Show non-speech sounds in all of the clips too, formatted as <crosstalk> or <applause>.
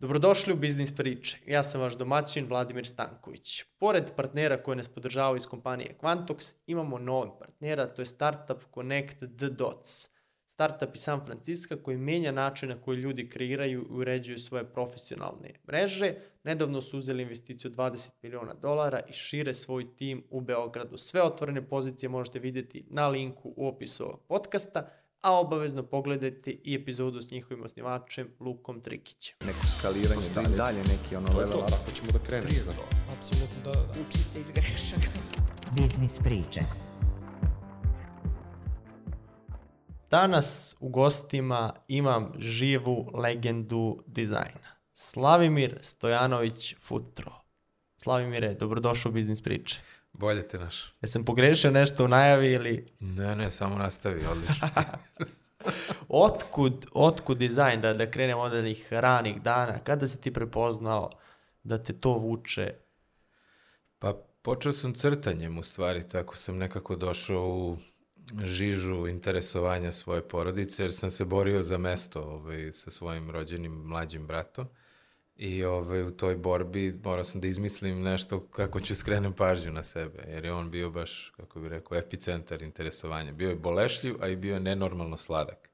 Dobrodošli u Biznis priče. Ja sam vaš domaćin Vladimir Stanković. Pored partnera koje nas podržavaju iz kompanije Quantox, imamo novog partnera, to je startup Connect the Dots. Startup iz San Francisco koji menja način na koji ljudi kreiraju i uređuju svoje profesionalne mreže. Nedavno su uzeli investiciju 20 miliona dolara i šire svoj tim u Beogradu. Sve otvorene pozicije možete vidjeti na linku u opisu ovog podcasta, a obavezno pogledajte i epizodu s njihovim osnivačem Lukom Trikićem. neko skaliranje, da i dalje neki ono To je level to, up. tako ćemo da krenemo. Prije za to. Apsolutno, da, da, da. Učite iz grešaka. Biznis priče. Danas u gostima imam živu legendu dizajna. Slavimir Stojanović Futro. Slavimire, dobrodošao u Biznis priče. Bolje te naš. Jesam pogrešio nešto u najavi ili Ne, ne, samo nastavi, odlično. <laughs> otkud, otkud dizajn, da, da krenemo od onih ranih dana, kada si ti prepoznao da te to vuče? pa počeo sam crtanjem u stvari, tako sam nekako došao u žižu interesovanja svoje porodice, jer sam se borio za mesto ovaj, sa svojim rođenim mlađim bratom. I ovaj, u toj borbi morao sam da izmislim nešto kako ću skrenem pažnju na sebe, jer je on bio baš, kako bih rekao, epicentar interesovanja. Bio je bolešljiv, a i bio je nenormalno sladak.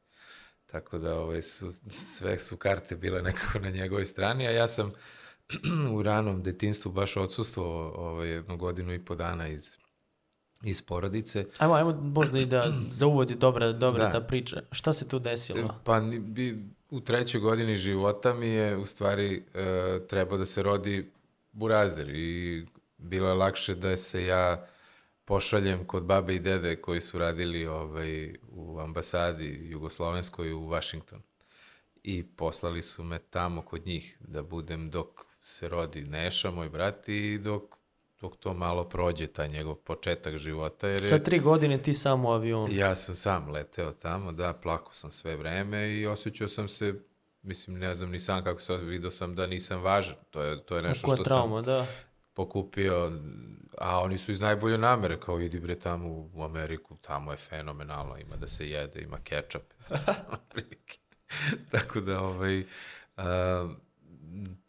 Tako da ovaj, su, sve su karte bile nekako na njegovoj strani, a ja sam <clears throat> u ranom detinstvu baš odsustvo ovaj, jednu godinu i po dana iz, iz porodice. Ajmo, ajmo možda i da za uvod je dobra, dobra Da. ta priča. Šta se tu desilo? Pa bi, u trećoj godini života mi je u stvari e, trebao da se rodi burazer i bilo je lakše da se ja pošaljem kod babe i dede koji su radili ovaj, u ambasadi jugoslovenskoj u Washington. I poslali su me tamo kod njih da budem dok se rodi Neša, moj brat, i dok, dok to malo prođe, taj njegov početak života. Jer je... Sa tri godine ti samo u avionu. Ja sam sam leteo tamo, da, plakao sam sve vreme i osjećao sam se, mislim, ne znam ni sam kako se vidio sam da nisam važan. To je, to je nešto Koja što trauma, sam da. pokupio, a oni su iz najbolje namere, kao idi bre tamo u- Ameriku, tamo je fenomenalno, ima da se jede, ima kečap. <laughs> Tako da, ovaj, a,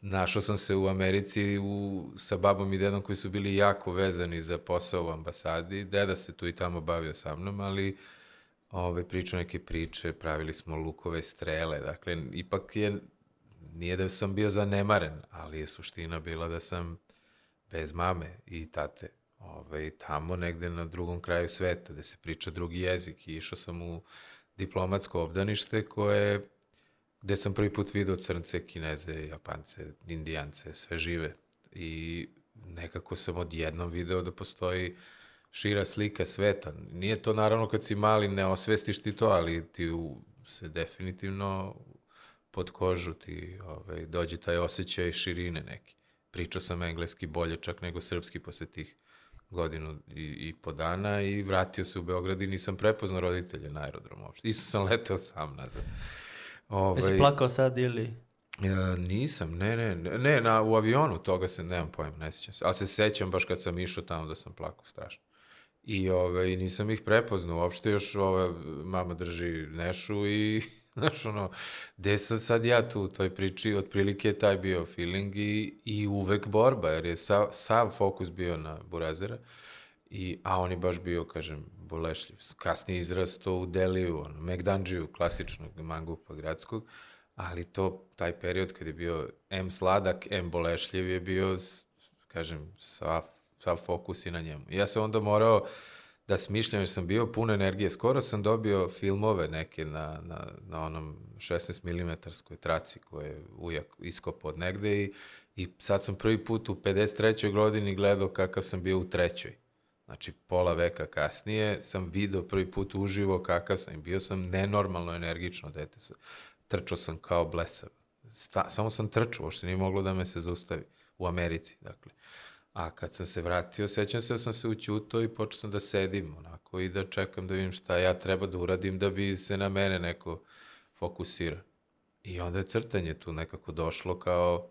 našao sam se u Americi u, sa babom i dedom koji su bili jako vezani za posao u ambasadi. Deda se tu i tamo bavio sa mnom, ali ove, pričao neke priče, pravili smo lukove strele, dakle, ipak je, nije da sam bio zanemaren, ali je suština bila da sam bez mame i tate, ove, tamo negde na drugom kraju sveta, gde se priča drugi jezik i išao sam u diplomatsko obdanište koje gde sam prvi put video crnce, kineze, japance, indijance, sve žive. I nekako sam odjednom video da postoji šira slika sveta. Nije to naravno kad si mali, ne osvestiš ti to, ali ti u, se definitivno pod kožu ti ovaj, dođe taj osjećaj širine neki. Pričao sam engleski bolje čak nego srpski posle tih godinu i, i po dana i vratio se u Beograd i nisam prepoznao roditelje na aerodromu uopšte. Isto sam leteo sam nazad. Ove, Jesi plakao sad ili... E, nisam, ne, ne, ne, na, u avionu toga se, nemam pojma, ne sjećam se, ali se sećam baš kad sam išao tamo da sam plakao strašno. I ove, nisam ih prepoznao, uopšte još ova, mama drži Nešu i, <laughs> znaš, ono, gde sam sad ja tu u toj priči, otprilike je taj bio feeling i, i uvek borba, jer je sav, sav fokus bio na Burazera, I, a on je baš bio, kažem, bolešljiv. Kasnije izrastao u Deliju, ono, Megdanđiju, klasičnog mangupa gradskog, ali to, taj period kad je bio M sladak, M bolešljiv je bio, kažem, sav, sav fokus i na njemu. I ja sam onda morao da smišljam, jer sam bio pun energije. Skoro sam dobio filmove neke na, na, na onom 16 mm traci koje je ujak iskopao od negde i, i sad sam prvi put u 53. godini gledao kakav sam bio u trećoj. Znači, pola veka kasnije sam video prvi put uživo kakav sam. i Bio sam nenormalno energično dete. Trčao sam kao blesav. Sta, samo sam trčao, uopšte nije moglo da me se zaustavi. U Americi, dakle. A kad sam se vratio, sećam se da sam se učutao i počeo sam da sedim onako i da čekam da vidim šta ja treba da uradim da bi se na mene neko fokusirao. I onda je crtanje tu nekako došlo kao,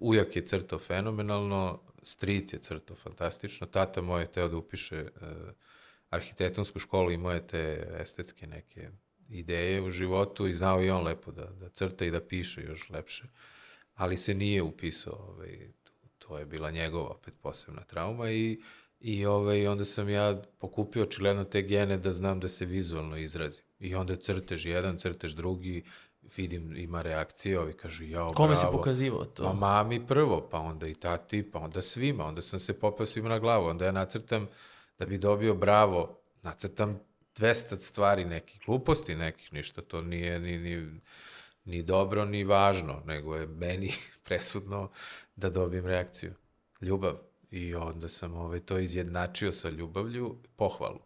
ujak je crtao fenomenalno, stric je crtao fantastično, tata moj je teo da upiše e, arhitektonsku školu, imao je te estetske neke ideje u životu i znao i on lepo da, da crta i da piše još lepše. ali se nije upisao. Ovaj, to je bila njegova opet posebna trauma i, i ovaj, onda sam ja pokupio očigledno te gene da znam da se vizualno izrazim. I onda crtež jedan, crtež drugi, vidim ima reakcije, ovi kažu jao, Kome si bravo. pokazivao to? Pa mami prvo, pa onda i tati, pa onda svima. Onda sam se popao svima na glavu. Onda ja nacrtam, da bi dobio bravo, nacrtam 200 stvari nekih, gluposti nekih, ništa. To nije ni, ni, ni dobro, ni važno, nego je meni <laughs> presudno da dobijem reakciju. Ljubav. I onda sam ovaj, to izjednačio sa ljubavlju, pohvalu.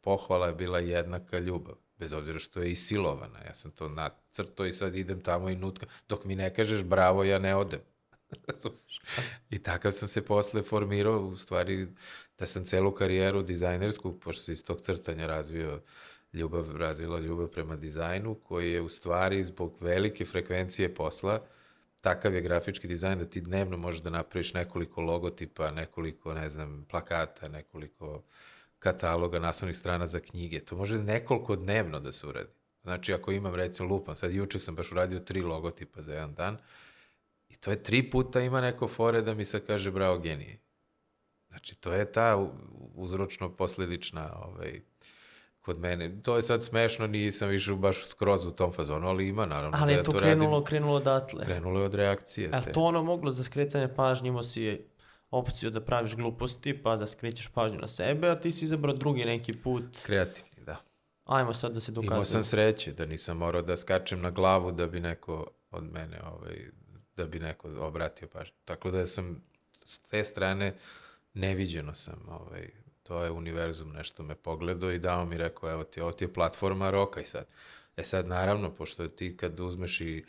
Pohvala je bila jednaka ljubav bez obzira što je i silovana. Ja sam to nacrto i sad idem tamo i nutka. Dok mi ne kažeš bravo, ja ne odem. <laughs> I takav sam se posle formirao, u stvari, da sam celu karijeru dizajnersku, pošto se iz tog crtanja razvio ljubav, razvila ljubav prema dizajnu, koji je u stvari zbog velike frekvencije posla, takav je grafički dizajn da ti dnevno možeš da napraviš nekoliko logotipa, nekoliko, ne znam, plakata, nekoliko kataloga naslovnih strana za knjige. To može nekoliko dnevno da se uradi. Znači, ako imam, recimo, lupam, sad juče sam baš uradio tri logotipa za jedan dan, i to je tri puta ima neko fore da mi se kaže bravo genije. Znači, to je ta uzročno-posledična ovaj, kod mene. To je sad smešno, nisam više baš skroz u tom fazonu, ali ima naravno Ali da je ja to to krenulo, radim. krenulo odatle. Krenulo je od reakcije. Je te. to ono moglo za skretanje pažnje, imao si opciju da praviš gluposti pa da skrećeš pažnju na sebe, a ti si izabrao drugi neki put. Kreativni, da. Ajmo sad da se Imao dokazuje. sam sreće da nisam morao da skačem na glavu da bi neko od mene, ovaj, da bi neko obratio pažnju. Tako da sam s te strane neviđeno sam, ovaj, to je univerzum nešto me pogledao i dao mi rekao, evo ti, ovo ti je platforma roka i sad. E sad, naravno, pošto ti kad uzmeš i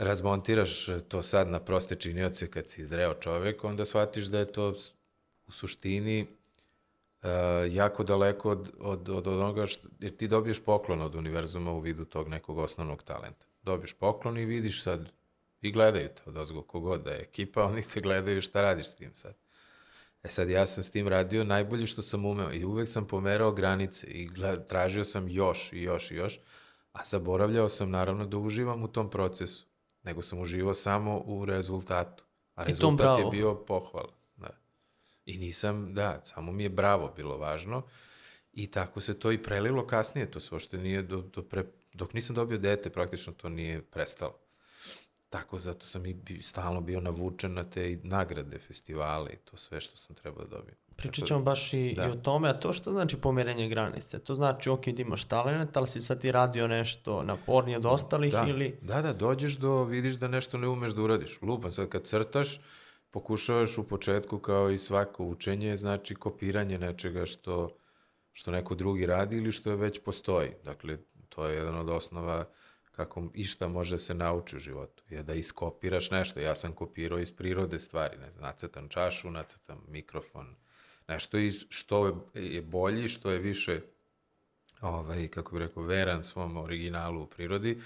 razmontiraš to sad na proste činioce kad si zreo čovek, onda shvatiš da je to u suštini uh, jako daleko od, od, od onoga što, jer ti dobiješ poklon od univerzuma u vidu tog nekog osnovnog talenta. Dobiješ poklon i vidiš sad, i gledaju te od ozgo kogod da je ekipa, <laughs> oni te gledaju šta radiš s tim sad. E sad, ja sam s tim radio najbolje što sam umeo i uvek sam pomerao granice i gled, tražio sam još i još i još, a zaboravljao sam naravno da uživam u tom procesu, nego sam uživao samo u rezultatu. A rezultat je bio pohvala. Da. I nisam, da, samo mi je bravo bilo važno i tako se to i prelilo kasnije, to se uopšte nije, do, do pre, dok nisam dobio dete, praktično to nije prestalo. Tako, zato sam i bi, stalno bio navučen na te nagrade, festivale i to sve što sam trebao da dobijem. Pričat ćemo baš i, da. i o tome, a to što znači pomerenje granice? To znači, ok, da imaš talent, ali si sad ti radio nešto napornije od ostalih da, ili... Da, da, dođeš do, vidiš da nešto ne umeš da uradiš. Lupan, sad kad crtaš, pokušavaš u početku kao i svako učenje, znači kopiranje nečega što, što neko drugi radi ili što je već postoji. Dakle, to je jedan od osnova kako i šta može se nauči u životu, je da iskopiraš nešto. Ja sam kopirao iz prirode stvari, ne znam, nacrtam čašu, nacrtam mikrofon, nešto i što je, bolji, što je više ovaj, kako bih rekao, veran svom originalu u prirodi,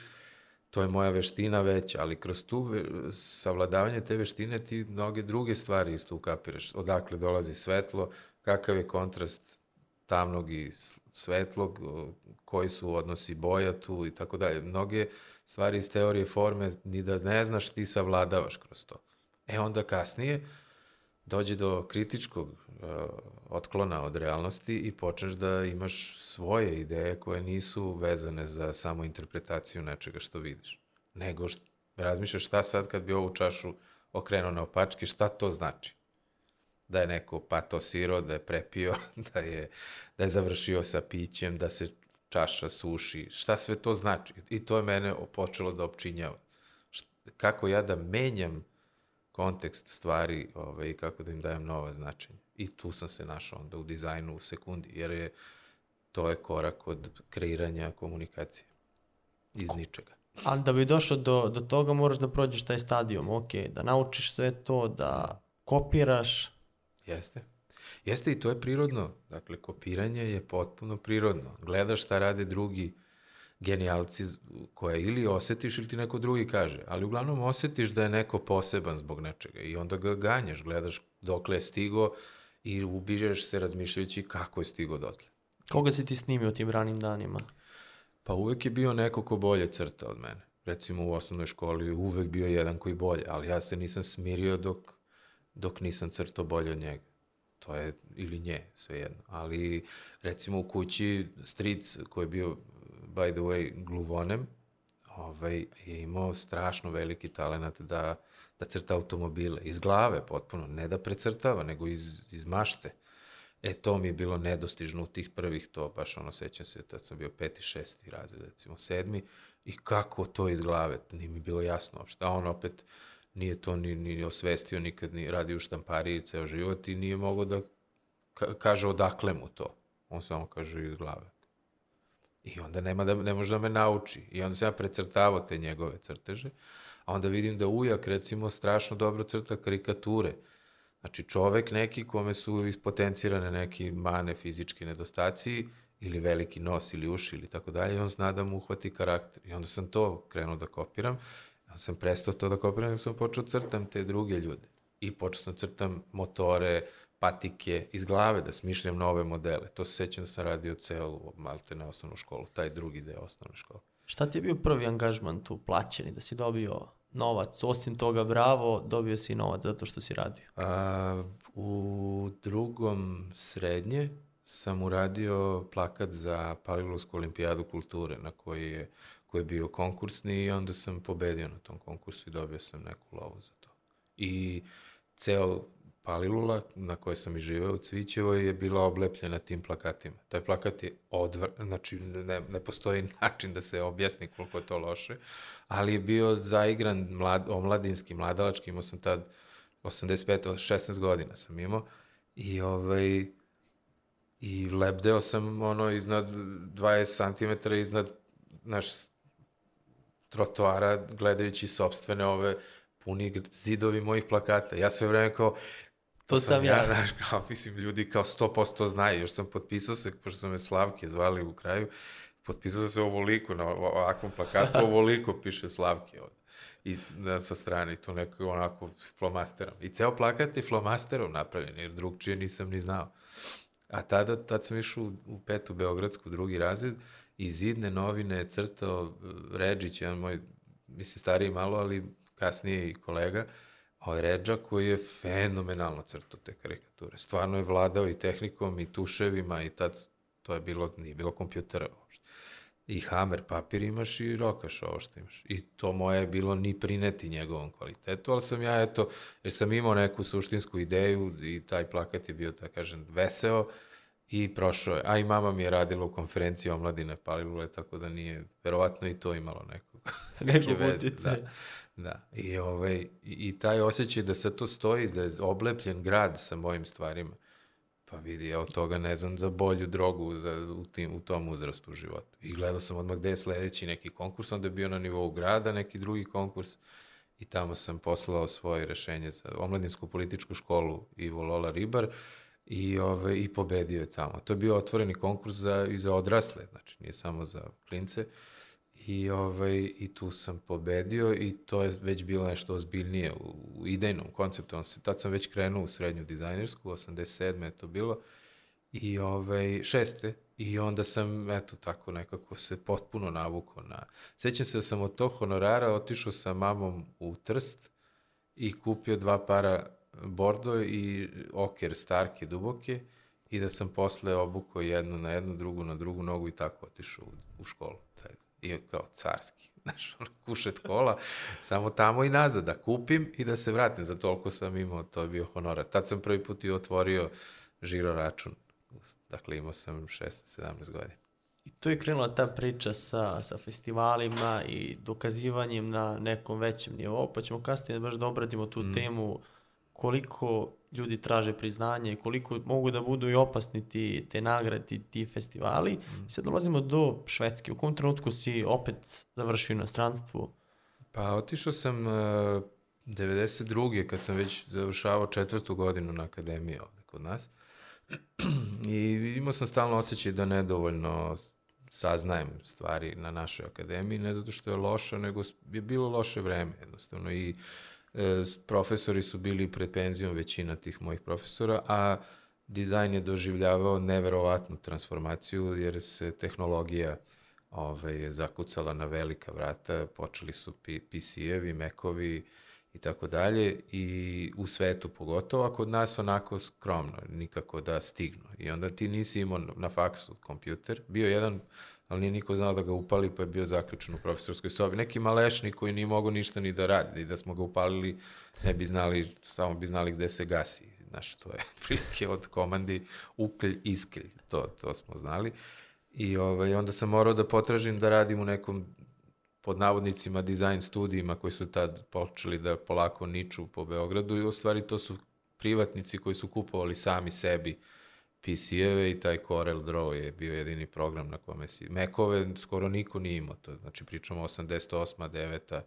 to je moja veština već, ali kroz tu savladavanje te veštine ti mnoge druge stvari isto ukapiraš. Odakle dolazi svetlo, kakav je kontrast tamnog i svetlog, koji su odnosi boja tu i tako dalje. Mnoge stvari iz teorije forme, ni da ne znaš, ti savladavaš kroz to. E onda kasnije, dođe do kritičkog otklona od realnosti i počneš da imaš svoje ideje koje nisu vezane za samo interpretaciju nečega što vidiš. Nego št, razmišljaš šta sad kad bi ovu čašu okrenuo na opačke, šta to znači? Da je neko patosirao, da je prepio, <laughs> da je, da je završio sa pićem, da se čaša suši, šta sve to znači? I to je mene počelo da opčinjava. Kako ja da menjam kontekst stvari ovaj, kako da im dajem nova značenja. I tu sam se našao onda u dizajnu u sekundi, jer je to je korak od kreiranja komunikacije. Iz ničega. Ali da bi došao do, do toga moraš da prođeš taj stadijum, ok, da naučiš sve to, da kopiraš, Jeste. Jeste i to je prirodno. Dakle, kopiranje je potpuno prirodno. Gledaš šta rade drugi genijalci koje ili osetiš ili ti neko drugi kaže. Ali uglavnom osetiš da je neko poseban zbog nečega i onda ga ganjaš, gledaš dokle je stigo i ubižeš se razmišljajući kako je stigo dotle. koga si ti snimio tim ranim danima? Pa uvek je bio neko ko bolje crta od mene. recimo u osnovnoj školi uvek bio jedan koji bolje, ali ja se nisam smirio dok, dok nisam crtao bolje od njega. To je, ili nje, svejedno. Ali, recimo u kući, stric koji je bio, by the way, gluvonem, ovaj, je imao strašno veliki talent da, da crta automobile. Iz glave potpuno, ne da precrtava, nego iz, iz mašte. E, to mi je bilo nedostižno u tih prvih, to baš ono, sećam se, tad sam bio peti, šesti razred, recimo sedmi, i kako to iz glave, nije mi bilo jasno uopšte. A on opet nije to ni, ni osvestio nikad, ni radi u štampariji ceo život i nije mogao da ka kaže odakle mu to. On samo kaže iz glave. I onda nema da, ne može da me nauči. I onda sam ja precrtavao te njegove crteže, a onda vidim da ujak, recimo, strašno dobro crta karikature. Znači, čovek neki kome su ispotencirane neki mane, fizički nedostaci, ili veliki nos ili uši ili tako dalje, on zna da mu uhvati karakter. I onda sam to krenuo da kopiram, onda sam prestao to da kopiram i sam počeo da crtam te druge ljude. I počeo sam da crtam motore, patike iz glave, da smišljam nove modele. To se sećam da sam radio celu, malte na osnovnu školu, taj drugi deo osnovne škole. Šta ti je bio prvi angažman tu plaćeni, da si dobio novac? Osim toga, bravo, dobio si novac zato što si radio. A, u drugom srednje sam uradio plakat za Palilovsku olimpijadu kulture na koji je, koji je bio konkursni i onda sam pobedio na tom konkursu i dobio sam neku lovu za to. I ceo Palilula na kojoj sam i živeo u Cvićevoj je bila oblepljena tim plakatima. Taj plakat je odvr... znači ne, ne postoji <laughs> način da se objasni koliko je to loše, ali je bio zaigran mlad, omladinski, mladalački, imao sam tad 85, 16 godina sam imao i ovaj i lebdeo sam ono iznad 20 cm iznad naš trotoara gledajući sobstvene ove puni zidovi mojih plakata. Ja sve vreme kao, To sam ja. <laughs> Znaš, kao, mislim, ljudi kao 100% znaju. Još sam potpisao se, pošto su me Slavke zvali u kraju, potpisao sam se ovoliko, na ovakvom plakatu, <laughs> ovoliko piše Slavke ovde. I na, sa strane, to neko onako flomasterom. I ceo plakat je flomasterom napravljen, jer drugčije nisam ni znao. A tada, tad sam išao u, u petu Beogradsku, drugi razred, i zidne novine je crtao eh, Ređić, jedan moj, mislim, stariji malo, ali kasnije i kolega, ovaj Ređa koji je fenomenalno crtao te karikature. Stvarno je vladao i tehnikom i tuševima i tad to je bilo, nije bilo kompjutera uopšte. I hamer papir imaš i rokaš ovo što imaš. I to moje je bilo ni prineti njegovom kvalitetu, ali sam ja, eto, jer sam imao neku suštinsku ideju i taj plakat je bio, tako kažem, veseo i prošao je. A i mama mi je radila u konferenciji omladine Palilule, tako da nije, verovatno i to imalo nekog, Neko <laughs> veze. Da. Da, i, ovaj, i, taj osjećaj da se to stoji, da je oblepljen grad sa mojim stvarima, pa vidi, ja od toga ne znam za bolju drogu za, u, tim, u tom uzrastu u životu. I gledao sam odmah gde je sledeći neki konkurs, onda je bio na nivou grada neki drugi konkurs i tamo sam poslao svoje rešenje za omladinsku političku školu Ivo Lola Ribar i, ove, i pobedio je tamo. To je bio otvoreni konkurs za, i za odrasle, znači nije samo za klince. Uh, I, ovaj, I tu sam pobedio i to je već bilo nešto ozbiljnije u, u idejnom konceptu. On se, tad sam već krenuo u srednju dizajnersku, 87. je to bilo, i ovaj, šeste, i onda sam, eto, tako nekako se potpuno navukao na... Sećam se da sam od tog honorara otišao sa mamom u Trst i kupio dva para bordo i oker starke duboke i da sam posle obukao jednu na jednu, drugu na drugu nogu i tako otišao u, u školu i kao carski, <laughs> znaš, ono, kušet kola, samo tamo i nazad, da kupim i da se vratim, za toliko sam imao, to je bio honorar. Tad sam prvi put i otvorio žiro račun, dakle imao sam 16-17 godina. I tu je krenula ta priča sa, sa festivalima i dokazivanjem na nekom većem nivou, pa ćemo kasnije baš da obradimo tu mm. temu koliko ljudi traže priznanje, koliko mogu da budu i opasni ti, te nagrade, ti, ti festivali. Mm. Sad dolazimo do Švedske. U kom trenutku si opet završio inostranstvu? Pa otišao sam uh, 92. kad sam već završavao četvrtu godinu na akademiji ovde kod nas. <clears throat> I imao sam stalno osjećaj da nedovoljno saznajem stvari na našoj akademiji, ne zato što je loša, nego je bilo loše vreme jednostavno i uh, e, profesori su bili pred penzijom većina tih mojih profesora, a dizajn je doživljavao neverovatnu transformaciju jer se tehnologija ove, je zakucala na velika vrata, počeli su PC-evi, Mac-ovi i tako dalje i u svetu pogotovo, a kod nas onako skromno, nikako da stignu. I onda ti nisi imao na faksu kompjuter, bio jedan ali nije niko znao da ga upali, pa je bio zaključen u profesorskoj sobi. Neki malešnik koji nije mogao ništa ni da radi, da smo ga upalili, ne bi znali, samo bi znali gde se gasi. Znaš, to je <laughs> prilike od komandi uklj, isklj, to, to smo znali. I ovaj, onda sam morao da potražim da radim u nekom pod navodnicima dizajn studijima koji su tad počeli da polako niču po Beogradu i u stvari to su privatnici koji su kupovali sami sebi PC-eve i taj Corel Draw je bio jedini program na kome si... Mekove skoro niko nije imao to, znači pričamo 88. 9.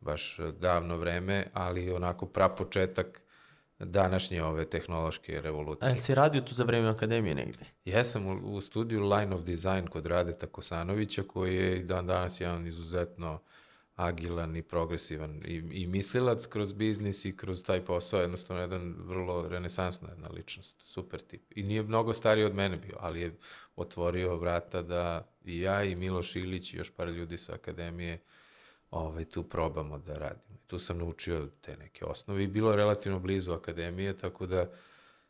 baš davno vreme, ali onako prapočetak današnje ove tehnološke A revolucije. jel si radio tu za vreme akademije negde? Jesam u, u studiju Line of Design kod Radeta Kosanovića, koji je dan danas jedan izuzetno agilan i progresivan i, i mislilac kroz biznis i kroz taj posao, jednostavno jedan vrlo renesansna jedna ličnost, super tip. I nije mnogo stariji od mene bio, ali je otvorio vrata da i ja i Miloš Ilić i još par ljudi sa akademije ovaj, tu probamo da radimo. Tu sam naučio te neke osnove i bilo je relativno blizu akademije, tako da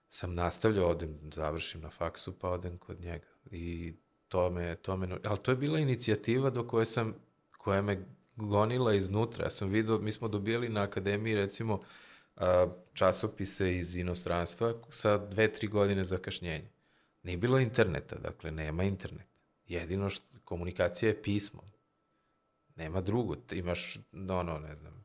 sam nastavljao, odem, završim na faksu, pa odem kod njega. I to me, to me, ali to je bila inicijativa do koje sam, koja me gonila iznutra. Ja sam vidio, mi smo dobijali na akademiji, recimo, časopise iz inostranstva sa dve, tri godine zakašnjenja. Nije bilo interneta, dakle, nema interneta. Jedino što komunikacija je pismom. Nema drugo. Imaš, no, no, ne znam,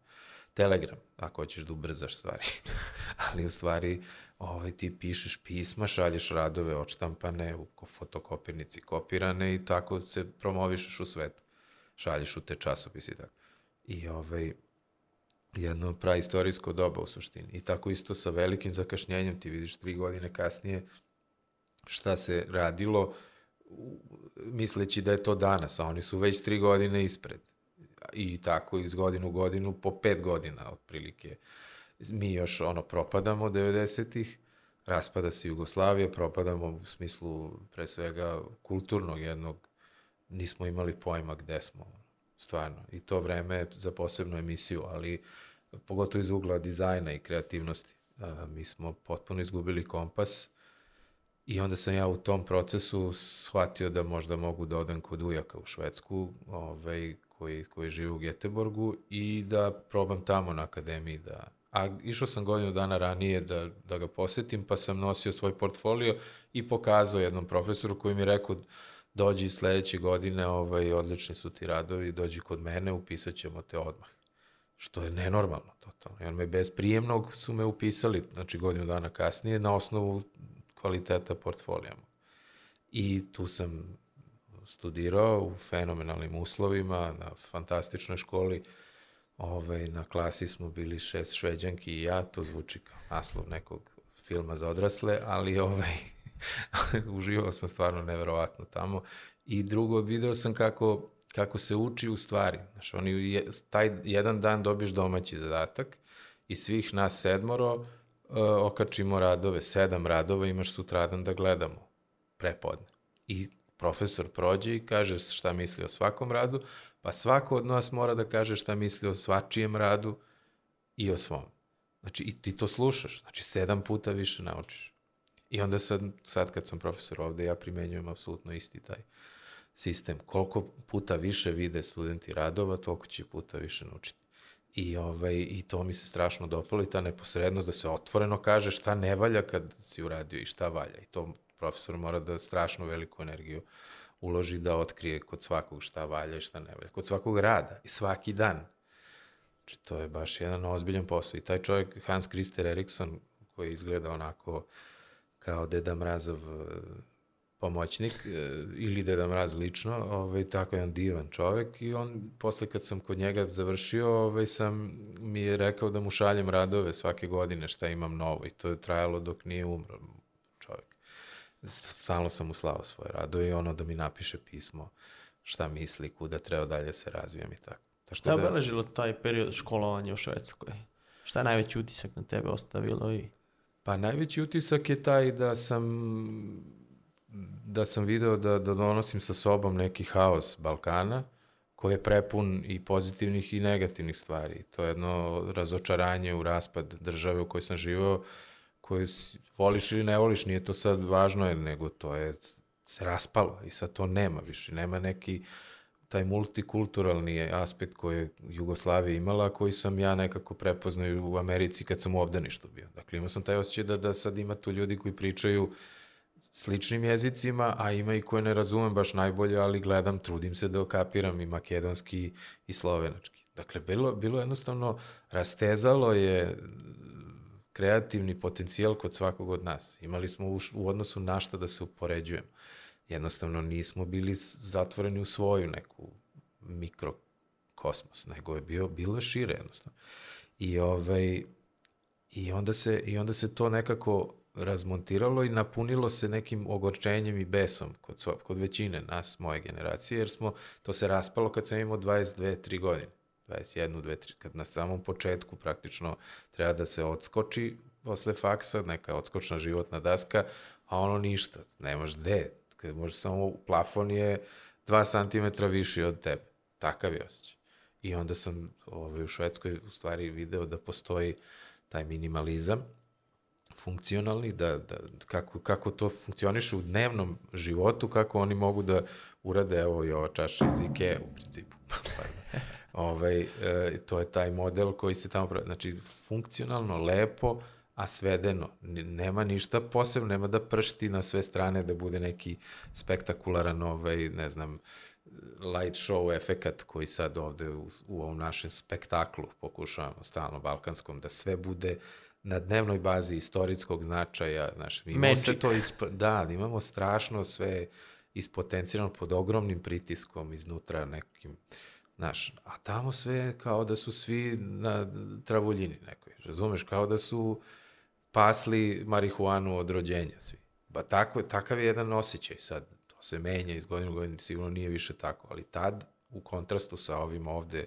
telegram, ako hoćeš da ubrzaš stvari. <laughs> Ali u stvari, ovaj, ti pišeš pisma, šalješ radove odštampane u ko- fotokopirnici kopirane i tako se promovišeš u svetu. Šalješ u te časopise i tako. I ovaj, jedno praistorijsko doba u suštini. I tako isto sa velikim zakašnjenjem, ti vidiš tri godine kasnije šta se radilo, misleći da je to danas, a oni su već tri godine ispred. I tako iz godinu u godinu, po pet godina otprilike. Mi još ono propadamo 90-ih, raspada se Jugoslavija, propadamo u smislu pre svega kulturnog jednog, nismo imali pojma gde smo, stvarno. I to vreme je za posebnu emisiju, ali pogotovo iz ugla dizajna i kreativnosti. A, mi smo potpuno izgubili kompas i onda sam ja u tom procesu shvatio da možda mogu da odem kod ujaka u Švedsku, ovaj, koji, koji živi u Geteborgu i da probam tamo na akademiji da... A išao sam godinu dana ranije da, da ga posetim, pa sam nosio svoj portfolio i pokazao jednom profesoru koji mi rekao dođi sledeće godine, ovaj, odlični su ti radovi, dođi kod mene, upisat ćemo te odmah. Što je nenormalno, totalno. I on me bez prijemnog su me upisali, znači godinu dana kasnije, na osnovu kvaliteta portfolija. I tu sam studirao u fenomenalnim uslovima, na fantastičnoj školi. Ovaj, na klasi smo bili šest šveđanki i ja, to zvuči kao naslov nekog filma za odrasle, ali ovaj, <laughs> uživao sam stvarno neverovatno tamo. I drugo, video sam kako, kako se uči u stvari. Znaš, oni, je, taj jedan dan dobiješ domaći zadatak i svih nas sedmoro uh, okačimo radove, sedam radova imaš sutradan da gledamo prepodne. I profesor prođe i kaže šta misli o svakom radu, pa svako od nas mora da kaže šta misli o svačijem radu i o svom. Znači, i ti to slušaš. Znači, sedam puta više naučiš. I onda sad, sad kad sam profesor ovde, ja primenjujem apsolutno isti taj sistem. Koliko puta više vide studenti radova, toliko će puta više naučiti. I, ovaj, I to mi se strašno dopalo i ta neposrednost da se otvoreno kaže šta ne valja kad si uradio i šta valja. I to profesor mora da strašno veliku energiju uloži da otkrije kod svakog šta valja i šta ne valja. Kod svakog rada i svaki dan. Znači, to je baš jedan ozbiljan posao. I taj čovjek, Hans Christer Eriksson, koji izgleda onako kao Deda Mrazov e, pomoćnik e, ili Deda Mraz lično, ovaj, tako jedan divan čovek i on, posle kad sam kod njega završio, ovaj, sam, mi je rekao da mu šaljem radove svake godine šta imam novo i to je trajalo dok nije umro čovek. Stalno sam mu slao svoje radove i ono da mi napiše pismo šta misli, kuda treba dalje se razvijam i tako. tako Šta je obeležilo taj period školovanja u Švedskoj? Šta je najveći utisak na tebe ostavilo i... Pa najveći utisak je taj da sam da sam video da, da donosim sa sobom neki haos Balkana, koji je prepun i pozitivnih i negativnih stvari. To je jedno razočaranje u raspad države u kojoj sam živao, koju voliš ili ne voliš, nije to sad važno, nego to je se raspalo i sad to nema više. Nema neki taj multikulturalni aspekt koji je Jugoslavija imala, koji sam ja nekako prepoznao u Americi kad sam u obdaništu bio. Dakle, imao sam taj osjećaj da, da sad ima tu ljudi koji pričaju sličnim jezicima, a ima i koje ne razumem baš najbolje, ali gledam, trudim se da okapiram i makedonski i slovenački. Dakle, bilo, bilo jednostavno, rastezalo je kreativni potencijal kod svakog od nas. Imali smo u, u odnosu na šta da se upoređujemo. Jednostavno nismo bili zatvoreni u svoju neku mikrokosmos, nego je bio, bilo šire jednostavno. I, ovaj, i, onda se, I onda se to nekako razmontiralo i napunilo se nekim ogorčenjem i besom kod, kod većine nas, moje generacije, jer smo, to se raspalo kad sam imao 22, 3 godine. 21, 2, 3, kad na samom početku praktično treba da se odskoči posle faksa, neka odskočna životna daska, a ono ništa, nemaš gde, kad može samo plafon je 2 cm viši od tebe, takav je osjećaj. I onda sam ovaj, u Švedskoj u stvari video da postoji taj minimalizam, funkcionalni, da, da, kako, kako to funkcioniše u dnevnom životu, kako oni mogu da urade, evo i ova čaša iz Ikea u principu. <laughs> ovaj, e, to je taj model koji se tamo pravi. Znači, funkcionalno, lepo, a svedeno. Nema ništa posebno, nema da pršti na sve strane, da bude neki spektakularan, ovaj, ne znam, light show efekat koji sad ovde u, u ovom našem spektaklu pokušavamo stalno balkanskom, da sve bude na dnevnoj bazi istorijskog značaja, znaš, mi imamo se to isp... da, da, imamo strašno sve ispotencirano pod ogromnim pritiskom iznutra nekim, znaš, a tamo sve kao da su svi na travuljini nekoj, razumeš, kao da su pasli marihuanu od rođenja svi. Ba tako, takav je jedan osjećaj sad, to se menja iz godine u godinu, sigurno nije više tako, ali tad, u kontrastu sa ovim ovde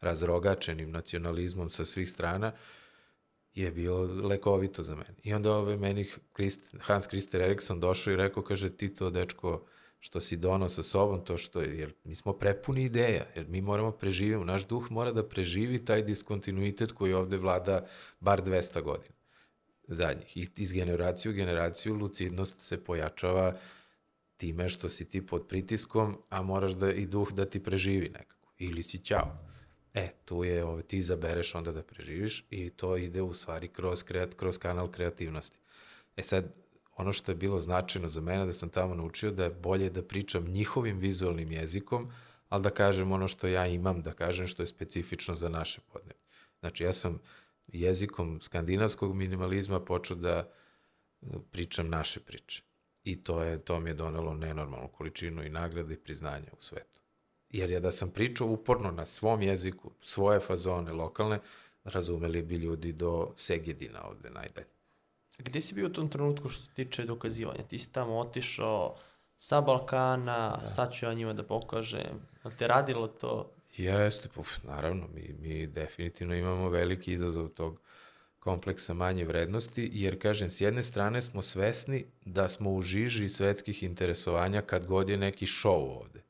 razrogačenim nacionalizmom sa svih strana, je bilo lekovito za mene. I onda ove meni Christ, Hans Christer Eriksson došao i rekao, kaže, ti to, dečko, što si donao sa sobom, to što je, jer mi smo prepuni ideja, jer mi moramo preživimo, naš duh mora da preživi taj diskontinuitet koji ovde vlada bar 200 godina zadnjih. I iz generacije u generaciju lucidnost se pojačava time što si ti pod pritiskom, a moraš da i duh da ti preživi nekako. Ili si ćao. E, tu je, ovo, ti izabereš onda da preživiš i to ide u stvari kroz, kreat, kroz kanal kreativnosti. E sad, ono što je bilo značajno za mene da sam tamo naučio da je bolje da pričam njihovim vizualnim jezikom, ali da kažem ono što ja imam da kažem što je specifično za naše podneblje. Znači, ja sam jezikom skandinavskog minimalizma počeo da e, pričam naše priče. I to, je, to mi je donelo nenormalnu količinu i nagrade i priznanja u svetu. Jer je da sam pričao uporno na svom jeziku, svoje fazone lokalne, razumeli bi ljudi do Segedina ovde najdalje. Gde si bio u tom trenutku što se tiče dokazivanja? Ti si tamo otišao sa Balkana, da. sad ću ja njima da pokažem. Ali te radilo to? Jeste, puf, naravno, mi, mi definitivno imamo veliki izazov tog kompleksa manje vrednosti, jer, kažem, s jedne strane smo svesni da smo u žiži svetskih interesovanja kad god je neki show ovde.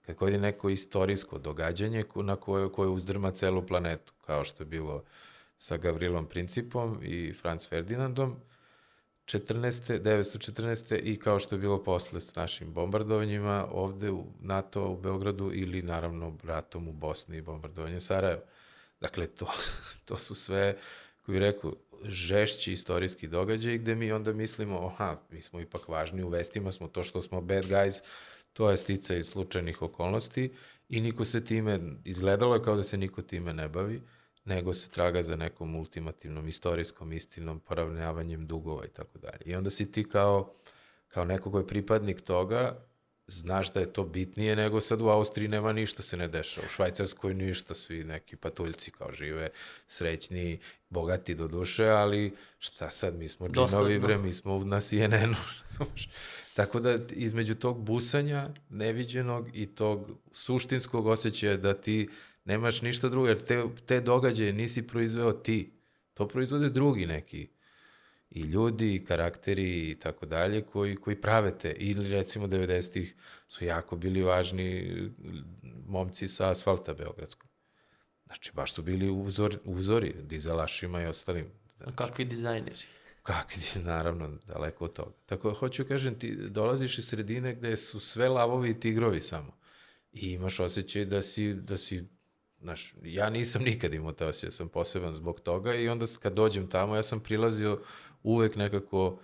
Kad god je neko istorijsko događanje na koje, koje uzdrma celu planetu, kao što je bilo sa Gavrilom Principom i Franz Ferdinandom, 14. 914. i kao što je bilo posle s našim bombardovanjima ovde u NATO u Beogradu ili naravno ratom u Bosni i bombardovanje Sarajeva. Dakle, to, <laughs> to su sve, koji reku, žešći istorijski događaj gde mi onda mislimo, aha, mi smo ipak važni, u vestima smo to što smo bad guys, to je sticaj slučajnih okolnosti i niko se time, izgledalo je kao da se niko time ne bavi nego se traga za nekom ultimativnom istorijskom istinom, poravnjavanjem dugova i tako dalje. I onda si ti kao, kao neko ko je pripadnik toga, znaš da je to bitnije nego sad u Austriji nema ništa se ne dešava. U Švajcarskoj ništa, svi neki patuljci kao žive, srećni, bogati do duše, ali šta sad, mi smo džinovi, bre, mi smo na CNN-u. <laughs> Tako da između tog busanja neviđenog i tog suštinskog osjećaja da ti nemaš ništa drugo, jer te, te događaje nisi proizveo ti. To proizvode drugi neki. i ljudi, i karakteri i tako dalje koji, koji prave te. Ili recimo 90-ih su jako bili važni momci sa asfalta Beogradskog. Znači, baš su bili uzor, uzori dizelašima i ostalim. A kakvi dizajneri? Kakvi, naravno, daleko od toga. Tako, hoću kažem, ti dolaziš iz sredine gde su sve lavovi i tigrovi samo. I imaš osjećaj da si, da si Znaš, ja nisam nikad imao te osjećaj, sam poseban zbog toga i onda kad dođem tamo, ja sam prilazio uvek nekako,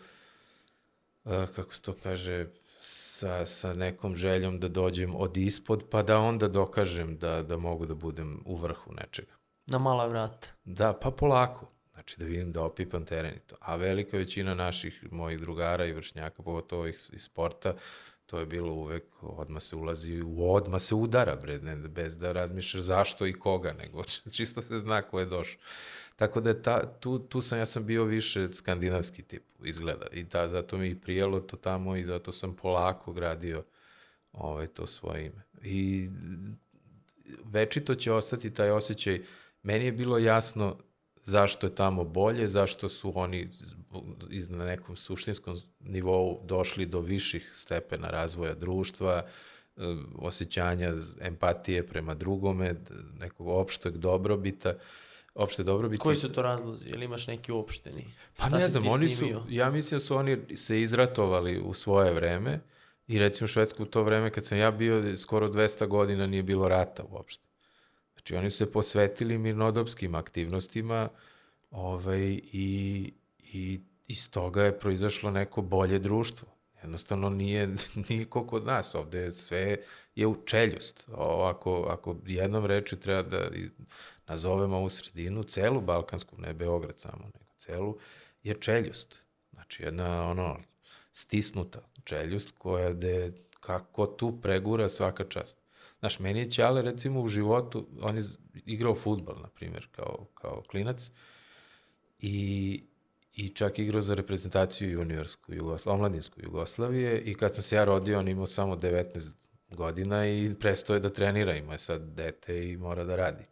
uh, kako se to kaže, sa, sa nekom željom da dođem od ispod, pa da onda dokažem da, da mogu da budem u vrhu nečega. Na mala vrata. Da, pa polako. Znači da vidim da opipam teren i to. A velika većina naših mojih drugara i vršnjaka, pogotovo ih iz sporta, to je bilo uvek, odma se ulazi, u odma se udara, bre, ne, bez da razmišljaš zašto i koga, nego <laughs> čisto se zna ko je došao. Tako da ta, tu, tu sam, ja sam bio više skandinavski tip izgleda i ta, zato mi prijelo to tamo i zato sam polako gradio ovaj, to svoje ime. I večito će ostati taj osjećaj, meni je bilo jasno zašto je tamo bolje, zašto su oni iz na nekom suštinskom nivou došli do viših stepena razvoja društva, e, osjećanja empatije prema drugome, nekog opšteg dobrobita, opšte dobrobiti. Koji su to razlozi? Ili imaš neki uopšteni? Pa ne znam, oni su, ja mislim da su oni se izratovali u svoje vreme i recimo Švedska u to vreme kad sam ja bio, skoro 200 godina nije bilo rata uopšte. Znači oni su se posvetili mirnodopskim aktivnostima ovaj, i, i iz toga je proizašlo neko bolje društvo. Jednostavno nije, <laughs> nije kod nas, ovde sve je u čeljost. O, ako, ako jednom reči treba da nazovemo ovu sredinu, celu Balkansku, ne Beograd samo, nego celu, je čeljust. Znači jedna ono stisnuta čeljust koja de, kako tu pregura svaka čast. Znaš, meni je Ćale recimo u životu, on je igrao futbal, na primjer, kao, kao klinac i, i čak igrao za reprezentaciju juniorsku, Jugosla, omladinsku Jugoslavije i kad sam se ja rodio, on imao samo 19 godina i prestao je da trenira, ima je sad dete i mora da radi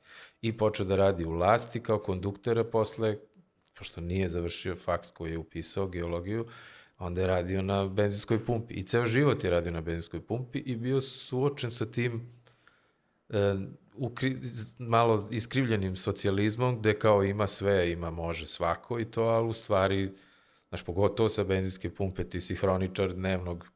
i počeo da radi u lasti kao konduktera posle, pošto nije završio faks koji je upisao geologiju, onda je radio na benzinskoj pumpi. I ceo život je radio na benzinskoj pumpi i bio suočen sa tim e, ukri, malo iskrivljenim socijalizmom, gde kao ima sve, ima može svako i to, ali u stvari, znaš, pogotovo sa benzinske pumpe, ti si hroničar dnevnog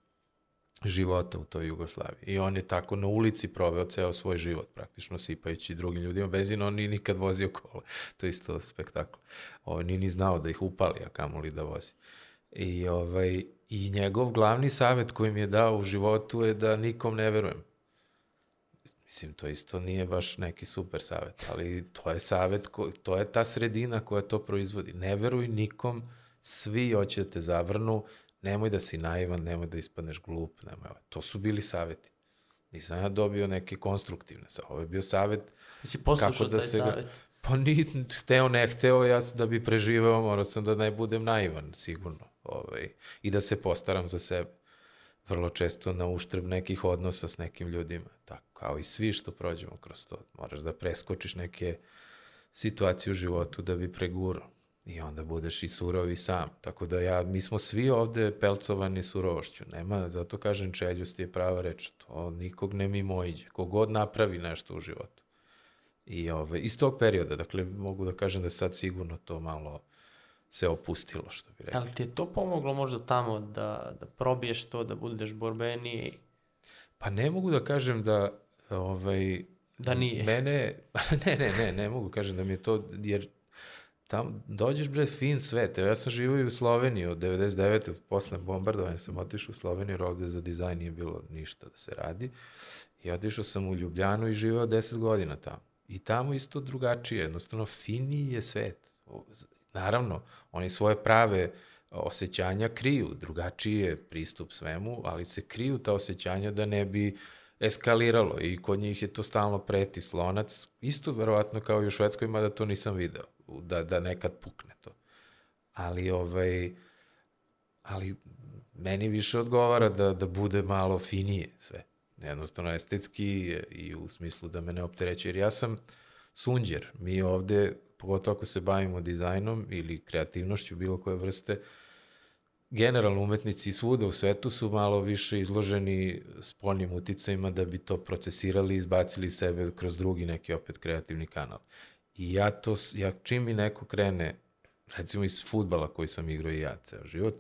života u toj Jugoslaviji. I on je tako na ulici proveo ceo svoj život, praktično sipajući drugim ljudima benzin, on nije nikad vozio kola. To je isto spektakl. On nije ni znao da ih upali, a kamoli da vozi. I, ovaj, I njegov glavni savet koji mi je dao u životu je da nikom ne verujem. Mislim, to isto nije baš neki super savet, ali to je savet, ko, to je ta sredina koja to proizvodi. Ne veruj nikom, svi hoće da te zavrnu, nemoj da si naivan, nemoj da ispadneš glup, nemoj. To su bili saveti. Nisam ja dobio neke konstruktivne. Ovo je bio savet si kako da se... Savet? Pa ni hteo, ne hteo, ja da bi preživeo, morao sam da ne budem naivan, sigurno. Ovaj, I da se postaram za sebe. Vrlo često na uštrb nekih odnosa s nekim ljudima. Tako, kao i svi što prođemo kroz to. Moraš da preskočiš neke situacije u životu da bi pregurao. I onda budeš i surov i sam. Tako da ja, mi smo svi ovde pelcovani surovošću. Nema, zato kažem čeljusti je prava reč. To nikog ne mimo iđe. Kogod napravi nešto u životu. I ove, iz tog perioda, dakle, mogu da kažem da sad sigurno to malo se opustilo, što bi rekli. Ali ti je to pomoglo možda tamo da, da probiješ to, da budeš borbeniji? Pa ne mogu da kažem da ovaj, Da nije. Mene, <laughs> ne, ne, ne, ne mogu kažem da mi je to, jer Tam dođeš bre fin svet. Evo ja sam živio i u Sloveniji od 99. posle bombardovanja sam otišao u Sloveniju jer ovde za dizajn nije bilo ništa da se radi. I otišao sam u Ljubljanu i živeo 10 godina tamo. I tamo isto drugačije, jednostavno finiji je svet. Naravno, oni svoje prave osjećanja kriju, drugačiji je pristup svemu, ali se kriju ta osjećanja da ne bi eskaliralo i kod njih je to stalno preti slonac, isto verovatno kao i u Švedskoj, mada to nisam video da, da nekad pukne to. Ali, ovaj, ali meni više odgovara da, da bude malo finije sve. Jednostavno estetski i u smislu da me ne optereće. Jer ja sam sunđer. Mi ovde pogotovo ako se bavimo dizajnom ili kreativnošću bilo koje vrste, generalno umetnici svuda u svetu su malo više izloženi spoljnim uticajima da bi to procesirali i izbacili sebe kroz drugi neki opet kreativni kanal. I ja to, ja, čim mi neko krene, recimo iz futbala koji sam igrao i ja ceo život,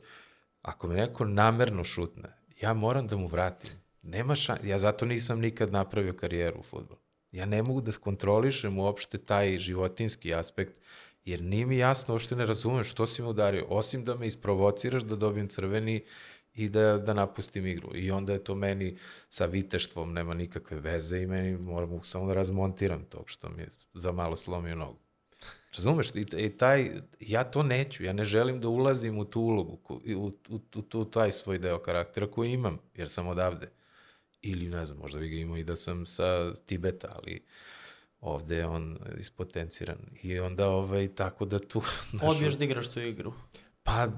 ako me neko namerno šutne, ja moram da mu vratim. Nema šan... Ja zato nisam nikad napravio karijeru u futbolu. Ja ne mogu da kontrolišem uopšte taj životinski aspekt, jer nije mi jasno, uopšte ne razumem što si me udario, osim da me isprovociraš da dobijem crveni i da, da napustim igru. I onda je to meni sa viteštvom nema nikakve veze i meni moram samo da razmontiram to što mi je za malo slomio nogu. Razumeš? I, i taj, ja to neću, ja ne želim da ulazim u tu ulogu, u, u, u, u, taj svoj deo karaktera koji imam, jer sam odavde. Ili ne znam, možda bi ga imao i da sam sa Tibeta, ali ovde je on ispotenciran. I onda ovaj, tako da tu... <laughs> Znaš, Odbiješ da igraš tu igru. Pa,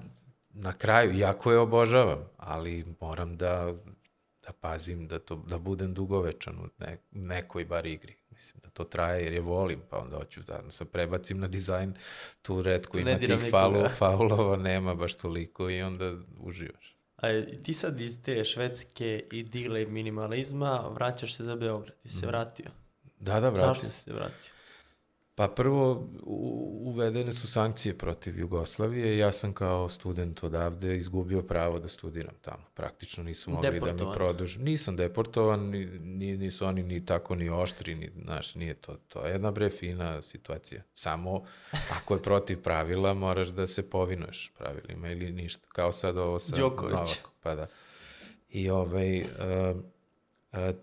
na kraju, jako je obožavam, ali moram da, da pazim da, to, da budem dugovečan u ne, nekoj bar igri. Mislim da to traje jer je volim, pa onda hoću da se prebacim na dizajn, tu redko ima tih faulu, <laughs> faulova, nema baš toliko i onda uživaš. A ti sad iz te švedske idile minimalizma vraćaš se za Beograd. Ti se mhm. vratio. Da, da, vratio. Zašto se vratio? Pa prvo, uvedene su sankcije protiv Jugoslavije ja sam kao student odavde izgubio pravo da studiram tamo. Praktično nisu mogli da mi produžu. Nisam deportovan, ni, nisu oni ni tako ni oštri, ni, znaš, nije to. To je jedna bre fina situacija. Samo ako je protiv pravila, moraš da se povinuješ pravilima ili ništa. Kao sad ovo sa Đoković. Novakom. Pa da. I ovaj... Uh,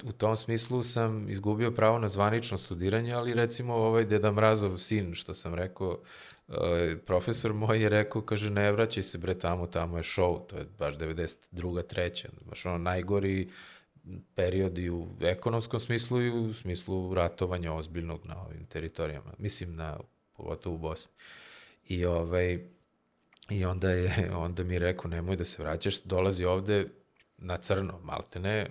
u tom smislu sam izgubio pravo na zvanično studiranje, ali recimo ovaj Deda Mrazov sin, što sam rekao, profesor moj je rekao, kaže, ne vraćaj se bre tamo, tamo je show, to je baš 92. treća, baš ono najgori period i u ekonomskom smislu i u smislu ratovanja ozbiljnog na ovim teritorijama, mislim na, pogotovo u Bosni. I ovaj, I onda je, <laughs> onda mi je rekao, nemoj da se vraćaš, dolazi ovde na crno, malte ne,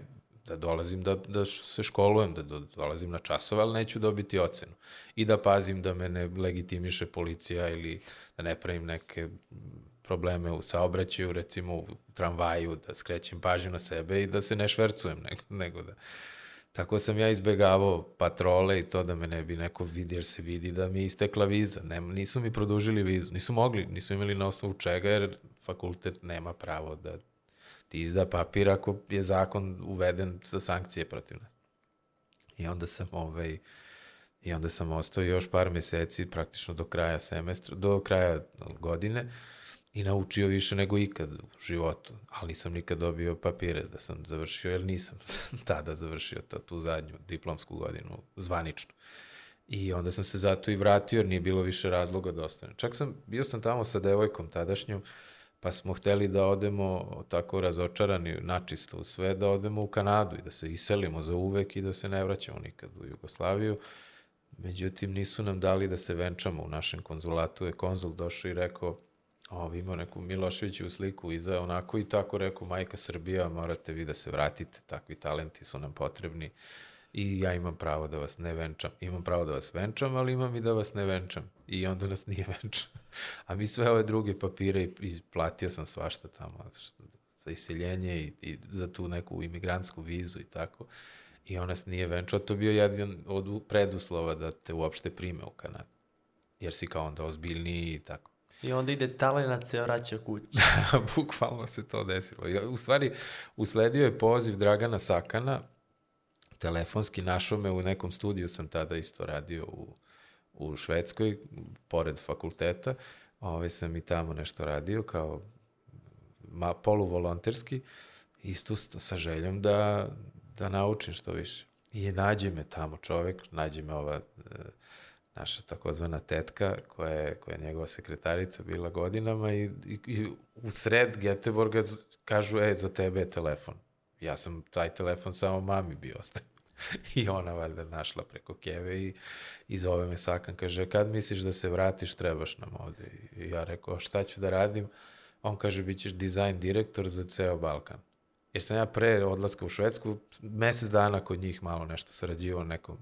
da dolazim da, da se školujem, da dolazim na časove, ali neću dobiti ocenu. I da pazim da me ne legitimiše policija ili da ne pravim neke probleme u saobraćaju, recimo u tramvaju, da skrećem pažnju na sebe i da se ne švercujem, nego, nego da... Tako sam ja izbegavao patrole i to da me ne bi neko vidi, jer se vidi da mi je istekla viza. Ne, nisu mi produžili vizu, nisu mogli, nisu imali na osnovu čega, jer fakultet nema pravo da ti izda papir ako je zakon uveden za sankcije protiv nas. I onda sam ovaj, i onda sam ostao još par meseci, praktično do kraja semestra, do kraja godine i naučio više nego ikad u životu, ali nisam nikad dobio papire da sam završio, jer nisam <laughs> tada završio ta, tu zadnju diplomsku godinu zvanično. I onda sam se zato i vratio, jer nije bilo više razloga da ostane. Čak sam, bio sam tamo sa devojkom tadašnjom, pa smo hteli da odemo tako razočarani načisto u sve, da odemo u Kanadu i da se iselimo za uvek i da se ne vraćamo nikad u Jugoslaviju. Međutim, nisu nam dali da se venčamo u našem konzulatu. Je konzul došao i rekao, ovo, imao neku Miloševiću sliku iza, onako i tako rekao, majka Srbija, morate vi da se vratite, takvi talenti su nam potrebni i ja imam pravo da vas ne venčam. Imam pravo da vas venčam, ali imam i da vas ne venčam. I onda nas nije <laughs> venčam. A mi sve ove druge papire isplatio sam svašta tamo za iseljenje i, i za tu neku imigrantsku vizu i tako. I on nas nije venčao. To je bio jedan od preduslova da te uopšte prime u Kanadu. Jer si kao onda ozbiljniji i tako. I onda ide talenat se vraća kući. <laughs> Bukvalno se to desilo. U stvari, usledio je poziv Dragana Sakana, telefonski našao me u nekom studiju, sam tada isto radio u, u Švedskoj, pored fakulteta, ovaj, sam i tamo nešto radio kao ma, poluvolonterski, isto sa željom da, da naučim što više. I nađe me tamo čovek, nađe me ova e, naša takozvana tetka, koja je, koja je njegova sekretarica bila godinama i, i, i u sred Geteborga kažu, e, za tebe je telefon. Ja sam taj telefon samo mami bio ostavio. <laughs> I ona valjda našla preko keve i, i zove me Sakan, kaže, kad misliš da se vratiš, trebaš nam ovde. I ja rekao, šta ću da radim? On kaže, bit ćeš dizajn direktor za ceo Balkan. Jer sam ja pre odlaska u Švedsku, mesec dana kod njih malo nešto sarađivao nekom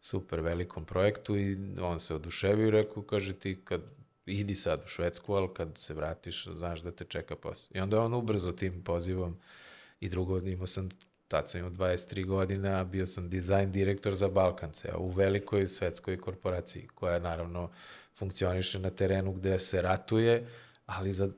super velikom projektu i on se oduševio i rekao, kaže ti kad idi sad u Švedsku, ali kad se vratiš, znaš da te čeka posao. I onda je on ubrzo tim pozivom i drugo, imao sam, tad sam imao 23 godina, bio sam dizajn direktor za Balkance, u velikoj svetskoj korporaciji, koja naravno funkcioniše na terenu gde se ratuje, ali za,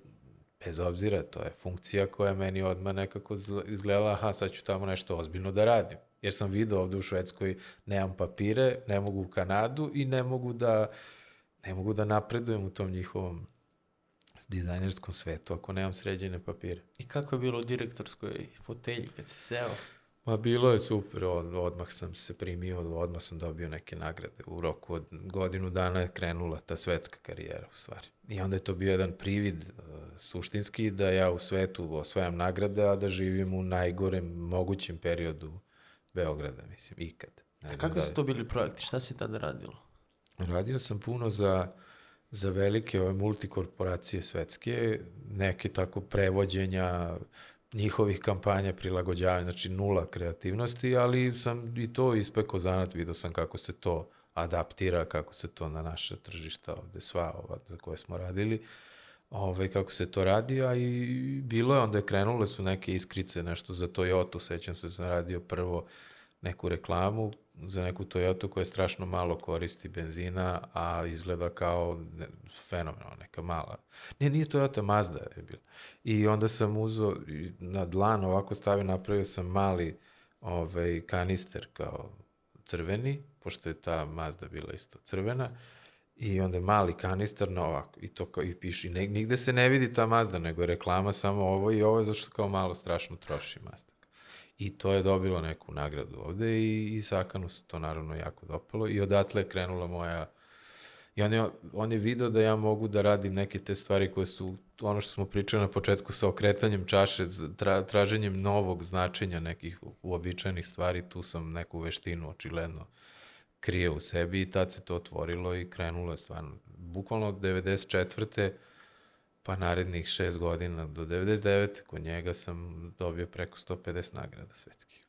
bez obzira, to je funkcija koja meni odmah nekako izgledala, aha, sad ću tamo nešto ozbiljno da radim. Jer sam vidio ovde u Švedskoj, nemam papire, ne mogu u Kanadu i ne mogu da, ne mogu da napredujem u tom njihovom dizajnerskom svetu ako nemam sređene papire. I kako je bilo u direktorskoj fotelji kad si seo? Ma bilo je super, od, odmah sam se primio, odmah sam dobio neke nagrade. U roku od godinu dana je krenula ta svetska karijera u stvari. I onda je to bio jedan privid uh, suštinski da ja u svetu osvajam nagrade, a da živim u najgorem mogućem periodu Beograda, mislim, ikad. Ne a kako da su to bili projekti? Šta si tada radilo? Radio sam puno za, za velike ove multikorporacije svetske, neke tako prevođenja, njihovih kampanja prilagođavanja, znači nula kreativnosti, ali sam i to ispekao zanat, vidio sam kako se to adaptira, kako se to na naše tržišta ovde, sva ova za koje smo radili, ove, kako se to radi, a i bilo je, onda je krenule su neke iskrice, nešto za Toyota, sećam se, sam radio prvo neku reklamu za neku Toyota koja strašno malo koristi benzina, a izgleda kao ne, fenomenalno, neka mala. Ne, nije Toyota, Mazda je bila. I onda sam uzo na dlan, ovako stavio, napravio sam mali ovaj, kanister kao crveni, pošto je ta Mazda bila isto crvena, i onda mali kanister na ovako, i to kao, i piše, ne, nigde se ne vidi ta Mazda, nego je reklama samo ovo i ovo, zašto kao malo strašno troši Mazda. I to je dobilo neku nagradu ovde i, i Sakanu se to naravno jako dopalo i odatle je krenula moja I on je, on je video da ja mogu da radim neke te stvari koje su, ono što smo pričali na početku sa okretanjem čaše, tra, traženjem novog značenja nekih uobičajenih stvari, tu sam neku veštinu očigledno krije u sebi i tad se to otvorilo i krenulo je stvarno. Bukvalno od 94 pa narednih šest godina do 99. kod njega sam dobio preko 150 nagrada svetskih.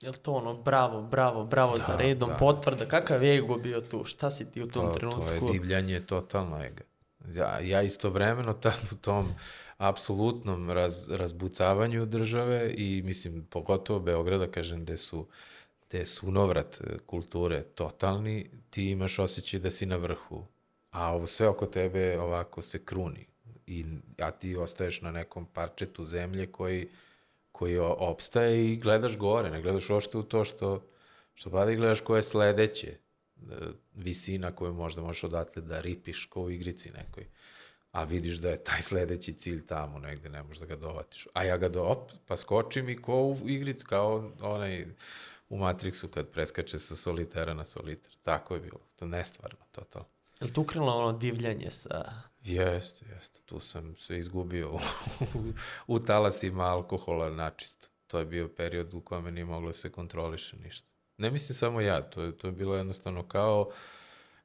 Jel to ono, bravo, bravo, bravo da, za redom, da. potvrda, kakav je ego bio tu, šta si ti u tom to, trenutku? To je divljanje totalno ega. Ja, ja istovremeno tad u tom apsolutnom raz, razbucavanju države i mislim, pogotovo Beograda, kažem, gde su gde je sunovrat kulture totalni, ti imaš osjećaj da si na vrhu a ovo sve oko tebe ovako se kruni i a ti ostaješ na nekom parčetu zemlje koji koji opstaje i gledaš gore, ne gledaš ošte u to što što pada i gledaš koje je sledeće e, visina koju možda možeš odatle da ripiš ko u igrici nekoj a vidiš da je taj sledeći cilj tamo negde, ne možeš da ga dovatiš. A ja ga do, op, pa skočim i ko u igrici, kao onaj u Matrixu kad preskače sa solitera na solitar. Tako je bilo. To nestvarno, totalno. Je li tu ukrenulo ono divljanje sa... Jeste, jeste. Tu sam se izgubio u, talasima alkohola načisto. To je bio period u kome nije moglo da se kontroliše ništa. Ne mislim samo ja, to je, to je bilo jednostavno kao,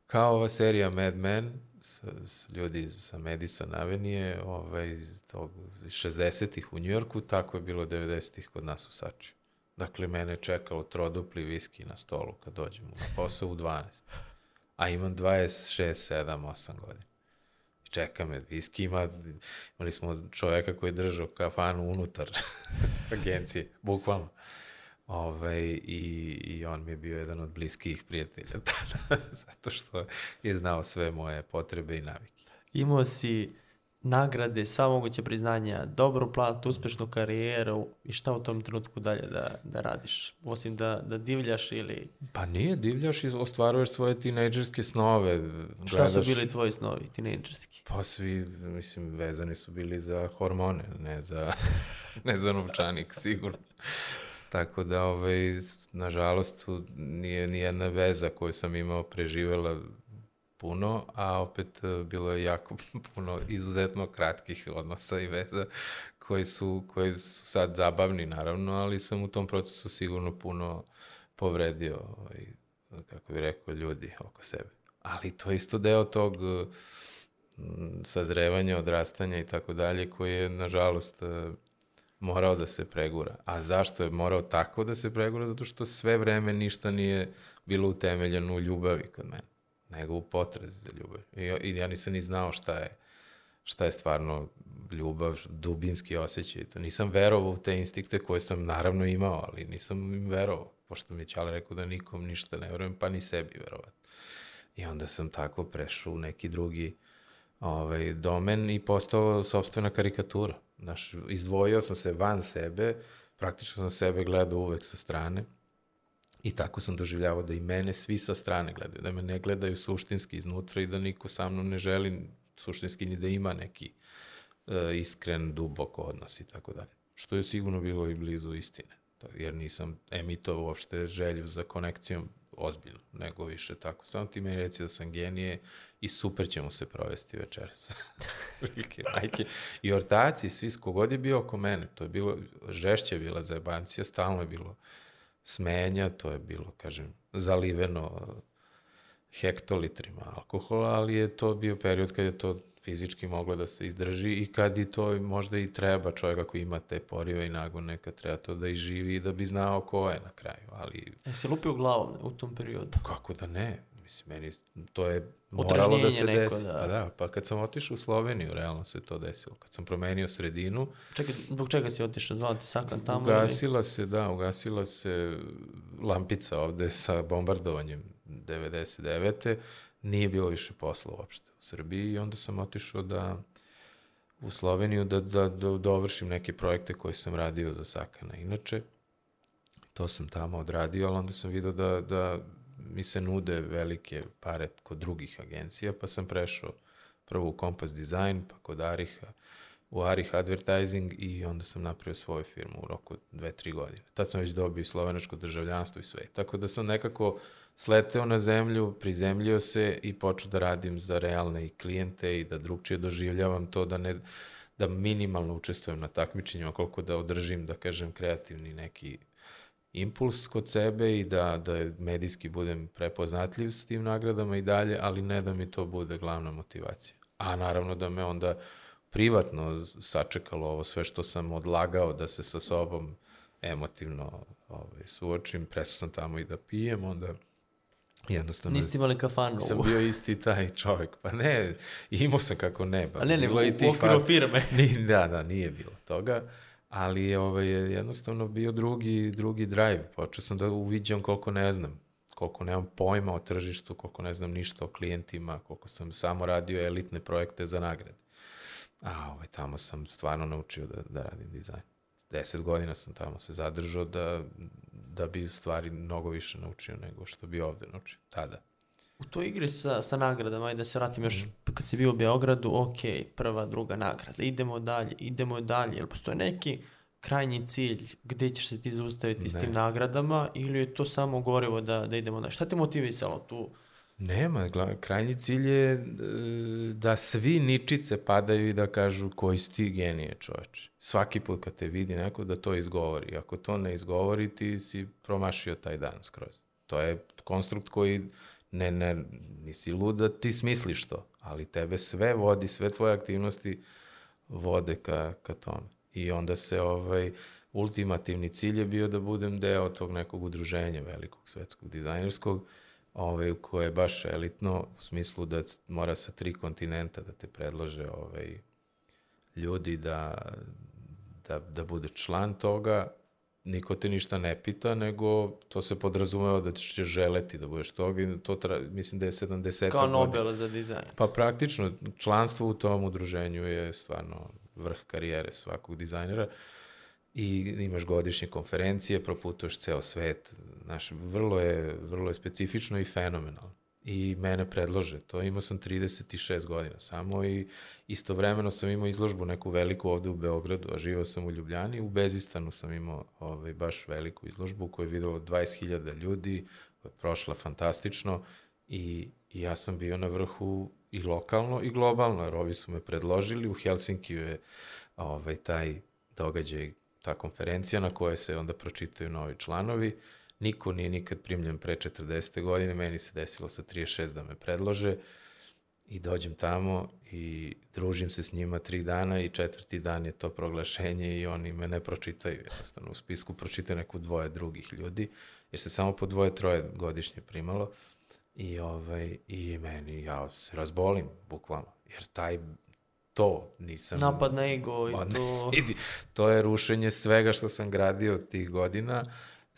kao ova serija Mad Men, s, s ljudi sa Madison Avenije, ovaj, iz tog 60-ih u Njujorku, tako je bilo 90-ih kod nas u Sači. Dakle, mene je čekalo trodupli viski na stolu kad dođemo na posao u 12 a imam 26, 7, 8 godina. Čeka me, viski ima, imali smo čoveka koji je držao kafanu unutar <laughs> agencije, bukvalno. Ove, ovaj, i, I on mi je bio jedan od bliskih prijatelja <laughs> tada, zato što je znao sve moje potrebe i navike. Imao si nagrade, sva moguće priznanja, dobru platu, uspešnu karijeru i šta u tom trenutku dalje da, da radiš? Osim da, da divljaš ili... Pa nije, divljaš i ostvaruješ svoje tinejdžerske snove. Gledaš... Šta su bili tvoji snovi, tinejdžerski? Pa svi, mislim, vezani su bili za hormone, ne za, <laughs> ne za novčanik, <laughs> sigurno. Tako da, ovaj, nažalost, nije ni jedna veza koju sam imao preživela puno, a opet e, bilo je jako <laughs> puno izuzetno kratkih odnosa i veza koji su, koji su sad zabavni naravno, ali sam u tom procesu sigurno puno povredio, ovaj, kako bih rekao, ljudi oko sebe. Ali to je isto deo tog sazrevanja, odrastanja i tako dalje, koji je, nažalost, e, morao da se pregura. A zašto je morao tako da se pregura? Zato što sve vreme ništa nije bilo utemeljeno u ljubavi kod mene, nego u potrazi za ljubav. I, i ja nisam ni znao šta je, šta je stvarno ljubav, dubinski osjećaj. To nisam verovao u te instinkte koje sam naravno imao, ali nisam im verovao, pošto mi je Ćale rekao da nikom ništa ne verujem, pa ni sebi verovatno. I onda sam tako prešao u neki drugi ovaj, domen i postao sobstvena karikatura. Znaš, izdvojio sam se van sebe, praktično sam sebe gledao uvek sa strane i tako sam doživljavao da i mene svi sa strane gledaju, da me ne gledaju suštinski iznutra i da niko sa mnom ne želi suštinski ni da ima neki uh, iskren, dubok odnos i tako dalje. Što je sigurno bilo i blizu istine, jer nisam emitovao uopšte želju za konekcijom ozbiljno, nego više tako. Samo ti meni reci da sam genije i super ćemo se provesti večeras. <laughs> Prilike, majke. I ortaci, svi, kogod je bio oko mene, to je bilo, žešće je bila zajebancija, stalno je bilo smenja, to je bilo, kažem, zaliveno hektolitrima alkohola, ali je to bio period kad je to fizički moglo da se izdrži i kad i to možda i treba čovjek ako ima te porive i nagone, kad treba to da iživi i da bi znao ko je na kraju, ali... E, se lupio glavom u tom periodu? Pa kako da ne? Mislim, meni to je moralo da se neko, desi. da. Pa da, pa kad sam otišao u Sloveniju, realno se to desilo. Kad sam promenio sredinu, Čekaj, zbog čega si otišao? Zvao ti Sakan tamo? ugasila se, da, ugasila se lampica ovde sa bombardovanjem 99. Nije bilo više posla uopšte u Srbiji i onda sam otišao da u Sloveniju da, da, da dovršim neke projekte koje sam radio za Sakana. Inače, to sam tamo odradio, ali onda sam vidio da, da mi se nude velike pare kod drugih agencija, pa sam prešao prvo u Compass Design, pa kod Ariha, u Arih Advertising i onda sam napravio svoju firmu u roku dve, tri godine. Tad sam već dobio slovenačko državljanstvo i sve. Tako da sam nekako sleteo na zemlju, prizemljio se i počeo da radim za realne i klijente i da drugčije doživljavam to da ne da minimalno učestvujem na takmičenjima, koliko da održim, da kažem, kreativni neki impuls kod sebe i da, da medijski budem prepoznatljiv s tim nagradama i dalje, ali ne da mi to bude glavna motivacija. A naravno da me onda privatno sačekalo ovo sve što sam odlagao da se sa sobom emotivno ovaj, suočim, presto sam tamo i da pijem, onda jednostavno... Niste imali kafanu? Sam bio isti taj čovek. Pa ne, imao sam kako ne. Ba, A ne, ne, bilo u, u okviru firme. Ni, da, da, nije bilo toga. Ali ovaj, je jednostavno bio drugi, drugi drive. Počeo sam da uviđam koliko ne znam. Koliko nemam pojma o tržištu, koliko ne znam ništa o klijentima, koliko sam samo radio elitne projekte za nagrade. A ovaj, tamo sam stvarno naučio da, da radim dizajn. Deset godina sam tamo se zadržao da, da bi stvari mnogo više naučio nego što bi ovde naučio tada. U toj igri sa, sa nagradama, ajde da se vratim još, Mhm. kad si bio u Beogradu, ok, prva, druga nagrada, idemo dalje, idemo dalje, jel postoje neki krajnji cilj gde ćeš se ti zaustaviti s Ne. tim nagradama ili je to samo gorivo da, da idemo dalje? Šta te motivisalo tu? Nema, krajnji cilj je e, da svi ničice padaju i da kažu koji si ti genije čoveče. Svaki put kad te vidi neko da to izgovori. Ako to ne izgovori, ti si promašio taj dan skroz. To je konstrukt koji ne, ne, nisi lud da ti smisliš to, ali tebe sve vodi, sve tvoje aktivnosti vode ka, ka tome. I onda se ovaj, ultimativni cilj je bio da budem deo tog nekog udruženja velikog svetskog dizajnerskog, ovaj, koje je baš elitno u smislu da mora sa tri kontinenta da te predlože ovaj, ljudi da, da, da bude član toga, niko te ništa ne pita, nego to se podrazumeva da ćeš želeti da budeš toga i to tra, mislim da je 70. Kao godina. Nobel za dizajn. Pa praktično, članstvo u tom udruženju je stvarno vrh karijere svakog dizajnera i imaš godišnje konferencije, proputuješ ceo svet, znaš, vrlo je, vrlo je specifično i fenomenalno. I mene predlože, to imao sam 36 godina samo i istovremeno sam imao izložbu neku veliku ovde u Beogradu, a živao sam u Ljubljani, u Bezistanu sam imao ovaj, baš veliku izložbu koju je videlo 20.000 ljudi, koja je prošla fantastično i, i ja sam bio na vrhu i lokalno i globalno, jer ovi su me predložili, u Helsinkiju je ovaj, taj događaj, ta konferencija na kojoj se onda pročitaju novi članovi, niko nije nikad primljen pre 40. godine, meni se desilo sa 36 da me predlože I dođem tamo i družim se s njima tri dana i četvrti dan je to proglašenje i oni me ne pročitaju. Jednostavno u spisku pročitaju neku dvoje drugih ljudi, jer se samo po dvoje, troje godišnje primalo. I, ovaj, i meni, ja se razbolim, bukvalno. Jer taj, to nisam... Napad na ego i to... <laughs> to je rušenje svega što sam gradio tih godina,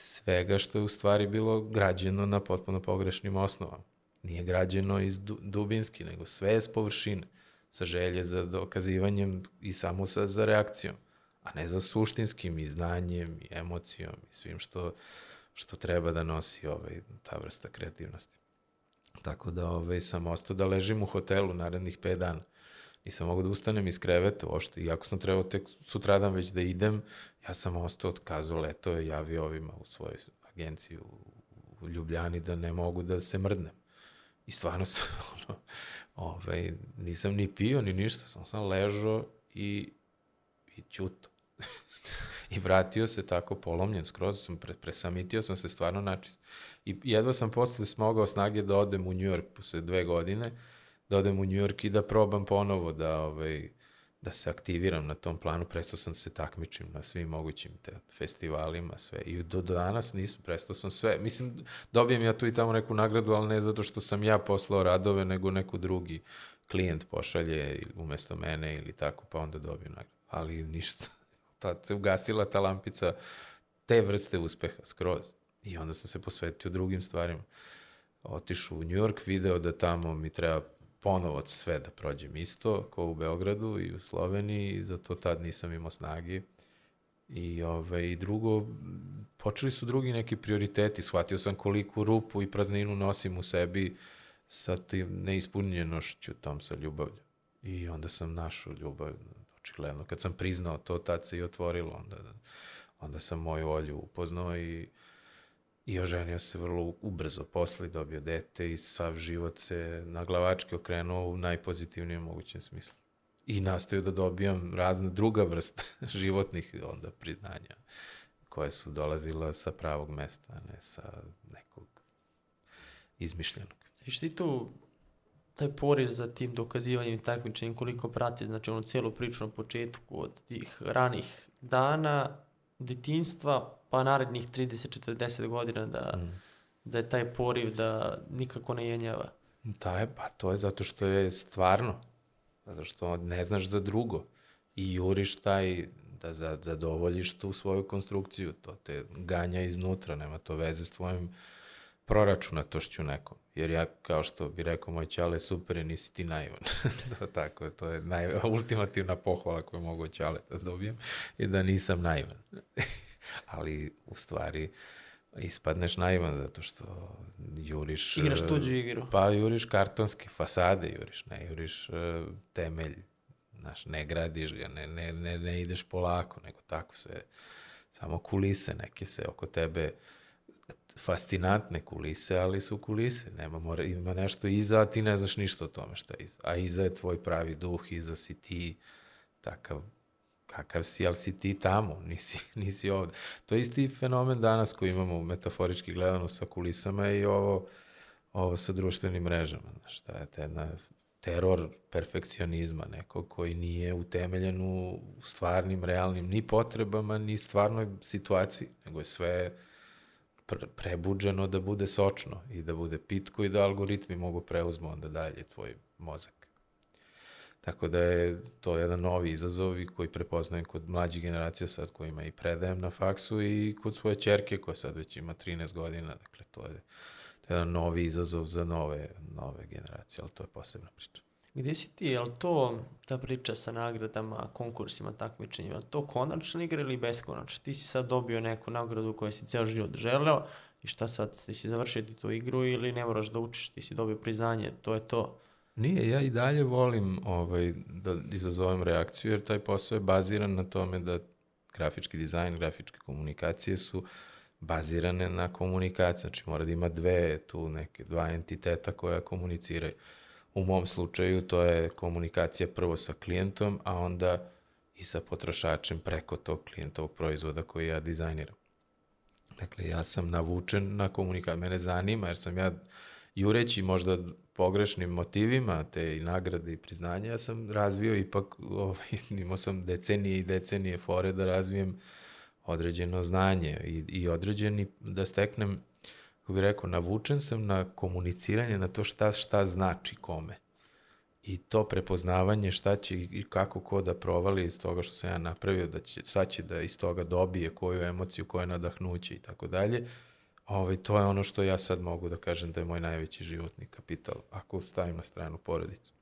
svega što je u stvari bilo građeno na potpuno pogrešnim osnovama. Nije građeno iz du, dubinski, nego sve je s površine, sa želje za dokazivanjem i samo sa, za reakcijom, a ne za suštinskim i znanjem i emocijom i svim što, što treba da nosi ovaj, ta vrsta kreativnosti. Tako da ovaj, sam ostao da ležim u hotelu narednih 5 dana. Nisam mogu da ustanem iz kreveta uopšte. Iako sam trebao tek sutradan već da idem, ja sam ostao otkazao letove, javio ovima u svojoj agenciji u, u Ljubljani da ne mogu da se mrdnem. I stvarno sam, <laughs> ono, ovaj, nisam ni pio, ni ništa, sam sam ležao i, i ćuto. <laughs> I vratio se tako polomljen skroz, sam pre, presamitio sam se stvarno načist. I jedva sam posle smogao snage da odem u New York posle dve godine, da odem u New York i da probam ponovo da, ovaj, da se aktiviram na tom planu. Prestao sam da se takmičim na svim mogućim te festivalima, sve. I do, danas nisam, prestao sam sve. Mislim, dobijem ja tu i tamo neku nagradu, ali ne zato što sam ja poslao radove, nego neku drugi klijent pošalje umesto mene ili tako, pa onda dobijem nagradu. Ali ništa. <laughs> Tad se ugasila ta lampica te vrste uspeha, skroz. I onda sam se posvetio drugim stvarima. Otišao u New York, video da tamo mi treba ponovo sve da prođem isto, kao u Beogradu i u Sloveniji, i zato tad nisam imao snagi. I, ovaj, I drugo, počeli su drugi neki prioriteti, shvatio sam koliku rupu i prazninu nosim u sebi sa tim neispunjenošću tom sa ljubavlju. I onda sam našao ljubav, očigledno. Kad sam priznao to, tad se i otvorilo, onda, onda sam moju volju upoznao i I oženio se vrlo ubrzo posle, dobio dete i sav život se na glavačke okrenuo u najpozitivnijem mogućem smislu. I nastoju da dobijam razne druga vrsta <laughs> životnih onda priznanja koje su dolazila sa pravog mesta, a ne sa nekog izmišljenog. Viš ti tu taj poriv za tim dokazivanjem i takmičenjem koliko prati, znači onu celu priču na početku od tih ranih dana, detinstva, pa narednih 30-40 godina da, mm. da je taj poriv da nikako ne jenjava. Da je, pa to je zato što je stvarno. Zato što ne znaš za drugo. I juriš taj da za, zadovoljiš tu svoju konstrukciju. To te ganja iznutra, nema to veze s tvojim proračunatošću nekom. Jer ja, kao što bi rekao moj čale, super je, nisi ti naivan. <laughs> to, tako, to je naj, ultimativna pohvala koju mogu od čale da dobijem, je da nisam naivan. <laughs> Ali, u stvari, ispadneš naivan zato što juriš... Igraš tuđu igru. Pa juriš kartonske fasade, juriš, ne juriš uh, temelj. Znaš, ne gradiš ga, ne, ne, ne, ne ideš polako, nego tako sve, samo kulise neke se oko tebe fascinantne kulise, ali su kulise. Nema, mora, ima nešto iza, a ti ne znaš ništa o tome šta je iza. A iza je tvoj pravi duh, iza si ti takav kakav si, ali si ti tamo, <laughs> nisi, nisi ovde. To je isti fenomen danas koji imamo metaforički gledano sa kulisama i ovo, ovo sa društvenim mrežama. Znaš, ta je jedna teror perfekcionizma nekog koji nije utemeljen u stvarnim, realnim ni potrebama, ni stvarnoj situaciji, nego je sve pre prebuđeno da bude sočno i da bude pitko i da algoritmi mogu preuzmu onda dalje tvoj mozak. Tako da je to jedan novi izazov i koji prepoznajem kod mlađih generacija sad kojima i predajem na faksu i kod svoje čerke koja sad već ima 13 godina. Dakle, to je, to je jedan novi izazov za nove, nove generacije, ali to je posebna priča. Gde si ti, je li to ta priča sa nagradama, konkursima, takmičenjima, to konačna igra ili beskonačna? Ti si sad dobio neku nagradu koju si ceo život želeo i šta sad, ti si završio ti tu igru ili ne moraš da učiš, ti si dobio priznanje, to je to. Nije, ja i dalje volim ovaj, da izazovem reakciju, jer taj posao je baziran na tome da grafički dizajn, grafičke komunikacije su bazirane na komunikaciji. Znači mora da ima dve, tu neke, dva entiteta koja komuniciraju. U mom slučaju to je komunikacija prvo sa klijentom, a onda i sa potrošačem preko tog klijentovog proizvoda koji ja dizajniram. Dakle, ja sam navučen na komunikaciju. Mene zanima jer sam ja jureći možda pogrešnim motivima, te i nagrade i priznanja, ja sam razvio ipak, <laughs> ovaj, imao sam decenije i decenije fore da razvijem određeno znanje i, i određeni, da steknem, kako bih rekao, navučen sam na komuniciranje, na to šta, šta znači kome. I to prepoznavanje šta će i kako ko da provali iz toga što sam ja napravio, da će, sad će da iz toga dobije koju emociju, koje nadahnuće i tako dalje, ovaj, to je ono što ja sad mogu da kažem da je moj najveći životni kapital, ako stavim na stranu porodicu.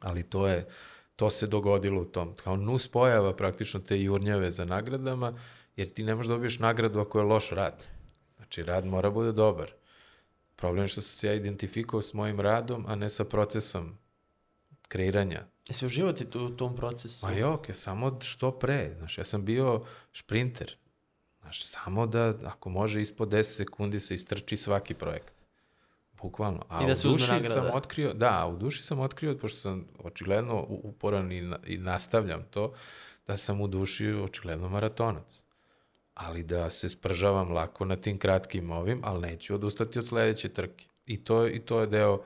Ali to je, to se dogodilo u tom, kao nus pojava praktično te jurnjave za nagradama, jer ti ne možeš da dobiješ nagradu ako je loš rad. Znači, rad mora bude dobar. Problem je što sam se ja identifikovao s mojim radom, a ne sa procesom kreiranja. Jesi uživati tu, u tom procesu? Ma jo, okay, samo što pre. Znaš, ja sam bio šprinter. Znaš, samo da, ako može, ispod 10 sekundi se istrči svaki projekat. Bukvalno. A I da se uzme nagrada. sam otkrio, da, u duši sam otkrio, pošto sam očigledno uporan i, na, i nastavljam to, da sam u duši očigledno maratonac. Ali da se spržavam lako na tim kratkim ovim, ali neću odustati od sledeće trke. I to, i to je deo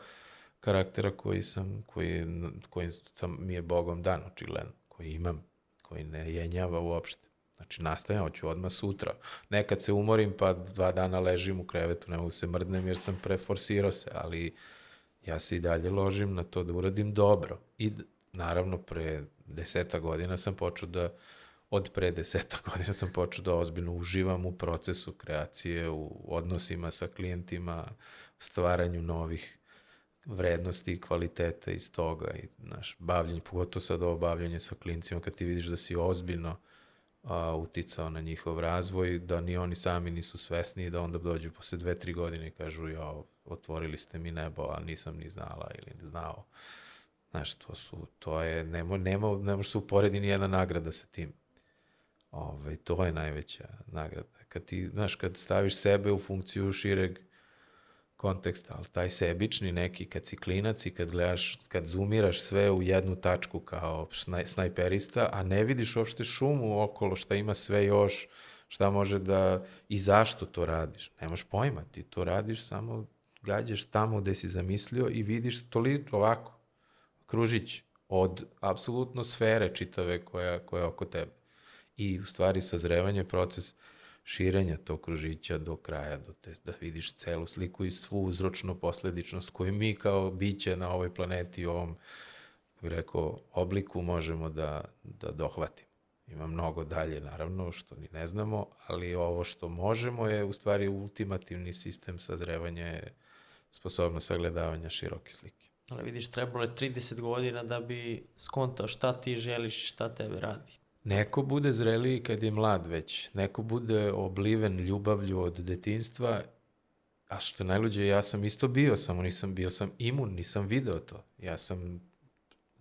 karaktera koji sam, koji, koji sam, mi je Bogom dan, očigledno, koji imam, koji ne jenjava uopšte. Znači, nastavljam, hoću odmah sutra. Nekad se umorim, pa dva dana ležim u krevetu, ne mogu se mrdnem jer sam preforsirao se, ali ja se i dalje ložim na to da uradim dobro. I naravno, pre deseta godina sam počeo da, od pre deseta godina sam počeo da ozbiljno uživam u procesu kreacije, u odnosima sa klijentima, stvaranju novih vrednosti i kvaliteta iz toga i naš bavljenje, pogotovo sad ovo bavljanje sa klincima kad ti vidiš da si ozbiljno a, uticao na njihov razvoj, da ni oni sami nisu svesni i da onda dođu posle dve, tri godine i kažu jo, otvorili ste mi nebo, a nisam ni znala ili ni znao. Znaš, to su, to je, nema, nema, ne može se uporedi ni jedna nagrada sa tim. Ove, to je najveća nagrada. Kad ti, znaš, kad staviš sebe u funkciju šireg konteksta, ali taj sebični neki, kad si klinac i kad gledaš, kad zoomiraš sve u jednu tačku kao šnaj, snajperista, a ne vidiš uopšte šumu okolo, šta ima sve još, šta može da, i zašto to radiš. Nemaš pojma, ti to radiš, samo gađaš tamo gde si zamislio i vidiš toliko ovako, kružić od apsolutno sfere čitave koja, koja je oko tebe. I u stvari sazrevanje proces širenja tog kružića do kraja, do te, da vidiš celu sliku i svu uzročno posledičnost koju mi kao biće na ovoj planeti u ovom, rekao, obliku možemo da, da dohvatimo. Ima mnogo dalje, naravno, što ni ne znamo, ali ovo što možemo je u stvari ultimativni sistem sazrevanja je sposobnost sagledavanja široke slike. Ali vidiš, trebalo je 30 godina da bi skontao šta ti želiš i šta tebe radi. Neko bude zreliji kad je mlad već. Neko bude obliven ljubavlju od detinstva, a što najluđe, ja sam isto bio, samo nisam bio sam imun, nisam video to. Ja sam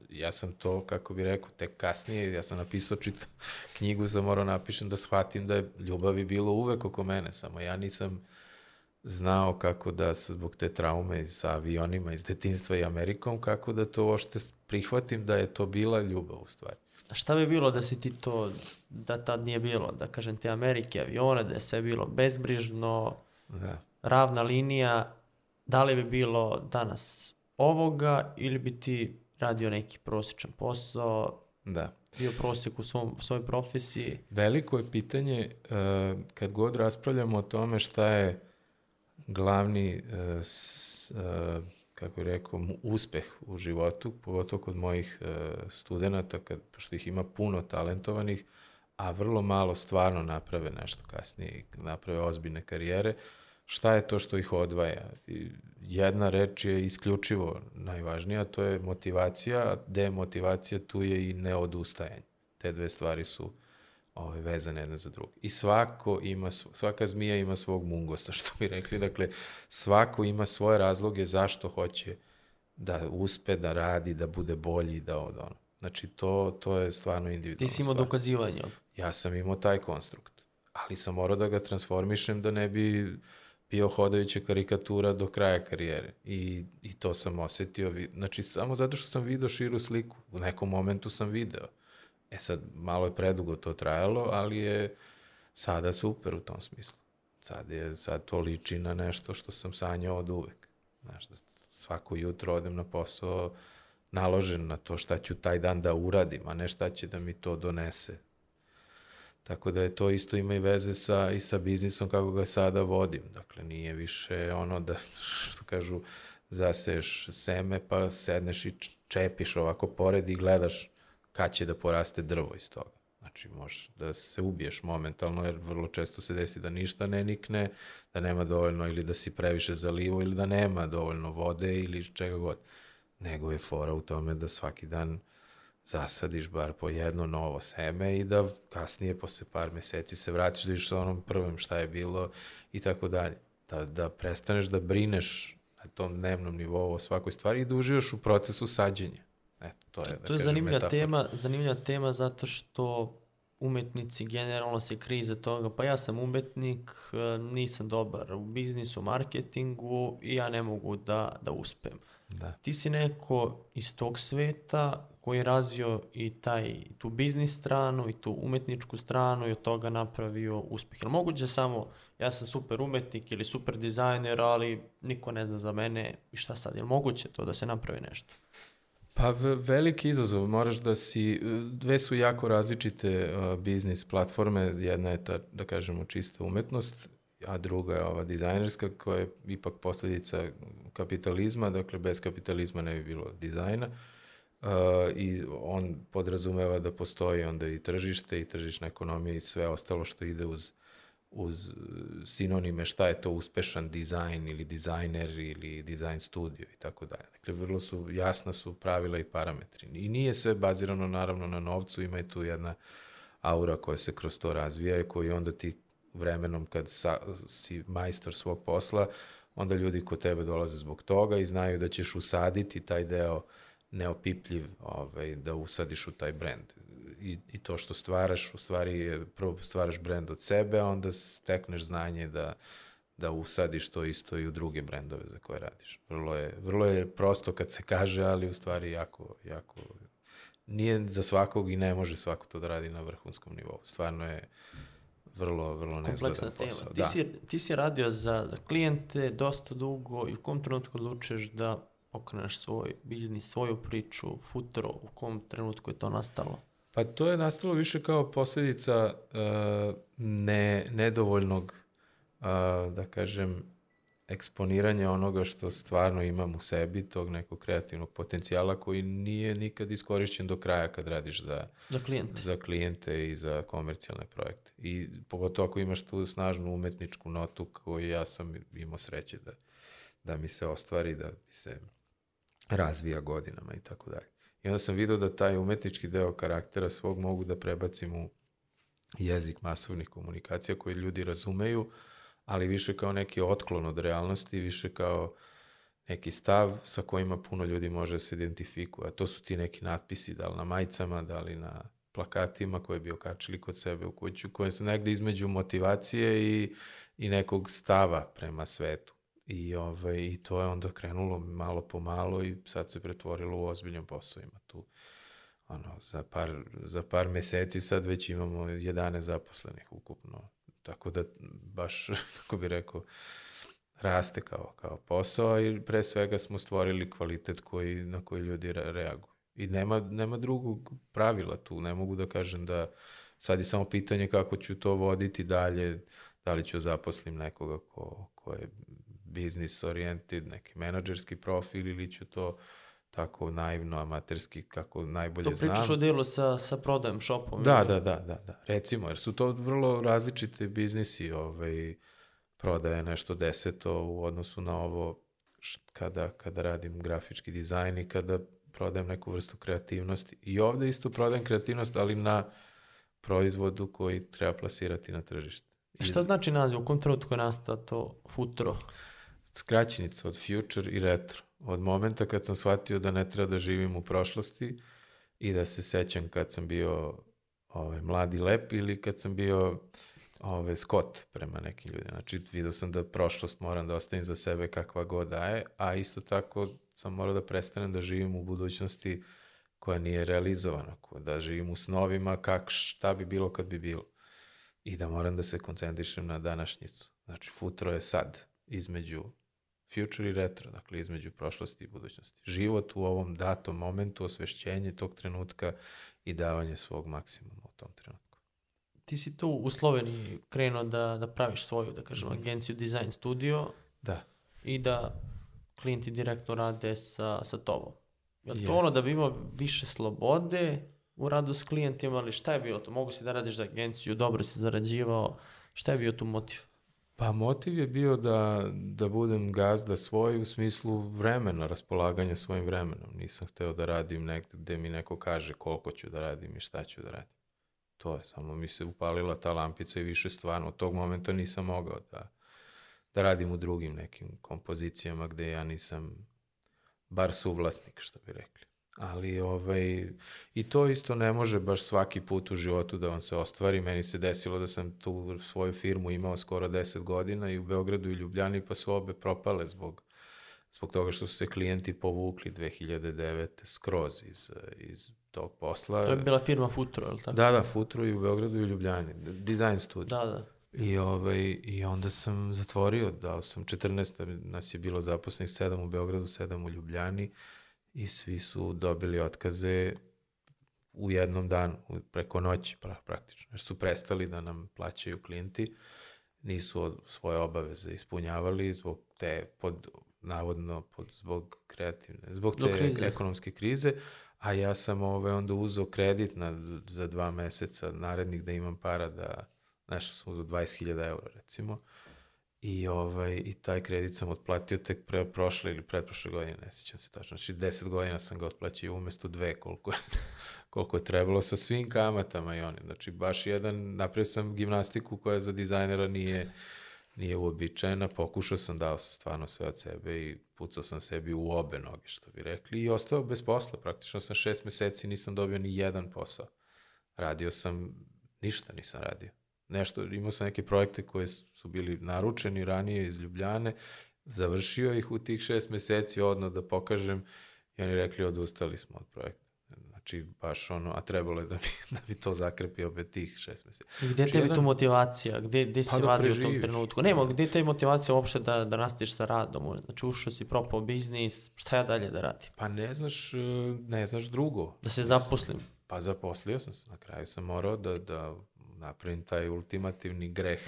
ja sam to, kako bi rekao, tek kasnije, ja sam napisao čitav knjigu, sam morao napišem da shvatim da je ljubavi bilo uvek oko mene, samo ja nisam znao kako da s- zbog te traume sa avionima iz detinstva i Amerikom, kako da to ošte prihvatim da je to bila ljubav u stvari. Šta bi bilo da si ti to, da tad nije bilo, da kažem te Amerike, avione, da je sve bilo bezbrižno, Da. ravna linija, da li bi bilo danas ovoga ili bi ti radio neki prosječan posao, Da. bio prosjek u svom, svojoj profesiji? Veliko je pitanje uh, kad god raspravljamo o tome šta je glavni uh, s, uh, kako bih rekao, uspeh u životu, pogotovo kod mojih uh, studenta, kad, pošto ih ima puno talentovanih, a vrlo malo stvarno naprave nešto kasnije naprave ozbiljne karijere, šta je to što ih odvaja? Jedna reč je isključivo najvažnija, to je motivacija, a demotivacija tu je i neodustajanje. Te dve stvari su ove, vezane jedna za drugu. I svako ima, svaka zmija ima svog mungosa, <laughs> što bi rekli. Dakle, svako ima svoje razloge zašto hoće da uspe, da radi, da bude bolji, da od ono. Znači, to, to je stvarno individualno. Ti si imao dokazivanje. Ja sam imao taj konstrukt, ali sam morao da ga transformišem da ne bi bio hodajuća karikatura do kraja karijere. I, I to sam osetio. Znači, samo zato što sam video širu sliku. U nekom momentu sam video. E sad, malo je predugo to trajalo, ali je sada super u tom smislu. Sad, je, sad to liči na nešto što sam sanjao od uvek. Znaš, da svako jutro odem na posao naložen na to šta ću taj dan da uradim, a ne šta će da mi to donese. Tako da je to isto ima i veze sa, i sa biznisom kako ga sada vodim. Dakle, nije više ono da, što kažu, zaseješ seme pa sedneš i čepiš ovako pored i gledaš kad će da poraste drvo iz toga. Znači, možeš da se ubiješ momentalno, jer vrlo često se desi da ništa ne nikne, da nema dovoljno ili da si previše zalivo ili da nema dovoljno vode ili čega god. Nego je fora u tome da svaki dan zasadiš bar po jedno novo seme i da kasnije, posle par meseci, se vratiš da vidiš sa onom prvim šta je bilo i tako dalje. Da, da prestaneš da brineš na tom dnevnom nivou o svakoj stvari i da uživaš u procesu sađenja. Eto, to je, da to je zanimljiva metafora. tema, zanimljiva tema zato što umetnici generalno se krize toga, pa ja sam umetnik, e, nisam dobar u biznisu, marketingu i ja ne mogu da, da uspem. Da. Ti si neko iz tog sveta koji je razvio i taj, tu biznis stranu i tu umetničku stranu i od toga napravio uspeh. Jel moguće samo, ja sam super umetnik ili super dizajner, ali niko ne zna za mene i šta sad? Jel moguće to da se napravi nešto? Pa veliki izazov, moraš da si, dve su jako različite uh, biznis platforme, jedna je ta, da kažemo, čista umetnost, a druga je ova dizajnerska koja je ipak posledica kapitalizma, dakle bez kapitalizma ne bi bilo dizajna. Uh, I on podrazumeva da postoji onda i tržište i tržišna ekonomija i sve ostalo što ide uz, uz uh, sinonime šta je to uspešan dizajn ili dizajner ili dizajn studio i tako dalje. Dakle, vrlo su, jasna su pravila i parametri. I nije sve bazirano naravno na novcu, ima i tu jedna aura koja se kroz to razvija i koji onda ti vremenom kad sa, si majstor svog posla, onda ljudi kod tebe dolaze zbog toga i znaju da ćeš usaditi taj deo neopipljiv ovaj, da usadiš u taj brend. I, I to što stvaraš, u stvari je, prvo stvaraš brend od sebe, a onda stekneš znanje da, da usadiš to isto i u druge brendove za koje radiš. Vrlo je, vrlo je prosto kad se kaže, ali u stvari jako, jako nije za svakog i ne može svako to da radi na vrhunskom nivou. Stvarno je vrlo, vrlo nezgodan tema. posao. Ti, Da. si, ti si radio za, za klijente dosta dugo i u kom trenutku odlučuješ da okreneš svoj biznis, svoju priču, futuro, u kom trenutku je to nastalo? Pa to je nastalo više kao posljedica uh, ne, nedovoljnog, uh, da kažem, eksponiranja onoga što stvarno imam u sebi, tog nekog kreativnog potencijala koji nije nikad iskorišćen do kraja kad radiš za, Za klijente. za klijente i za komercijalne projekte. I pogotovo ako imaš tu snažnu umetničku notu koju ja sam imao sreće da, da mi se ostvari, da mi se razvija godinama i tako dalje. I onda sam vidio da taj umetnički deo karaktera svog mogu da prebacim u jezik masovnih komunikacija koje ljudi razumeju, ali više kao neki otklon od realnosti, više kao neki stav sa kojima puno ljudi može da se identifikuje. A to su ti neki natpisi, da li na majicama, da li na plakatima koje bi okačili kod sebe u kuću, koje su negde između motivacije i, i nekog stava prema svetu. I, ovaj, I to je onda krenulo malo po malo i sad se pretvorilo u ozbiljan posao. Ima tu ono, za par, za par meseci sad već imamo 11 zaposlenih ukupno. Tako da baš, <laughs> kako bi rekao, raste kao, kao posao i pre svega smo stvorili kvalitet koji, na koji ljudi re, reaguju. I nema, nema drugog pravila tu. Ne mogu da kažem da sad je samo pitanje kako ću to voditi dalje, da li ću zaposlim nekoga ko, ko je business oriented, neki menadžerski profil ili ću to tako naivno, amaterski, kako najbolje To znam. pričaš o delu sa, sa prodajem, shopom. Da, ili? da, da, da, da. Recimo, jer su to vrlo različite biznisi, ovaj, prodaje nešto deseto u odnosu na ovo kada, kada radim grafički dizajn i kada prodajem neku vrstu kreativnosti. I ovde isto prodajem kreativnost, ali na proizvodu koji treba plasirati na tržište. Šta znači naziv? U kom trenutku je nastao to futuro? Skraćenica od future i retro. Od momenta kad sam shvatio da ne treba da živim u prošlosti i da se sećam kad sam bio ovaj, mladi lep ili kad sam bio ovaj, skot prema nekim ljudima. Znači, vidio sam da prošlost moram da ostavim za sebe kakva god daje, a isto tako sam morao da prestanem da živim u budućnosti koja nije realizovana, da živim u snovima kak, šta bi bilo kad bi bilo. I da moram da se koncentrišem na današnjicu. Znači, futro je sad, između future i retro, dakle između prošlosti i budućnosti. Život u ovom datom momentu, osvešćenje tog trenutka i davanje svog maksimuma u tom trenutku. Ti si tu u Sloveniji krenuo da, da praviš svoju, da kažem, agenciju Design Studio Da. i da klijenti direktno rade sa, sa tobom. Je to ono da bi imao više slobode u radu s klijentima, ali šta je bilo to? Mogu si da radiš za agenciju, dobro si zarađivao, šta je bio tu motiv? Pa motiv je bio da, da budem gazda svoj u smislu vremena, raspolaganja svojim vremenom. Nisam hteo da radim negde gde mi neko kaže koliko ću da radim i šta ću da radim. To je, samo mi se upalila ta lampica i više stvarno od tog momenta nisam mogao da, da radim u drugim nekim kompozicijama gde ja nisam bar suvlasnik, što bi rekli. Ali ovaj, i to isto ne može baš svaki put u životu da vam se ostvari. Meni se desilo da sam tu svoju firmu imao skoro 10 godina i u Beogradu i Ljubljani, pa su obe propale zbog, zbog toga što su se klijenti povukli 2009. skroz iz, iz tog posla. To je bila firma Futuro, je li tako? Da, da, Futuro i u Beogradu i u Ljubljani. Design studio. Da, da. I, ovaj, I onda sam zatvorio, dao sam 14, nas je bilo zaposlenih, 7 u Beogradu, 7 u Ljubljani i svi su dobili otkaze u jednom danu, preko noći pra, praktično, jer su prestali da nam plaćaju klijenti, nisu od, svoje obaveze ispunjavali zbog te, pod, navodno, pod, zbog kreativne, zbog te krize. ekonomske krize, a ja sam ovaj, onda uzeo kredit na, za dva meseca narednih da imam para da, nešto sam uzeo 20.000 eura recimo, i, ovaj, i taj kredit sam otplatio tek pre, prošle ili pretprošle godine, ne sjećam se tačno. Znači 10 godina sam ga otplaćio umesto dve koliko je, <laughs> koliko je trebalo sa svim kamatama i onim. Znači baš jedan, napravio sam gimnastiku koja za dizajnera nije, nije uobičajena, pokušao sam, dao sam stvarno sve od sebe i pucao sam sebi u obe noge, što bi rekli, i ostao bez posla. Praktično sam šest meseci, nisam dobio ni jedan posao. Radio sam, ništa nisam radio. Nešto, imao sam neke projekte koje su bili naručeni ranije iz Ljubljane, završio ih u tih šest meseci odno da pokažem i oni rekli odustali smo od projekta. Znači, baš ono, a trebalo je da mi, <laughs> da mi to zakrepi opet tih šest meseci. I gde Znači, tebi jedan- tu motivacija? Gde, gde si Pa da radio u tom trenutku? Nema, gde tebi motivacija uopšte da, da nastaviš sa radom? Znači ušao si, propao biznis, šta ja dalje da radim? Pa ne znaš, e, ne znaš drugo. Da se zaposlim. Pa zaposlio sam se, na kraju sam morao da, da napravim taj ultimativni greh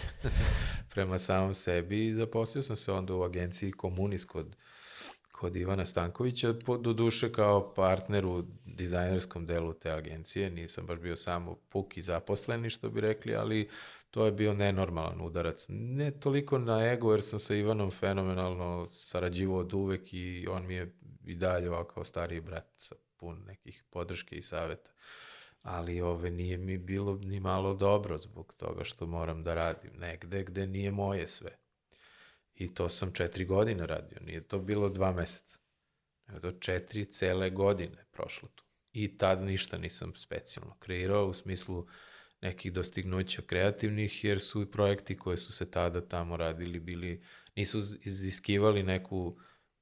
<laughs> prema samom sebi i zaposlio sam se onda u agenciji Komunis kod, kod Ivana Stankovića, do duše kao partner u dizajnerskom delu te agencije, nisam baš bio samo puki zaposleni, što bi rekli, ali to je bio nenormalan udarac. Ne toliko na ego, jer sam sa Ivanom fenomenalno sarađivao od uvek i on mi je i dalje ovako stariji brat sa pun nekih podrške i saveta. Ali ove, nije mi bilo ni malo dobro zbog toga što moram da radim negde gde nije moje sve. I to sam četiri godine radio, nije to bilo dva meseca. Nego to četiri cele godine prošlo tu. I tad ništa nisam specijalno kreirao u smislu nekih dostignuća kreativnih, jer su projekti koje su se tada tamo radili bili, nisu iziskivali neku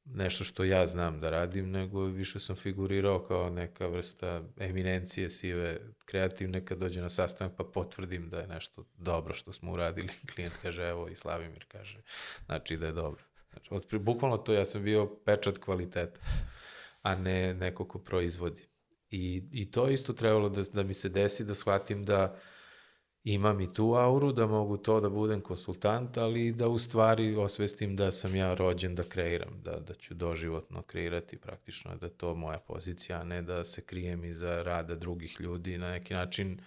nešto što ja znam da radim, nego više sam figurirao kao neka vrsta eminencije sive kreativne kad dođe na sastanak pa potvrdim da je nešto dobro što smo uradili. <laughs> Klijent kaže evo i Slavimir kaže znači da je dobro. Znači, otpri, bukvalno to ja sam bio pečat kvaliteta, a ne neko ko proizvodi. I, i to isto trebalo da, da mi se desi, da shvatim da imam i tu auru, da mogu to da budem konsultant, ali da u stvari osvestim da sam ja rođen da kreiram, da, da ću doživotno kreirati praktično, da to moja pozicija, a ne da se krijem iza rada drugih ljudi na neki način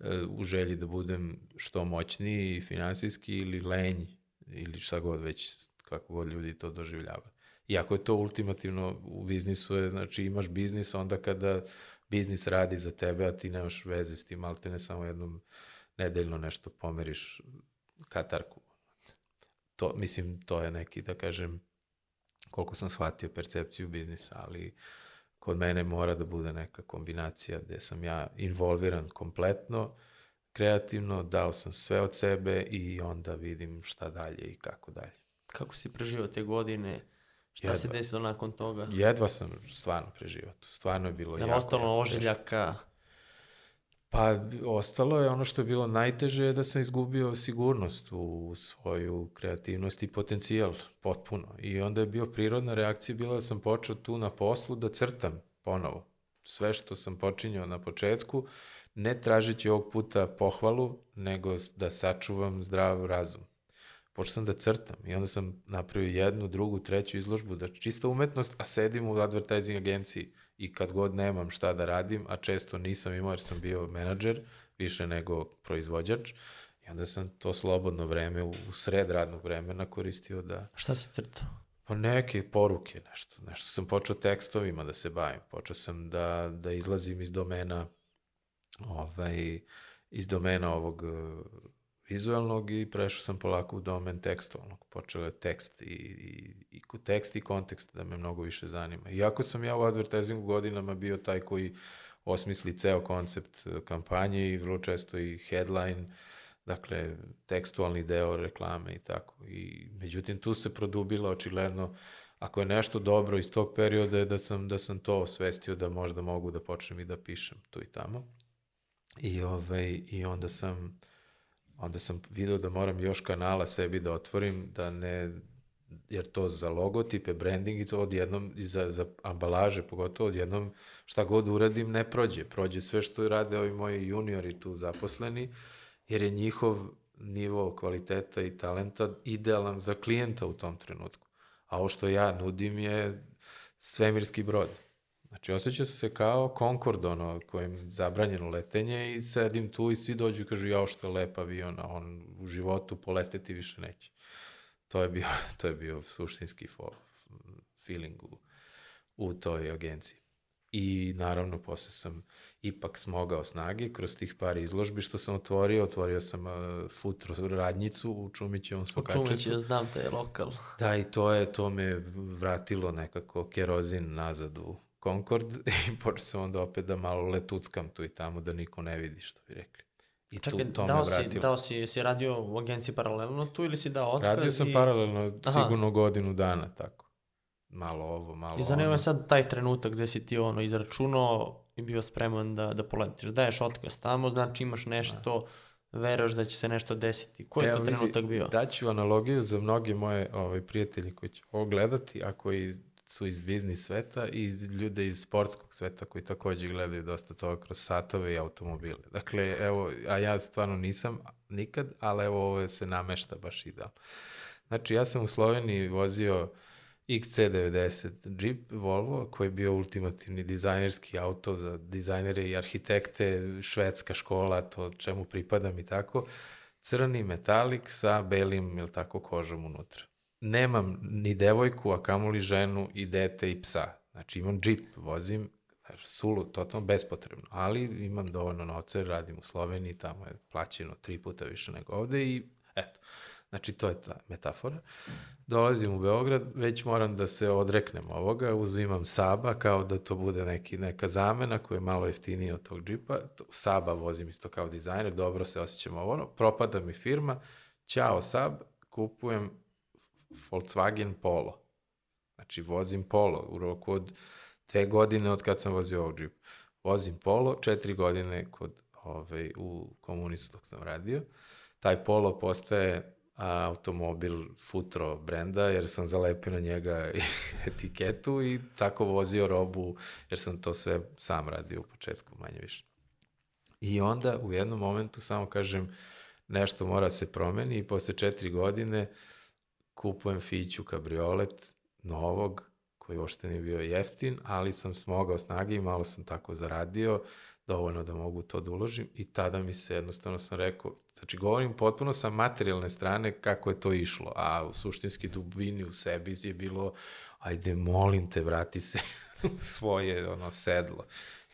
e, u želji da budem što moćniji finansijski ili lenj ili šta god već, kako god ljudi to doživljavaju. Iako je to ultimativno u biznisu, je, znači imaš biznis onda kada biznis radi za tebe, a ti nemaš veze s tim, ali te ne samo jednom nedeljno nešto pomeriš katarku. To, mislim, to je neki, da kažem, koliko sam shvatio percepciju biznisa, ali kod mene mora da bude neka kombinacija gde sam ja involviran kompletno, kreativno, dao sam sve od sebe i onda vidim šta dalje i kako dalje. Kako si preživao te godine? Šta Jedva. se desilo nakon toga? Jedva sam stvarno preživao. Stvarno je bilo li jako, ostalo jako teško. Pa ostalo je ono što je bilo najteže je da sam izgubio sigurnost u svoju kreativnost i potencijal potpuno. I onda je bio prirodna reakcija bila da sam počeo tu na poslu da crtam ponovo. Sve što sam počinjao na početku, ne tražeći ovog puta pohvalu, nego da sačuvam zdrav razum. Počeo sam da crtam i onda sam napravio jednu, drugu, treću izložbu, da čista umetnost, a sedim u advertising agenciji i kad god nemam šta da radim, a često nisam imao jer sam bio menadžer, više nego proizvođač, i onda sam to slobodno vreme, u, sred radnog vremena koristio da... Šta si crtao? Pa neke poruke, nešto. Nešto sam počeo tekstovima da se bavim. Počeo sam da, da izlazim iz domena ovaj, iz domena ovog vizualnog i prešao sam polako u domen tekstualnog. Počeo je tekst i, i, i tekst i kontekst da me mnogo više zanima. Iako sam ja u advertisingu godinama bio taj koji osmisli ceo koncept uh, kampanje i vrlo često i headline, dakle, tekstualni deo reklame i tako. I, međutim, tu se produbila očigledno ako je nešto dobro iz tog perioda je da sam, da sam to osvestio da možda mogu da počnem i da pišem tu i tamo. I, ovaj, i onda sam onda sam video da moram još kanala sebi da otvorim, da ne, jer to za logotipe, branding i to odjednom, i za, za ambalaže pogotovo odjednom, šta god uradim ne prođe. Prođe sve što rade ovi moji juniori tu zaposleni, jer je njihov nivo kvaliteta i talenta idealan za klijenta u tom trenutku. A ovo što ja nudim je svemirski brod. Znači, osjećao sam se kao Concord, ono, kojem zabranjeno letenje i sedim tu i svi dođu i kažu, jao što je lep avion, a on u životu poleteti više neće. To je bio, <laughs> to je bio suštinski fo, feeling u, u toj agenciji. I naravno, posle sam ipak smogao snage kroz tih par izložbi što sam otvorio. Otvorio sam uh, futro radnjicu u Čumićevom sokačetu. U Čumić, ja znam da je lokal. Da, i to je, to me vratilo nekako kerozin nazad u, Concord <laughs> i počeo sam onda opet da malo letuckam tu i tamo da niko ne vidi što bi rekli. I Čekaj, tu, to dao, si, dao si, si radio u agenciji paralelno tu ili si dao otkaz? Radio sam i... paralelno Aha. sigurno godinu dana, tako. Malo ovo, malo I zanima ono. sad taj trenutak gde si ti ono izračunao i bio spreman da, da poletiš. Daješ otkaz tamo, znači imaš nešto, da. veraš da će se nešto desiti. Koji je to trenutak bio? Daću analogiju za mnoge moje ovaj, prijatelji koji će ovo gledati, a koji su iz biznis sveta i iz ljude iz sportskog sveta koji takođe gledaju dosta toga kroz satove i automobile. Dakle, evo, a ja stvarno nisam nikad, ali evo ovo se namešta baš idealno. Znači, ja sam u Sloveniji vozio XC90 Jeep Volvo, koji je bio ultimativni dizajnerski auto za dizajnere i arhitekte, švedska škola, to čemu pripadam i tako. Crni metalik sa belim, ili tako, kožom unutra nemam ni devojku, a kamoli ženu i dete i psa. Znači imam džip, vozim, znači, sulu, totalno bespotrebno, ali imam dovoljno novca, radim u Sloveniji, tamo je plaćeno tri puta više nego ovde i eto. Znači, to je ta metafora. Dolazim u Beograd, već moram da se odreknem ovoga, uzimam Saba kao da to bude neki, neka zamena koja je malo jeftinija od tog džipa. Saba vozim isto kao dizajner, dobro se osjećam ovo, propada mi firma, ćao Sab, kupujem Volkswagen Polo. Znači, vozim Polo u roku od dve godine od kad sam vozio ovog džipa. Vozim Polo, četiri godine kod, ovaj, u komunistu dok sam radio. Taj Polo postaje a, automobil Futro brenda, jer sam zalepio na njega <laughs> etiketu i tako vozio robu, jer sam to sve sam radio u početku, manje više. I onda u jednom momentu samo kažem nešto mora se promeni i posle četiri godine uh, kupujem Fiću kabriolet novog, koji uopšte nije bio jeftin, ali sam smogao snage i malo sam tako zaradio, dovoljno da mogu to da uložim i tada mi se jednostavno sam rekao, znači govorim potpuno sa materijalne strane kako je to išlo, a u suštinski dubini u sebi je bilo, ajde molim te vrati se <laughs> u svoje ono sedlo.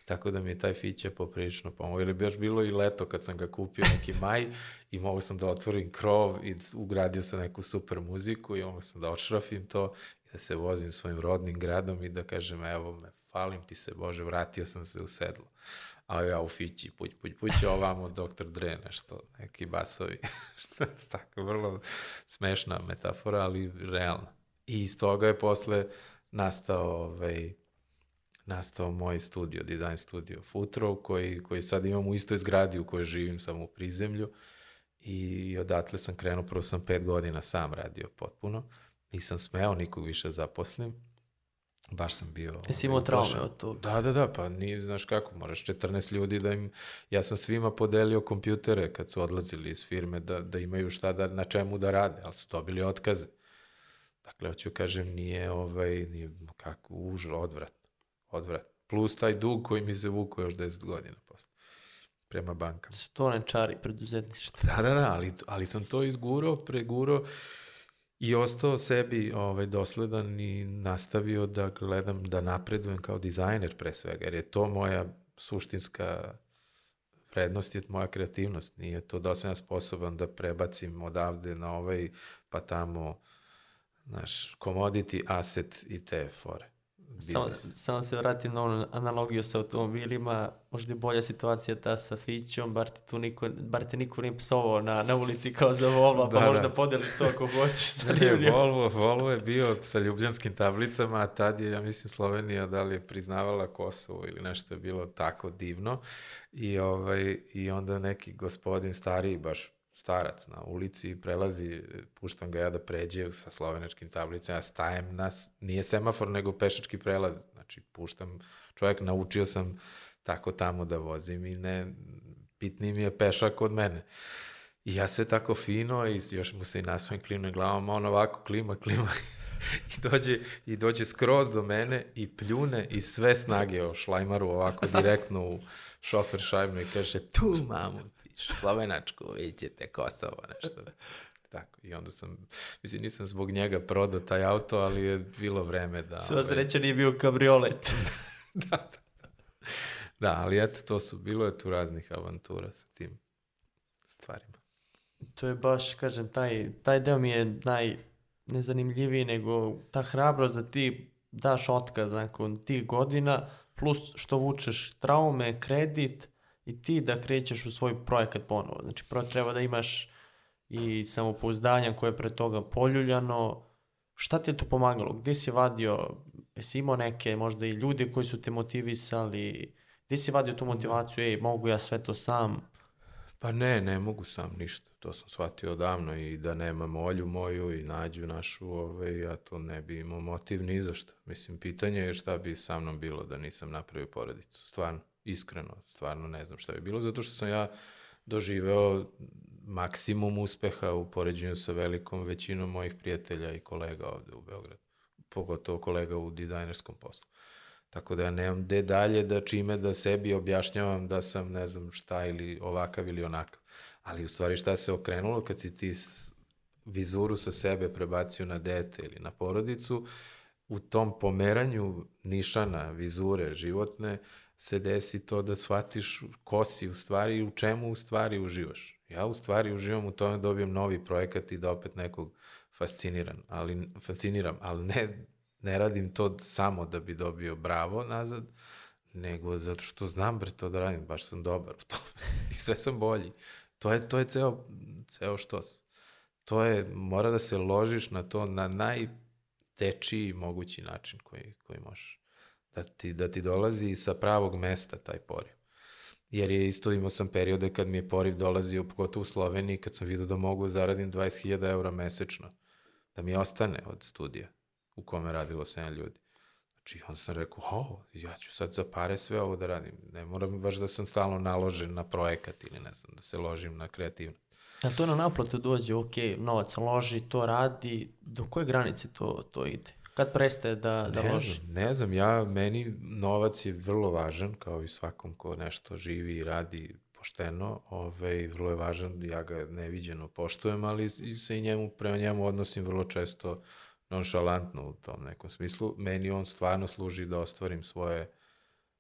Tako da mi je taj fiće poprilično pomogao. Ili bi još bilo i leto kad sam ga kupio neki maj i mogu sam da otvorim krov i ugradio sam neku super muziku i mogu sam da očrafim to i da se vozim svojim rodnim gradom i da kažem evo me, falim ti se Bože, vratio sam se u sedlo. A ja u fići, puć, puć, puć, ovamo Dr. Dre, nešto, neki basovi. <laughs> Tako, vrlo smešna metafora, ali realna. I iz toga je posle nastao ovaj, nastao moj studio, design studio Futro, koji, koji sad imam u istoj zgradi u kojoj živim, samo u prizemlju. I odatle sam krenuo, prvo sam pet godina sam radio potpuno. Nisam smeo nikog više zaposlim. Baš sam bio... Jesi ovaj, imao traume od toga? Da, da, da, pa nije, znaš kako, moraš 14 ljudi da im, ja sam svima podelio kompjutere kad su odlazili iz firme da, da imaju šta da, na čemu da rade, ali su dobili otkaze. Dakle, hoću kažem, nije ovaj, nije kako, už, odvrat, odvrat. Plus taj dug koji mi se vuko još 10 godina posle, prema bankama. Su to ne čari preduzetništva. <laughs> Da, da, da, ali, ali sam to izgurao, pregurao i ostao sebi ovaj, dosledan i nastavio da gledam, da napredujem kao dizajner pre svega, jer je to moja suštinska vrednost je moja kreativnost. Nije to da sam ja sposoban da prebacim odavde na ovaj, pa tamo, znaš, commodity, asset i te fore. Samo, samo se vratim na onu analogiju sa automobilima, možda je bolja situacija ta sa Fićom, bar te, tu niko, bar te niko nije psovao na, na ulici kao za Volvo, pa Da, možda da. podeliš to ako hoćeš sa Livnijom. Volvo, Volvo je bio sa ljubljanskim tablicama, a tad je, ja mislim, Slovenija da li je priznavala Kosovo ili nešto je bilo tako divno. I, ovaj, i onda neki gospodin stariji, baš starac na ulici, prelazi, puštam ga ja da pređe sa slovenačkim tablicama, ja stajem na, nije semafor, nego pešački prelaz. Znači, puštam, čovjek, naučio sam tako tamo da vozim i ne, bitniji mi je pešak od mene. I ja sve tako fino i još mu se i nasmejem klimne glavom, on ovako klima, klima <laughs> i dođe, i dođe skroz do mene i pljune i sve snage o šlajmaru ovako direktno u šofer šajbnu i kaže tu mamu slovenačku, vidite Kosovo, nešto. Tako, i onda sam, mislim, nisam zbog njega prodao taj auto, ali je bilo vreme da... Sva ovaj, sreća nije bio kabriolet. <laughs> da, da, da. Da, ali eto, to su, bilo je tu raznih avantura sa tim stvarima. to je baš, kažem, taj, taj deo mi je najnezanimljiviji nego ta hrabrost da ti daš otkaz nakon tih godina, plus što vučeš traume, kredit i ti da krećeš u svoj projekat ponovo. Znači, prvo treba da imaš i samopouzdanja koje je pre toga poljuljano. Šta ti je to pomagalo? Gde si vadio, jesi imao neke možda i ljude koji su te motivisali? Gde si vadio tu motivaciju, ej, mogu ja sve to sam? Pa ne, ne mogu sam ništa. To sam shvatio odavno i da nemam olju moju i nađu našu, ove, ja to ne bi imao motiv ni za šta. Mislim, pitanje je šta bi sa mnom bilo da nisam napravio porodicu. Stvarno, iskreno, stvarno ne znam šta bi bilo, zato što sam ja doživeo maksimum uspeha u poređenju sa velikom većinom mojih prijatelja i kolega ovde u Beogradu. Pogotovo kolega u dizajnerskom poslu. Tako da ja nemam gde dalje da čime da sebi objašnjavam da sam ne znam šta ili ovakav ili onakav. Ali u stvari šta se okrenulo kad si ti vizuru sa sebe prebacio na dete ili na porodicu, u tom pomeranju nišana, vizure životne, se desi to da shvatiš ko si u stvari i u čemu u stvari uživaš. Ja u stvari uživam u tome da dobijem novi projekat i da opet nekog fasciniram, ali, fasciniram, ali ne, ne radim to samo da bi dobio bravo nazad, nego zato što znam bre to da radim, baš sam dobar u tome <laughs> i sve sam bolji. To je, to je ceo, ceo štos. To je, mora da se ložiš na to na najtečiji mogući način koji, koji možeš. Da ti, da ti dolazi sa pravog mesta taj poriv. Jer je isto imao sam periode kad mi je poriv dolazio, pogotovo u Sloveniji, kad sam vidio da mogu da zaradim 20.000 eura mesečno. Da mi ostane od studija u kome radilo 7 ljudi. Znači, onda sam rekao, o, ja ću sad za pare sve ovo da radim. Ne moram baš da sam stalno naložen na projekat ili ne znam, da se ložim na kreativnost. Jel to na naplatu dođe, ok, novac loži, to radi, do koje granice to, to ide? Kad prestaje da, da ne loži? Znam, ne znam, ja, meni novac je vrlo važan, kao i svakom ko nešto živi i radi pošteno, ovaj, vrlo je važan, ja ga neviđeno poštujem, ali i se i njemu, prema njemu odnosim vrlo često nonšalantno u tom nekom smislu. Meni on stvarno služi da ostvarim svoje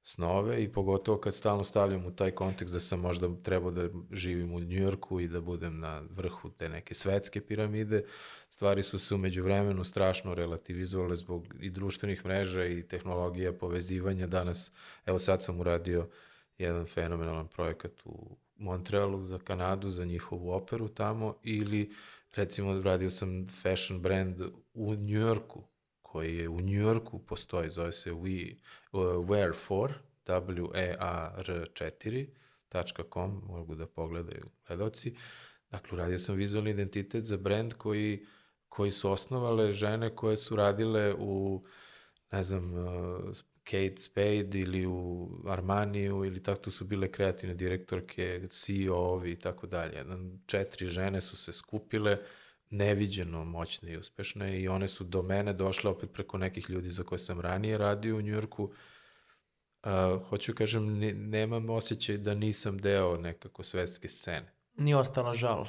snove i pogotovo kad stalno stavljam u taj kontekst da sam možda trebao da živim u Njujorku i da budem na vrhu te neke svetske piramide, stvari su se umeđu vremenu strašno relativizovale zbog i društvenih mreža i tehnologija povezivanja. Danas, evo sad sam uradio jedan fenomenalan projekat u Montrealu za Kanadu, za njihovu operu tamo, ili recimo radio sam fashion brand u Njujorku, koji je u Njujorku, postoji, zove se we, uh, Where4, w-e-a-r-4.com, mogu da pogledaju gledoci. Dakle, uradio sam vizualni identitet za brand koji, koji su osnovale žene koje su radile u, ne znam, uh, Kate Spade ili u Armaniju ili tako, tu su bile kreativne direktorke, CEO-ovi i tako dalje. Četiri žene su se skupile, neviđeno moćne i uspešne i one su do mene došle opet preko nekih ljudi za koje sam ranije radio u Njujorku. Uh, hoću kažem, ne, nemam osjećaj da nisam deo nekako svetske scene. Nije ostala žal.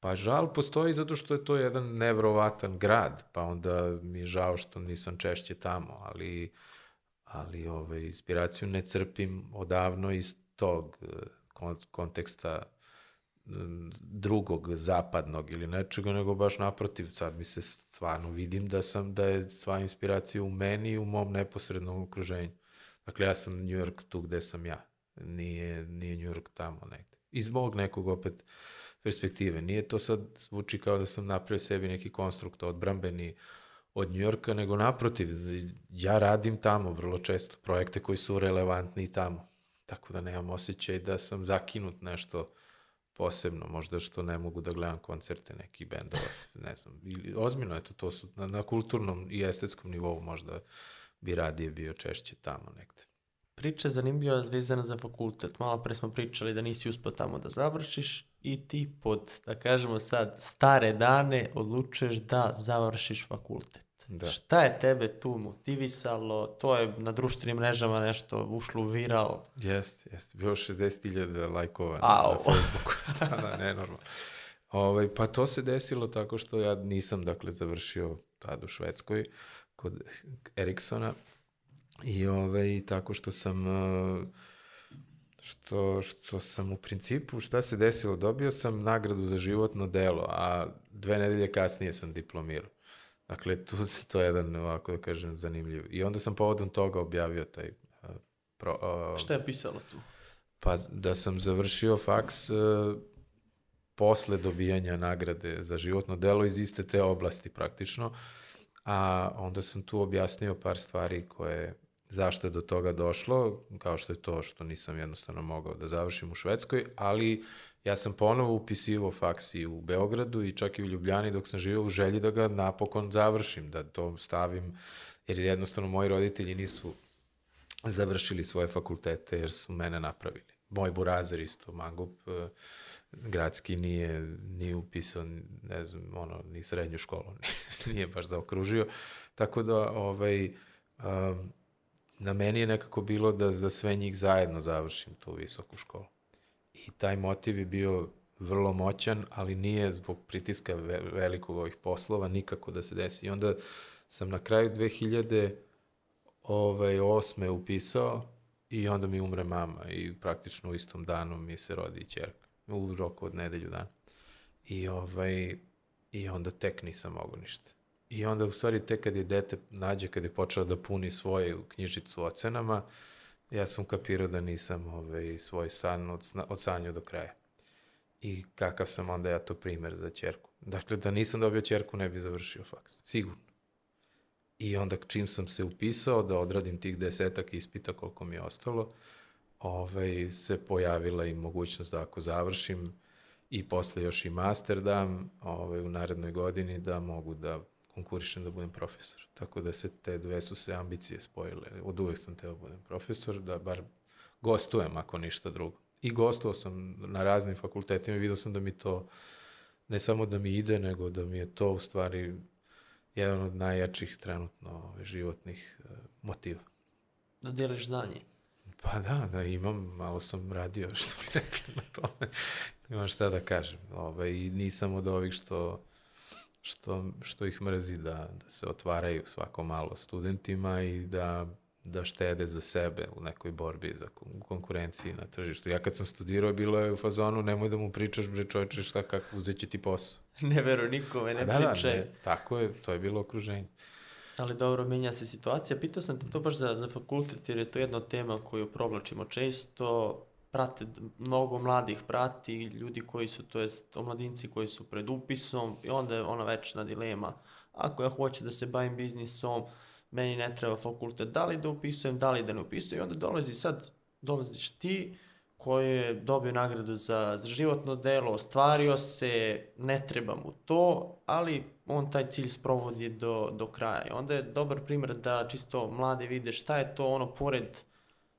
Pa žal postoji zato što je to jedan nevrovatan grad, pa onda mi je žao što nisam češće tamo, ali, ali ovaj, inspiraciju ne crpim odavno iz tog eh, konteksta drugog zapadnog ili nečega, nego baš naprotiv, sad mi se stvarno vidim da sam, da je sva inspiracija u meni i u mom neposrednom okruženju. Dakle, ja sam New York tu gde sam ja. Nije, nije New York tamo negde. Iz mog nekog opet perspektive. Nije to sad zvuči kao da sam napravio sebi neki konstrukt odbrambeni od New Yorka, nego naprotiv, ja radim tamo vrlo često projekte koji su relevantni i tamo. Tako da nemam osjećaj da sam zakinut nešto posebno, možda što ne mogu da gledam koncerte nekih bendova, ne znam, ili ozbiljno, eto, to su na, na kulturnom i estetskom nivou možda bi radije bio češće tamo negde. Priča je zanimljiva vezana za fakultet. Malo pre smo pričali da nisi uspio tamo da završiš i ti pod, da kažemo sad, stare dane odlučuješ da završiš fakultet. Da. Šta je tebe tu motivisalo? To je na društvenim mrežama nešto ušlo u viral. Jeste, jeste. Bilo 60.000 lajkova na, na Facebooku. <laughs> da, da, nenormalno. Ovaj, pa to se desilo tako što ja nisam, dakle, završio tad u Švedskoj kod Eriksona i ovaj, tako što sam što, što sam u principu, šta se desilo, dobio sam nagradu za životno delo, a dve nedelje kasnije sam diplomirao. Dakle, tu, to je jedan, ovako da kažem, zanimljiv. I onda sam povodom toga objavio taj... Uh, pro, uh, Šta je pisalo tu? Pa da sam završio faks uh, posle dobijanja nagrade za životno delo iz iste te oblasti praktično, a onda sam tu objasnio par stvari koje zašto je do toga došlo, kao što je to što nisam jednostavno mogao da završim u Švedskoj, ali ja sam ponovo upisivo faks i u Beogradu i čak i u Ljubljani dok sam živio u želji da ga napokon završim, da to stavim, jer jednostavno moji roditelji nisu završili svoje fakultete jer su mene napravili. Moj burazer isto, Mangup, eh, gradski nije, nije upisao, ne znam, ono, ni srednju školu, <laughs> nije baš zaokružio. Tako da, ovaj, um, na meni je nekako bilo da za sve njih zajedno završim tu visoku školu. I taj motiv je bio vrlo moćan, ali nije zbog pritiska velikog ovih poslova nikako da se desi. I onda sam na kraju 2000 ovaj, osme upisao i onda mi umre mama i praktično u istom danu mi se rodi čerka. U roku od nedelju dana. I, ovaj, I onda tek nisam mogo ništa. I onda u stvari tek kad je dete nađe, kad je počeo da puni svoju knjižicu ocenama, ja sam kapirao da nisam ovaj, svoj san od, od sanju do kraja. I kakav sam onda ja to primer za čerku. Dakle, da nisam dobio čerku, ne bi završio faks. Sigurno. I onda čim sam se upisao da odradim tih desetak ispita koliko mi je ostalo, ovaj, se pojavila i mogućnost da ako završim i posle još i master dam ovaj, u narednoj godini da mogu da konkurišem da budem profesor. Tako da se te dve su se ambicije spojile. Od uvek sam teo da budem profesor, da bar gostujem ako ništa drugo. I gostovao sam na raznim fakultetima i vidio sam da mi to, ne samo da mi ide, nego da mi je to u stvari jedan od najjačih trenutno ovaj, životnih uh, motiva. Da deliš znanje. Pa da, da imam, malo sam radio, <laughs> što bi rekli na tome. imam šta da kažem. Ove, ovaj, I nisam od ovih što što, što ih mrzi da, da se otvaraju svako malo studentima i da, da štede za sebe u nekoj borbi za konkurenciji na tržištu. Ja kad sam studirao, bilo je u fazonu, nemoj da mu pričaš, bre čovječe, šta, kako, uzet će ti posao. <laughs> ne veru nikome, ne da, pričaj. Da, ne, tako je, to je bilo okruženje. Ali dobro, menja se situacija. Pitao sam te to baš za, za fakultet, jer je to jedna tema koju provlačimo često. Prate, mnogo mladih prati, ljudi koji su, to jest omladinci koji su pred upisom i onda je ona večna dilema. Ako ja hoću da se bavim biznisom, meni ne treba fakultet, da li da upisujem, da li da ne upisujem i onda dolazi sad, dolaziš ti koji je dobio nagradu za, za životno delo, ostvario se, ne treba mu to, ali on taj cilj sprovodi do, do kraja. I onda je dobar primjer da čisto mladi vide šta je to ono pored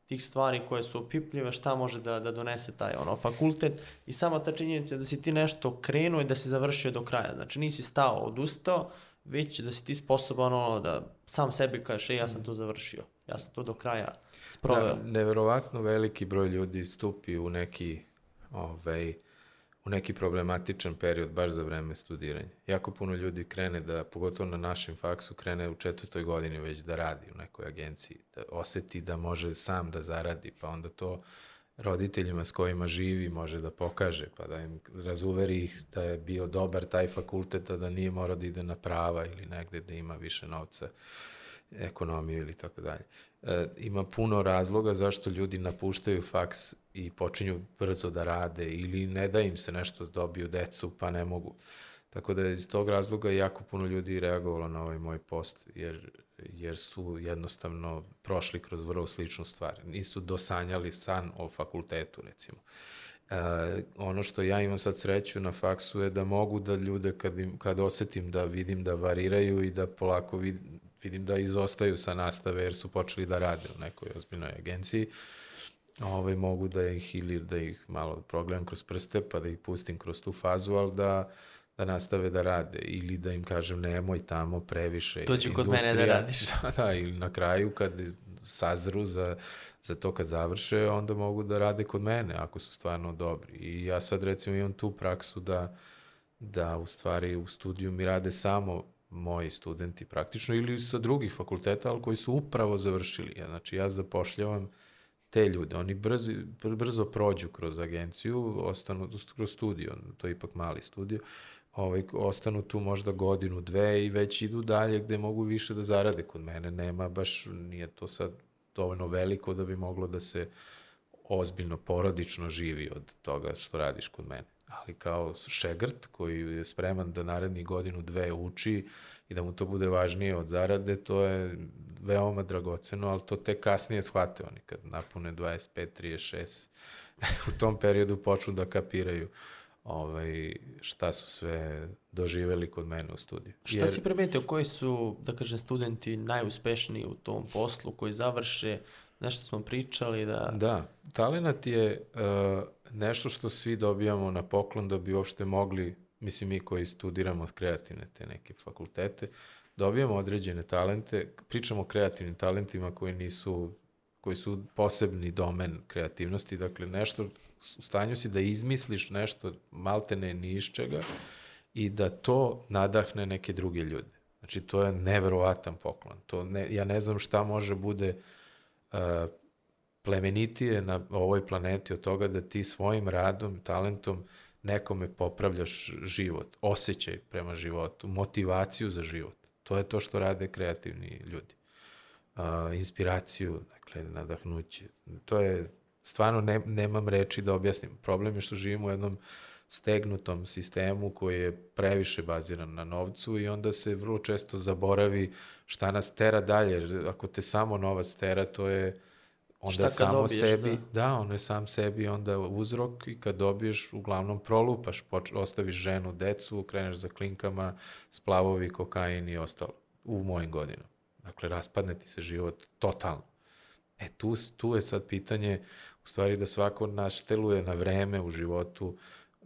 tih stvari koje su opipljive, šta može da, da donese taj ono, fakultet i sama ta činjenica da si ti nešto krenuo i da si završio do kraja. Znači nisi stao, odustao, već da si ti sposoban ono, da sam sebi kažeš, e, ja sam to završio, ja sam to do kraja sproveo. Da, neverovatno veliki broj ljudi stupi u neki, ovaj, neki problematičan period baš za vreme studiranja. Jako puno ljudi krene da, pogotovo na našem faksu, krene u četvrtoj godini već da radi u nekoj agenciji, da oseti da može sam da zaradi, pa onda to roditeljima s kojima živi može da pokaže, pa da im razuveri ih da je bio dobar taj fakultet, da nije morao da ide na prava ili negde da ima više novca, ekonomiju ili tako dalje. E, ima puno razloga zašto ljudi napuštaju faks i počinju brzo da rade ili ne da im se nešto dobiju decu pa ne mogu. Tako da iz tog razloga jako puno ljudi reagovalo na ovaj moj post, jer, jer su jednostavno prošli kroz vrlo sličnu stvar. Nisu dosanjali san o fakultetu, recimo. E, ono što ja imam sad sreću na faksu je da mogu da ljude kad, im, kad osetim da vidim da variraju i da polako vid, vidim da izostaju sa nastave jer su počeli da rade u nekoj ozbiljnoj agenciji, ovaj, mogu da ih ili da ih malo progledam kroz prste pa da ih pustim kroz tu fazu, ali da da nastave da rade ili da im kažem nemoj tamo previše. Dođu kod mene da radiš. <laughs> Da, da, ili na kraju kad sazru za, za to kad završe, onda mogu da rade kod mene ako su stvarno dobri. I ja sad recimo imam tu praksu da, da u stvari u studiju mi rade samo moji studenti praktično ili sa drugih fakulteta, ali koji su upravo završili. Ja, znači ja zapošljavam te ljude. Oni brzo, brzo prođu kroz agenciju, ostanu kroz studio, to je ipak mali studio, ovaj, ostanu tu možda godinu, dve i već idu dalje gde mogu više da zarade. Kod mene nema baš, nije to sad dovoljno veliko da bi moglo da se ozbiljno porodično živi od toga što radiš kod mene. Ali kao šegrt koji je spreman da naredni godinu, dve uči i da mu to bude važnije od zarade, to je veoma dragoceno, ali to te kasnije shvate oni kad napune 25, 36, <laughs> u tom periodu počnu da kapiraju ovaj, šta su sve doživeli kod mene u studiju. Šta Jer... si primetio, koji su, da kažem, studenti najuspešniji u tom poslu, koji završe, nešto smo pričali da... Da, talenat je uh, nešto što svi dobijamo na poklon da bi uopšte mogli, mislim mi koji studiramo kreativne te neke fakultete, dobijamo određene talente, pričamo o kreativnim talentima koji nisu koji su posebni domen kreativnosti, dakle nešto, u stanju si da izmisliš nešto maltene ni iz čega i da to nadahne neke druge ljude. Znači, to je neverovatan poklon. To ne, ja ne znam šta može bude uh, plemenitije na ovoj planeti od toga da ti svojim radom, talentom nekome popravljaš život, osjećaj prema životu, motivaciju za život. To je to što rade kreativni ljudi. Uh, inspiraciju, dakle, nadahnuće. To je, stvarno ne, nemam reči da objasnim. Problem je što živimo u jednom stegnutom sistemu koji je previše baziran na novcu i onda se vrlo često zaboravi šta nas tera dalje. Ako te samo novac tera, to je onda samo dobiješ, sebi, da. da, on je sam sebi onda uzrok i kad dobiješ, uglavnom prolupaš, poč, ostaviš ženu, decu, kreneš za klinkama, splavovi, kokain i ostalo u mojim godinama. Dakle, raspadne ti se život totalno. E, tu, tu je sad pitanje, u stvari, da svako naš teluje na vreme u životu,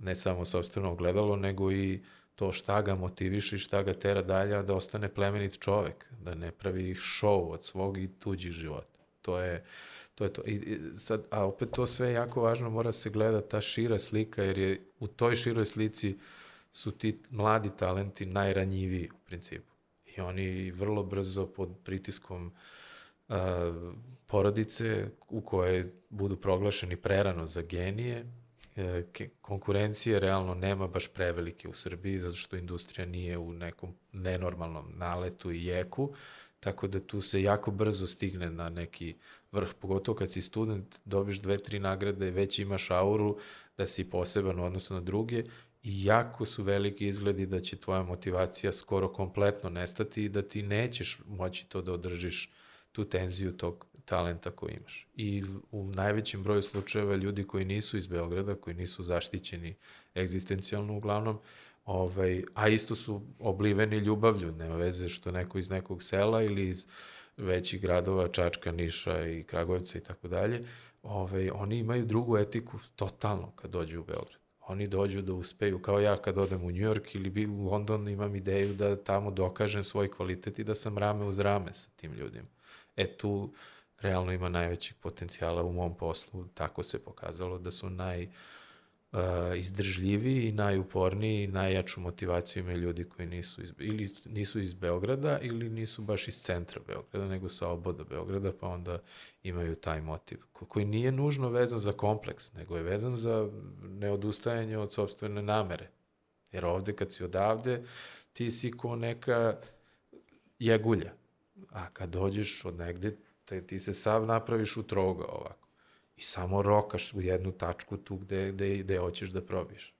ne samo sobstveno ogledalo, nego i to šta ga motiviše i šta ga tera dalje, da ostane plemenit čovek, da ne pravi šov od svog i tuđih života. To je, to je to. I, i sad, a opet to sve je jako važno, mora se gleda ta šira slika, jer je u toj široj slici su ti mladi talenti najranjiviji u principu. I oni vrlo brzo pod pritiskom uh, porodice u koje budu proglašeni prerano za genije, konkurencije realno nema baš prevelike u Srbiji, zato što industrija nije u nekom nenormalnom naletu i jeku, Tako da tu se jako brzo stigne na neki vrh, pogotovo kad si student, dobiš dve, tri nagrade, već imaš auru da si poseban u odnosu na druge i jako su veliki izgledi da će tvoja motivacija skoro kompletno nestati i da ti nećeš moći to da održiš tu tenziju tog talenta koji imaš. I u najvećem broju slučajeva ljudi koji nisu iz Beograda, koji nisu zaštićeni egzistencijalno uglavnom, ovaj, a isto su obliveni ljubavlju, nema veze što neko iz nekog sela ili iz većih gradova, Čačka, Niša i Kragujevca i tako dalje, ovaj, oni imaju drugu etiku totalno kad dođu u Beograd. Oni dođu da uspeju, kao ja kad odem u New York ili u London, imam ideju da tamo dokažem svoj kvalitet i da sam rame uz rame sa tim ljudima. E tu realno ima najvećeg potencijala u mom poslu, tako se pokazalo da su naj uh, izdržljiviji i najuporniji i najjaču motivaciju imaju ljudi koji nisu iz, ili nisu iz Beograda ili nisu baš iz centra Beograda, nego sa oboda Beograda, pa onda imaju taj motiv, ko, koji nije nužno vezan za kompleks, nego je vezan za neodustajanje od sobstvene namere. Jer ovde kad si odavde, ti si ko neka jegulja. A kad dođeš od negde, te, ti se sav napraviš u troga ovako. I samo rokaš u jednu tačku tu gde, gde, gde hoćeš da probiješ.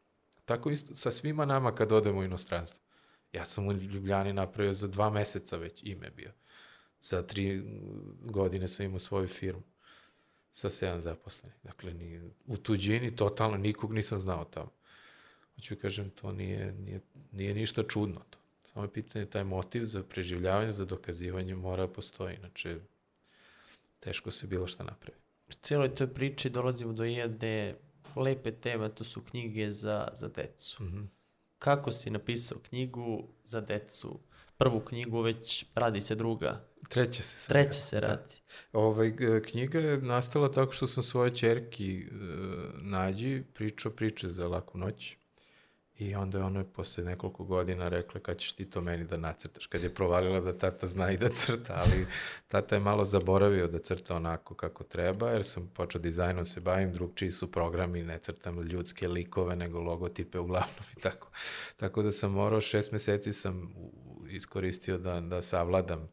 Tako isto sa svima nama kad odemo u inostranstvo. Ja sam u Ljubljani napravio za dva meseca već ime bio. Za tri godine sam imao svoju firmu sa sedam zaposlenih. Dakle, ni, u tuđini totalno nikog nisam znao tamo. Hoću kažem, to nije, nije, nije ništa čudno to. Samo je pitanje, taj motiv za preživljavanje, za dokazivanje mora da postoji. Znači, teško se bilo šta napravi. U cijeloj toj priči dolazimo do jedne lepe teme, to su knjige za, za decu. Mm -hmm. Kako si napisao knjigu za decu? Prvu knjigu, već radi se druga. Treća se sad. Treća se radi. Da. Ovaj, knjiga je nastala tako što sam svoje čerki e, nađi pričao priče za laku noć. I onda je ona posle nekoliko godina rekla kad ćeš ti to meni da nacrtaš. Kad je provalila da tata zna i da crta, ali tata je malo zaboravio da crta onako kako treba, jer sam počeo dizajnom se bavim, drugčiji su programi, ne crtam ljudske likove, nego logotipe uglavnom i tako. Tako da sam morao, šest meseci sam iskoristio da, da savladam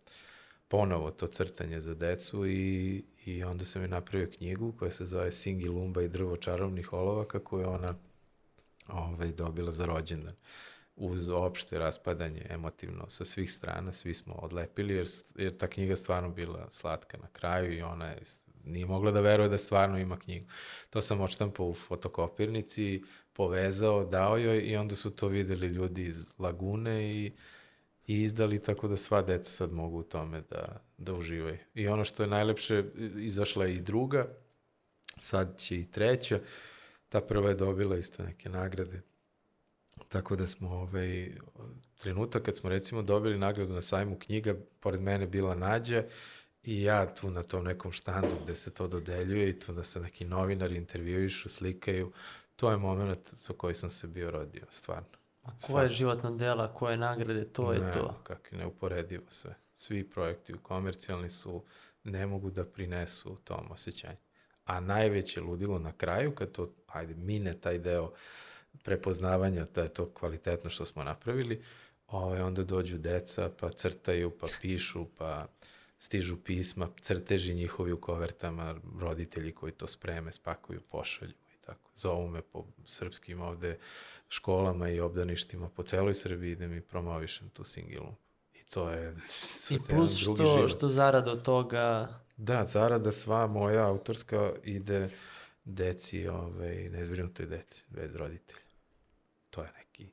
ponovo to crtanje za decu i, i onda sam je napravio knjigu koja se zove Singi Lumba i drvo čarovnih olova, kako je ona ovaj, dobila za rođendan uz opšte raspadanje emotivno sa svih strana, svi smo odlepili, jer, jer ta knjiga stvarno bila slatka na kraju i ona je, nije mogla da veruje da stvarno ima knjigu. To sam odštampao u fotokopirnici, povezao, dao joj i onda su to videli ljudi iz Lagune i, i izdali tako da sva deca sad mogu u tome da, da uživaju. I ono što je najlepše, izašla je i druga, sad će i treća, ta prva je dobila isto neke nagrade. Tako da smo ovaj, trenutak kad smo recimo dobili nagradu na sajmu knjiga, pored mene bila Nađa i ja tu na tom nekom štandu gde se to dodeljuje i tu da se neki novinari intervjuišu, slikaju, to je moment za koji sam se bio rodio, stvarno. A koje životna dela, koje nagrade, to je ne, to. Kako je neuporedivo sve. Svi projekti komercijalni su, ne mogu da prinesu tom osjećanju. A najveće ludilo na kraju, kad to, ajde, mine taj deo prepoznavanja da je to kvalitetno što smo napravili, ovaj, onda dođu deca, pa crtaju, pa pišu, pa stižu pisma, crteži njihovi u kovertama, roditelji koji to spreme, spakuju, pošalju i tako. Zovu me po srpskim ovde školama i obdaništima po celoj Srbiji da mi promovišem tu singilu. I to je... I <laughs> plus što, što zarada od toga Da, zarada sva moja autorska ide deci, ovaj, nezbrinutoj deci, bez roditelja. To je neki,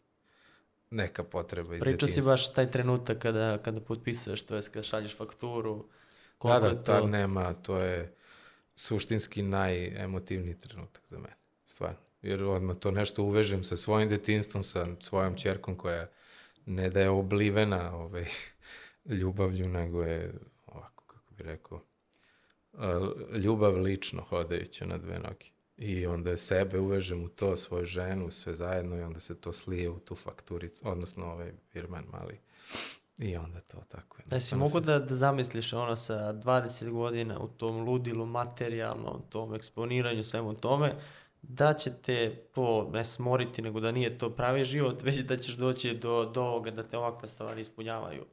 neka potreba iz Pričao si baš taj trenutak kada, kada potpisuješ, to je kada šalješ fakturu. Da, da, to... nema, to je suštinski najemotivniji trenutak za mene, stvarno. Jer odmah to nešto uvežem sa svojim detinstvom, sa svojom čerkom koja ne da je oblivena ovaj, <laughs> ljubavlju, nego je ovako, kako bi rekao, ljubav lično hodajuća na dve noge. I onda sebe uvežem u to, svoju ženu, sve zajedno i onda se to slije u tu fakturicu, odnosno ovaj virman mali. I onda to tako. Da si mogu da, da zamisliš ono sa 20 godina u tom ludilu materijalnom, tom eksponiranju, svemu tome, da će te to ne smoriti, nego da nije to pravi život, <laughs> već da ćeš doći do, do ovoga da te ovakve stvari ispunjavaju.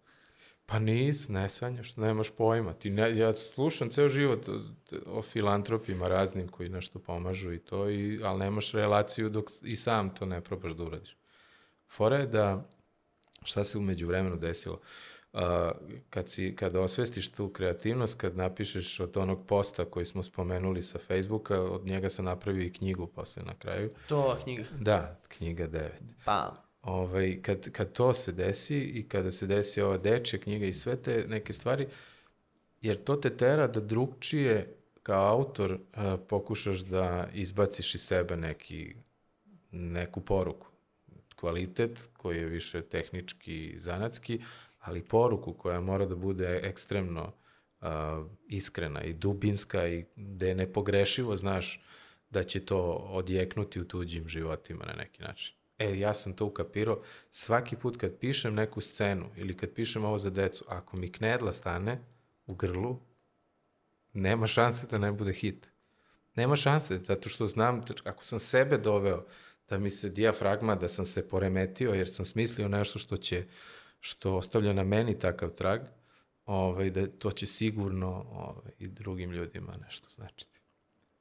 Pa nis, ne sanjaš, nemaš pojma. Ti ne, ja slušam ceo život o, o filantropima raznim koji nešto pomažu i to, i, ali nemaš relaciju dok i sam to ne probaš da uradiš. Fora je da, šta se umeđu vremenu desilo? Uh, kad, si, kad osvestiš tu kreativnost, kad napišeš od onog posta koji smo spomenuli sa Facebooka, od njega sam napravio i knjigu posle na kraju. To knjiga. Da, knjiga 9 Pa, ovaj, kad, kad to se desi i kada se desi ova dečja knjiga i sve te neke stvari, jer to te tera da drugčije kao autor uh, pokušaš da izbaciš iz sebe neki, neku poruku. Kvalitet koji je više tehnički, zanatski, ali poruku koja mora da bude ekstremno uh, iskrena i dubinska i da je nepogrešivo, znaš, da će to odjeknuti u tuđim životima na neki način. E, ja sam to ukapirao. Svaki put kad pišem neku scenu ili kad pišem ovo za decu, ako mi knedla stane u grlu, nema šanse da ne bude hit. Nema šanse, zato što znam, ako sam sebe doveo da mi se dijafragma, da sam se poremetio jer sam smislio nešto što će, što ostavlja na meni takav trag, ovaj, da to će sigurno ovaj, i drugim ljudima nešto značiti.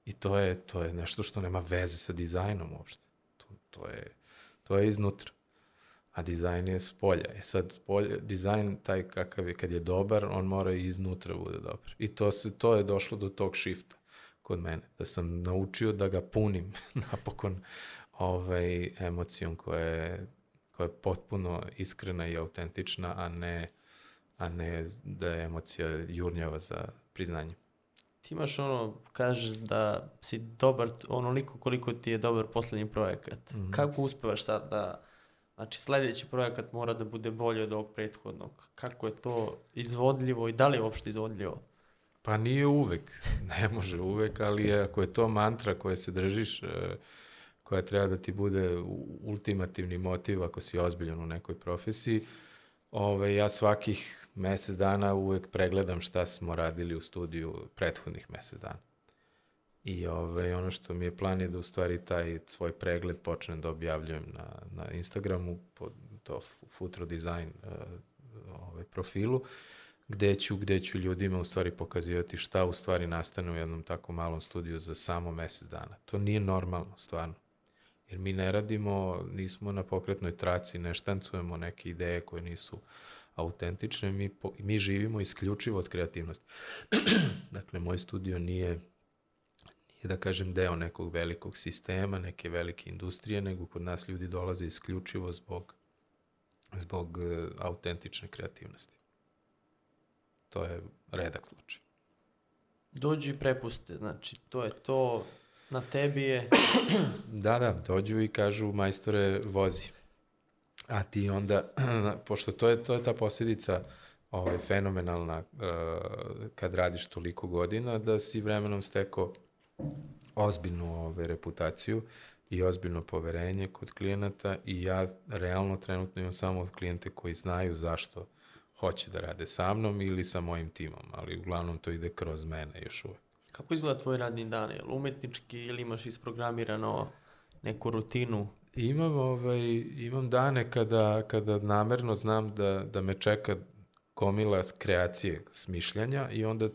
I to je, to je nešto što nema veze sa dizajnom uopšte. To, to je To je iznutra. A dizajn je s polja. E sad, spolje, dizajn taj kakav je, kad je dobar, on mora i iznutra bude dobar. I to, se, to je došlo do tog shifta kod mene. Da sam naučio da ga punim <laughs> napokon ovaj, emocijom koja je, koja je potpuno iskrena i autentična, a ne, a ne da je emocija jurnjava za priznanje. Imaš ono, kažeš da si dobar onoliko koliko ti je dobar poslednji projekat. Mm -hmm. Kako uspevaš sad da, znači sledeći projekat mora da bude bolji od ovog prethodnog? Kako je to izvodljivo i da li je uopšte izvodljivo? Pa nije uvek, <laughs> ne može uvek, ali ako je to mantra koje se držiš, e, koja treba da ti bude ultimativni motiv ako si ozbiljan u nekoj profesiji, Ove, ja svakih mesec dana uvek pregledam šta smo radili u studiju prethodnih mesec dana. I ove, ono što mi je plan je da u stvari taj svoj pregled počnem da objavljujem na, na Instagramu, pod to Futro Design uh, ovaj, profilu, gde ću, gde ću ljudima u stvari pokazivati šta u stvari nastane u jednom tako malom studiju za samo mesec dana. To nije normalno, stvarno. Jer mi ne radimo, nismo na pokretnoj traci, ne štancujemo neke ideje koje nisu autentične, mi, po, mi živimo isključivo od kreativnosti. <clears throat> dakle, moj studio nije, nije, da kažem, deo nekog velikog sistema, neke velike industrije, nego kod nas ljudi dolaze isključivo zbog, zbog uh, autentične kreativnosti. To je redak slučaj. Dođu i prepuste, znači, to je to, Na tebi je... <clears throat> da, da, dođu i kažu majstore vozi. A ti onda, <clears throat> pošto to je, to je ta posljedica ovaj, fenomenalna uh, kad radiš toliko godina, da si vremenom steko ozbiljnu ovaj, reputaciju i ozbiljno poverenje kod klijenata i ja realno trenutno imam samo klijente koji znaju zašto hoće da rade sa mnom ili sa mojim timom, ali uglavnom to ide kroz mene još uvek. Kako izgleda tvoj radni dan? Je li umetnički ili imaš isprogramirano neku rutinu? Imam, ovaj, imam dane kada, kada namerno znam da, da me čeka gomila kreacije, smišljanja i onda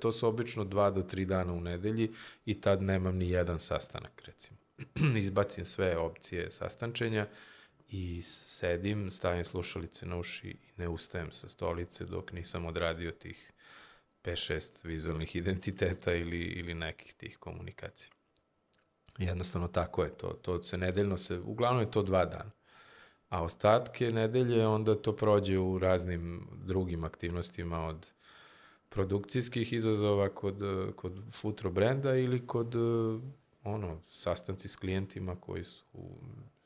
to su obično dva do tri dana u nedelji i tad nemam ni jedan sastanak, recimo. <clears throat> Izbacim sve opcije sastančenja i sedim, stavim slušalice na uši i ne ustajem sa stolice dok nisam odradio tih 5-6 vizualnih identiteta ili, ili nekih tih komunikacija. Jednostavno tako je to. To se nedeljno se, uglavnom je to dva dana. A ostatke nedelje onda to prođe u raznim drugim aktivnostima od produkcijskih izazova kod, kod futro brenda ili kod ono, sastanci s klijentima koji su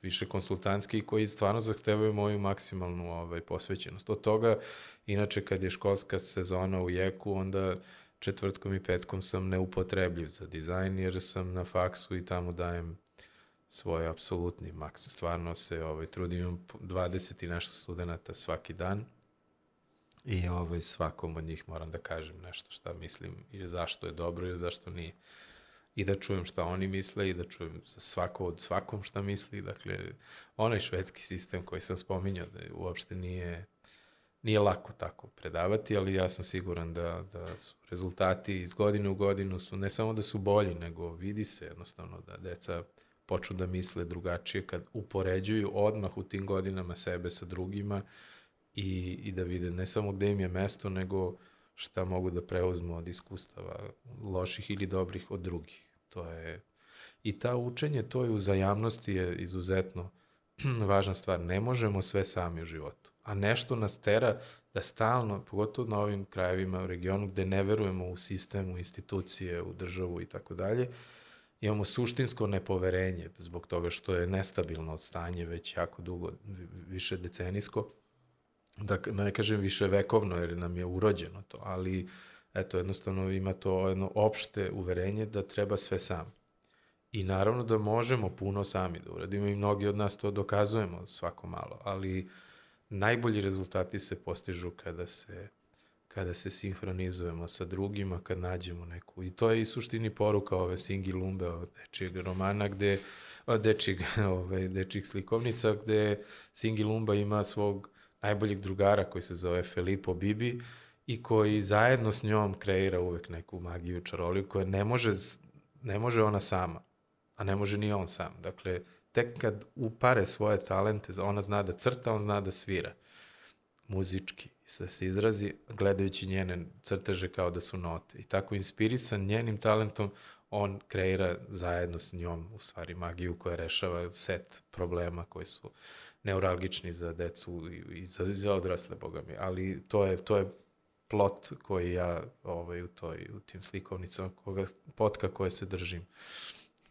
više konsultantski koji stvarno zahtevaju moju maksimalnu ovaj, posvećenost. Od toga, inače kad je školska sezona u jeku, onda četvrtkom i petkom sam neupotrebljiv za dizajn jer sam na faksu i tamo dajem svoj apsolutni maksimum. Stvarno se ovaj, trudim, imam 20 i nešto studenta svaki dan i ovaj, svakom od njih moram da kažem nešto šta mislim i zašto je dobro i zašto nije i da čujem šta oni misle i da čujem svako od svakom šta misli. Dakle, onaj švedski sistem koji sam spominjao da uopšte nije nije lako tako predavati, ali ja sam siguran da, da su rezultati iz godine u godinu su ne samo da su bolji, nego vidi se jednostavno da deca počnu da misle drugačije kad upoređuju odmah u tim godinama sebe sa drugima i, i da vide ne samo gde im je mesto, nego šta mogu da preuzmu od iskustava loših ili dobrih od drugih. To je i ta učenje toj uzajamnosti je izuzetno <clears throat> važna stvar. Ne možemo sve sami u životu. A nešto nas tera da stalno, pogotovo na ovim krajevima u regionu gde ne verujemo u sistem, u institucije, u državu i tako dalje, imamo suštinsko nepoverenje zbog toga što je nestabilno stanje već jako dugo, više decenijsko, da, da ne kažem više vekovno jer nam je urođeno to, ali eto jednostavno ima to jedno opšte uverenje da treba sve sam. I naravno da možemo puno sami da uradimo i mnogi od nas to dokazujemo svako malo, ali najbolji rezultati se postižu kada se kada se sinhronizujemo sa drugima, kad nađemo neku. I to je i suštini poruka ove Singi Lumbe, od dečijeg romana, gde, dečijeg, <laughs> ove, dečijeg slikovnica, gde Singi Lumba ima svog najboljeg drugara koji se zove Felipo Bibi i koji zajedno s njom kreira uvek neku magiju čaroliju koja ne može, ne može ona sama, a ne može ni on sam. Dakle, tek kad upare svoje talente, ona zna da crta, on zna da svira muzički, da se izrazi gledajući njene crteže kao da su note. I tako inspirisan njenim talentom, on kreira zajedno s njom u stvari magiju koja rešava set problema koji su neuralgični za decu i za, za odrasle, boga mi. Ali to je, to je plot koji ja ovaj, u, toj, u tim slikovnicama, koga, potka koje se držim.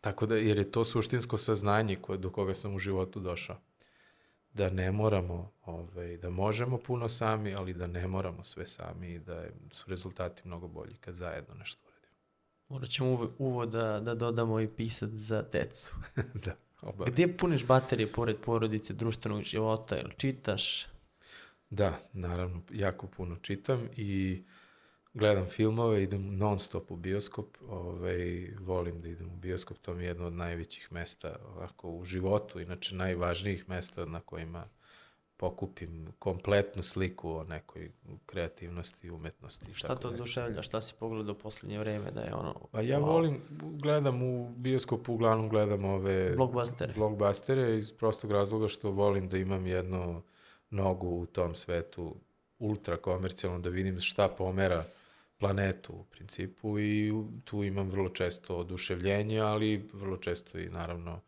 Tako da, jer je to suštinsko saznanje koje, do koga sam u životu došao. Da ne moramo, ovaj, da možemo puno sami, ali da ne moramo sve sami i da je, su rezultati mnogo bolji kad zajedno nešto uradimo. Morat ćemo uvod da, da dodamo i pisat za decu. <laughs> da. Oba. Gde puniš baterije pored porodice, društvenog života, ili čitaš? Da, naravno, jako puno čitam i gledam filmove, idem non stop u bioskop, ovaj, volim da idem u bioskop, to mi je jedno od najvećih mesta ovako, u životu, inače najvažnijih mesta na kojima pokupim kompletnu sliku o nekoj kreativnosti i umetnosti. Šta te oduševlja? Šta si pogledao u poslednje vreme da je ono... Pa ja wow. volim, gledam u bioskopu, uglavnom gledam ove... Blockbustere. Blockbustere iz prostog razloga što volim da imam jednu nogu u tom svetu ultra komercijalno, da vidim šta pomera planetu u principu i tu imam vrlo često oduševljenje, ali vrlo često i naravno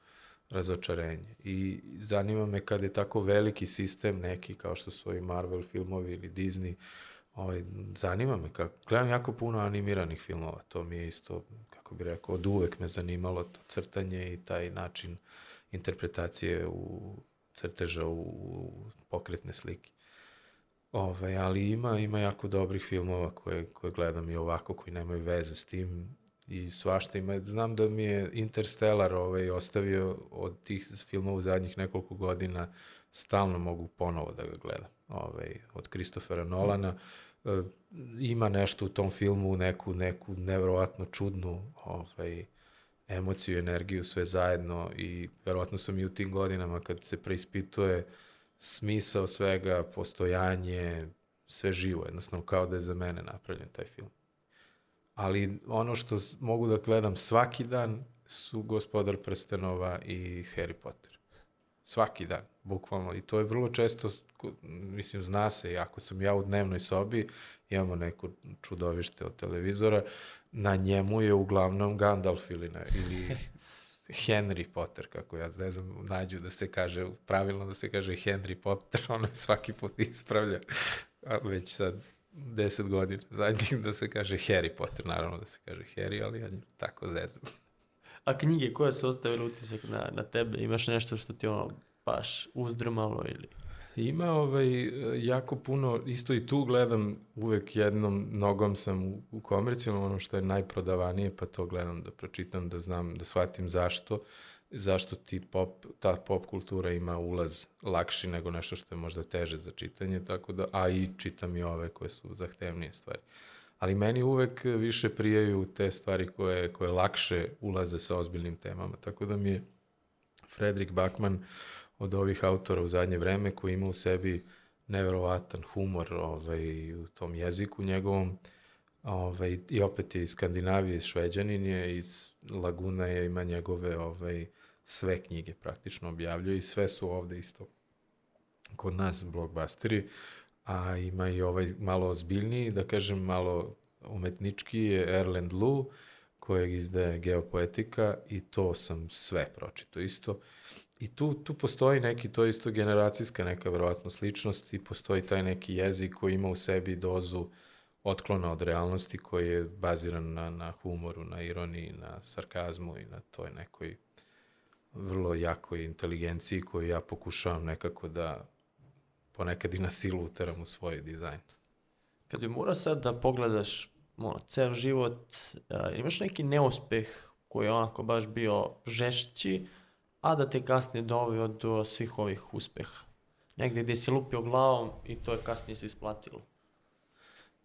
razočarenje. I zanima me kad je tako veliki sistem neki, kao što su ovi Marvel filmovi ili Disney, ovaj, zanima me kako, gledam jako puno animiranih filmova, to mi je isto, kako bih rekao, od uvek me zanimalo to crtanje i taj način interpretacije u crteža u, u pokretne slike. Ove, ovaj, ali ima, ima jako dobrih filmova koje, koje gledam i ovako, koji nemaju veze s tim i svašta ima. Znam da mi je Interstellar ovaj, ostavio od tih filmova u zadnjih nekoliko godina, stalno mogu ponovo da ga gledam. Ovaj, od Kristofera Nolana. E, ima nešto u tom filmu, neku, neku nevrovatno čudnu ovaj, emociju, energiju, sve zajedno i verovatno sam i u tim godinama kad se preispituje smisao svega, postojanje, sve živo, jednostavno kao da je za mene napravljen taj film ali ono što mogu da gledam svaki dan su Gospodar prstenova i Harry Potter. Svaki dan, bukvalno. I to je vrlo često, mislim, zna se, ako sam ja u dnevnoj sobi, imamo neko čudovište od televizora, na njemu je uglavnom Gandalf ili, ne, ili <laughs> Henry Potter, kako ja ne znam, nađu da se kaže, pravilno da se kaže Henry Potter, <laughs> ono svaki put ispravlja, a već sad 10 godina <laughs> zadnjih da se kaže Harry Potter, naravno da se kaže Harry, ali ja tako zezam. A knjige koje su ostavile utisak na, na tebe? Imaš nešto što ti ono baš uzdrmalo ili... Ima ovaj, jako puno, isto i tu gledam uvek jednom nogom sam u, u komercijalnom, ono što je najprodavanije, pa to gledam da pročitam, da znam, da shvatim zašto. Uh, zašto ti pop, ta pop kultura ima ulaz lakši nego nešto što je možda teže za čitanje, tako da, a i čitam i ove koje su zahtevnije stvari. Ali meni uvek više prijaju te stvari koje, koje lakše ulaze sa ozbiljnim temama, tako da mi je Fredrik Bakman od ovih autora u zadnje vreme koji ima u sebi neverovatan humor ovaj, u tom jeziku njegovom. Ovaj, I opet je iz Skandinavije, iz Šveđanin je, iz Laguna je, ima njegove ovaj, sve knjige praktično objavljuje i sve su ovde isto kod nas blockbusteri, a ima i ovaj malo ozbiljniji, da kažem malo umetnički je Erland Lu, kojeg izdaje Geopoetika i to sam sve pročito isto. I tu, tu postoji neki, to isto generacijska neka verovatno sličnost i postoji taj neki jezik koji ima u sebi dozu otklona od realnosti koji je baziran na, na humoru, na ironiji, na sarkazmu i na toj nekoj vrlo jakoj inteligenciji koju ja pokušavam nekako da ponekad i na silu uteram u svoj dizajn. Kad bi morao sad da pogledaš ono, ceo život, uh, imaš neki neuspeh koji je onako baš bio žešći, a da te kasnije doveo do svih ovih uspeha. Negde gde si lupio glavom i to je kasnije se isplatilo.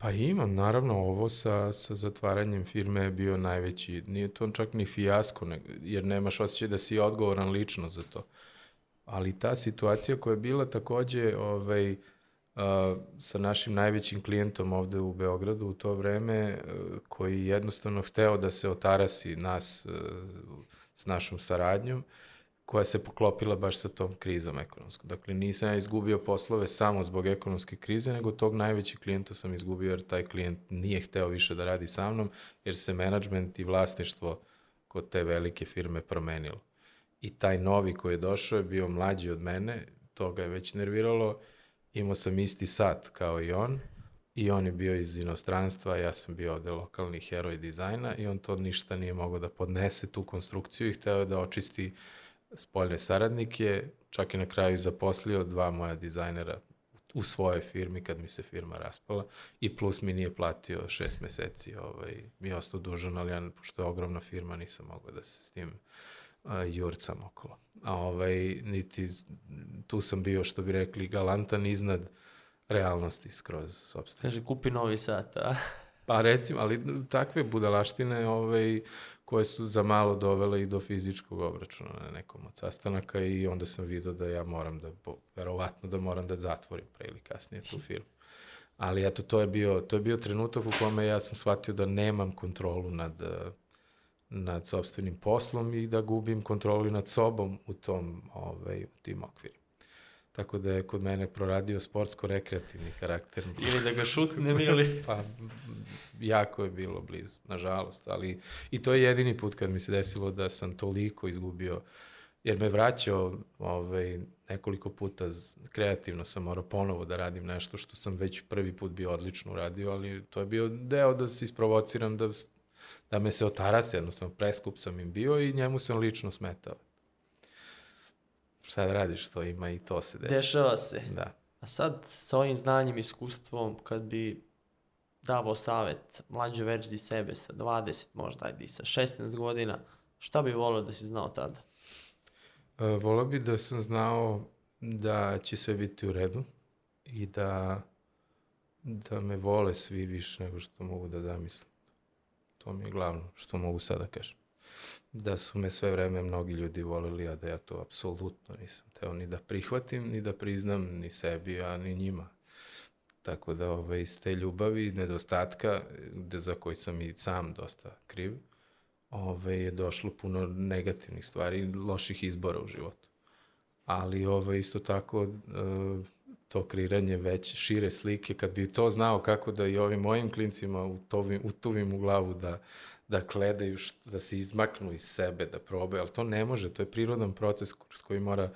Pa imam, naravno, ovo sa, sa zatvaranjem firme je bio najveći, nije to čak ni fijasko, ne, jer nemaš osjećaj da si odgovoran lično za to. Ali ta situacija koja je bila takođe ovaj, a, sa našim najvećim klijentom ovde u Beogradu u to vreme, a, koji jednostavno hteo da se otarasi nas a, s našom saradnjom, koja se poklopila baš sa tom krizom ekonomskom. Dakle, nisam ja izgubio poslove samo zbog ekonomske krize, nego tog najvećeg klijenta sam izgubio jer taj klijent nije hteo više da radi sa mnom, jer se menadžment i vlasništvo kod te velike firme promenilo. I taj novi koji je došao je bio mlađi od mene, to ga je već nerviralo, imao sam isti sat kao i on, i on je bio iz inostranstva, ja sam bio ovde lokalni heroj dizajna i on to ništa nije mogao da podnese tu konstrukciju i hteo da očisti uh, spoljne saradnike, čak i na kraju zaposlio dva moja dizajnera u svojoj firmi kad mi se firma raspala i plus mi nije platio šest meseci, ovaj, mi je ostao dužan, ali ja, pošto je ogromna firma, nisam mogao da se s tim uh, jurcam okolo. A ovaj, niti, tu sam bio, što bi rekli, galantan iznad realnosti skroz sobstveno. Kaže, kupi novi sat, a? Pa recimo, ali takve budalaštine ovaj, koje su za malo dovele i do fizičkog obračuna na nekom od sastanaka i onda sam vidio da ja moram da, verovatno da moram da zatvorim pre ili kasnije tu firmu. Ali eto, to je bio, to je bio trenutak u kome ja sam shvatio da nemam kontrolu nad, nad sobstvenim poslom i da gubim kontrolu nad sobom u tom, ovaj, u tim okvirima. Tako da je kod mene proradio sportsko-rekreativni karakter. ili da ga šutnem <laughs> ili... pa, jako je bilo blizu, nažalost. Ali i to je jedini put kad mi se desilo da sam toliko izgubio, jer me vraćao ovaj, nekoliko puta kreativno sam morao ponovo da radim nešto što sam već prvi put bio odlično uradio, ali to je bio deo da se isprovociram da, da me se otarase, jednostavno preskup sam im bio i njemu sam lično smetao šta da radiš, to ima i to se desi. Dešava se. Da. A sad, sa ovim znanjem i iskustvom, kad bi davao savet mlađoj verziji sebe sa 20, možda ajde i sa 16 godina, šta bi volio da si znao tada? E, volio bi da sam znao da će sve biti u redu i da, da me vole svi više nego što mogu da zamislim. To mi je glavno što mogu sada da kažem da su me sve vreme mnogi ljudi volili, a da ja to apsolutno nisam teo ni da prihvatim, ni da priznam ni sebi, a ni njima. Tako da ovaj, iz te ljubavi, nedostatka, za koji sam i sam dosta kriv, ovaj, je došlo puno negativnih stvari, loših izbora u životu. Ali ovaj, isto tako, e, to kreiranje već šire slike, kad bi to znao kako da i ovim mojim klincima utuvim, utuvim u glavu da, da gledaju, što, da se izmaknu iz sebe, da probaju, ali to ne može, to je prirodan proces kroz koji mora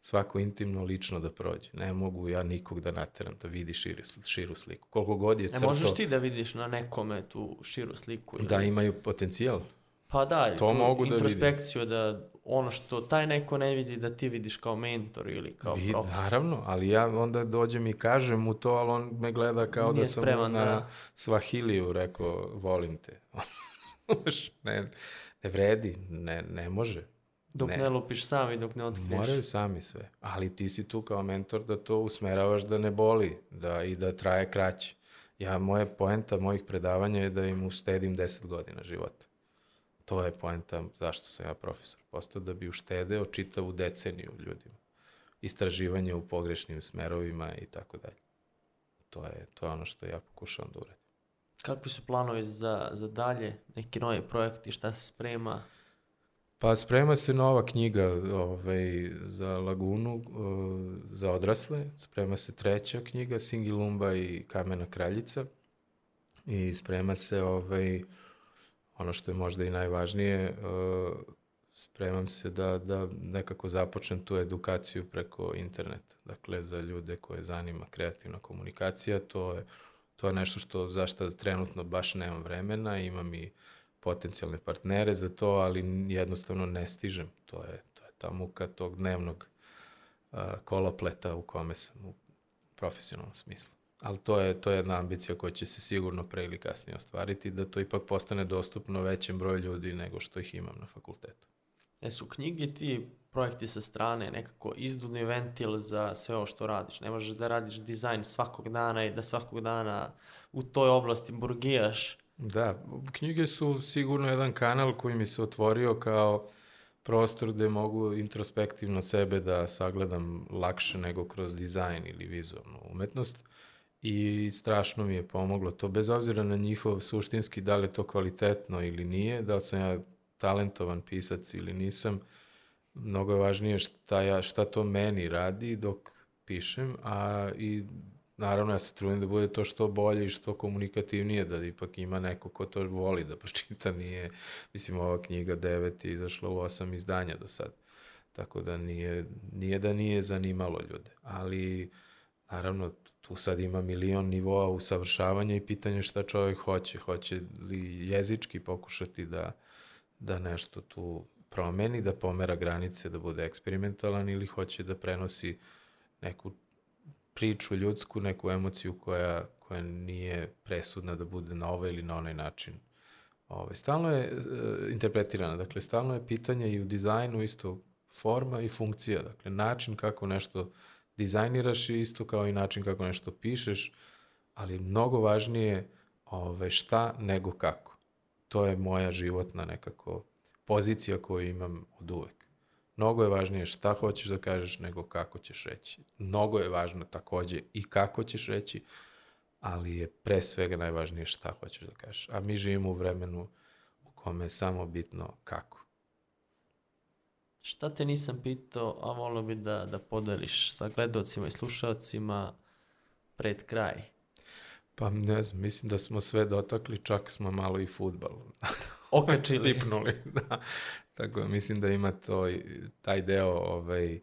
svako intimno lično da prođe. Ne mogu ja nikog da nateram da vidi širu, širu sliku. Koliko god je crto... Ne možeš ti da vidiš na nekome tu širu sliku? Ili... Da imaju potencijal. Pa da, to mogu da introspekciju da ono što taj neko ne vidi da ti vidiš kao mentor ili kao Vid, profesor. Naravno, ali ja onda dođem i kažem mu to, ali on me gleda kao Nije da sam spreman, na da. Svahiliju rekao, volim te. <laughs> ne, ne vredi, ne, ne može. Dok ne. ne lupiš sam i dok ne otkriješ. Moraju sami sve. Ali ti si tu kao mentor da to usmeravaš da ne boli da, i da traje kraće. Ja, moje poenta mojih predavanja je da im uštedim 10 godina života. To je poenta zašto sam ja profesor. Postao da bi uštedeo čitavu deceniju ljudima. istraživanje u pogrešnim smerovima i tako dalje. To je, to je ono što ja pokušavam da uradim. Kakvi su planovi za, za dalje, neki novi projekti, šta se sprema? Pa sprema se nova knjiga ovaj, za Lagunu, uh, za odrasle. Sprema se treća knjiga, Singilumba i Kamena kraljica. I sprema se ovaj, ono što je možda i najvažnije, uh, spremam se da, da nekako započnem tu edukaciju preko interneta. Dakle, za ljude koje zanima kreativna komunikacija, to je, to je nešto što zašto trenutno baš nemam vremena, imam i potencijalne partnere za to, ali jednostavno ne stižem. To je, to je ta muka tog dnevnog uh, kolopleta u kome sam u profesionalnom smislu. Ali to je, to je jedna ambicija koja će se sigurno pre ili kasnije ostvariti, da to ipak postane dostupno većem broju ljudi nego što ih imam na fakultetu. E su knjige ti projekti sa strane nekako izdudni ventil za sve ovo što radiš. Ne možeš da radiš dizajn svakog dana i da svakog dana u toj oblasti burgijaš. Da, knjige su sigurno jedan kanal koji mi se otvorio kao prostor gde mogu introspektivno sebe da sagledam lakše nego kroz dizajn ili vizualnu umetnost i strašno mi je pomoglo to, bez obzira na njihov suštinski, da li je to kvalitetno ili nije, da li sam ja talentovan pisac ili nisam, mnogo je važnije šta, ja, šta to meni radi dok pišem, a i naravno ja se trudim da bude to što bolje i što komunikativnije, da ipak ima neko ko to voli da pročita, nije, mislim ova knjiga 9 je izašla u osam izdanja do sad, tako da nije, nije da nije zanimalo ljude, ali naravno tu sad ima milion nivoa usavršavanja i pitanje šta čovjek hoće, hoće li jezički pokušati da da nešto tu promeni, da pomera granice, da bude eksperimentalan ili hoće da prenosi neku priču ljudsku, neku emociju koja, koja nije presudna da bude na ovaj ili na onaj način. Ove, ovaj, stalno je e, interpretirana, dakle, stalno je pitanje i u dizajnu isto forma i funkcija, dakle, način kako nešto dizajniraš je isto kao i način kako nešto pišeš, ali mnogo važnije ove, šta nego kako. To je moja životna nekako pozicija koju imam od uvek. Mnogo je važnije šta hoćeš da kažeš nego kako ćeš reći. Mnogo je važno takođe i kako ćeš reći, ali je pre svega najvažnije šta hoćeš da kažeš. A mi živimo u vremenu u kome je samo bitno kako. Šta te nisam pitao, a volio bi da, da podeliš sa gledocima i slušalcima pred kraj? Pa ne znam, mislim da smo sve dotakli, čak smo malo i futbal. <laughs> Okačili. Pipnuli, <laughs> da. Tako da mislim da ima to, taj deo, ovaj,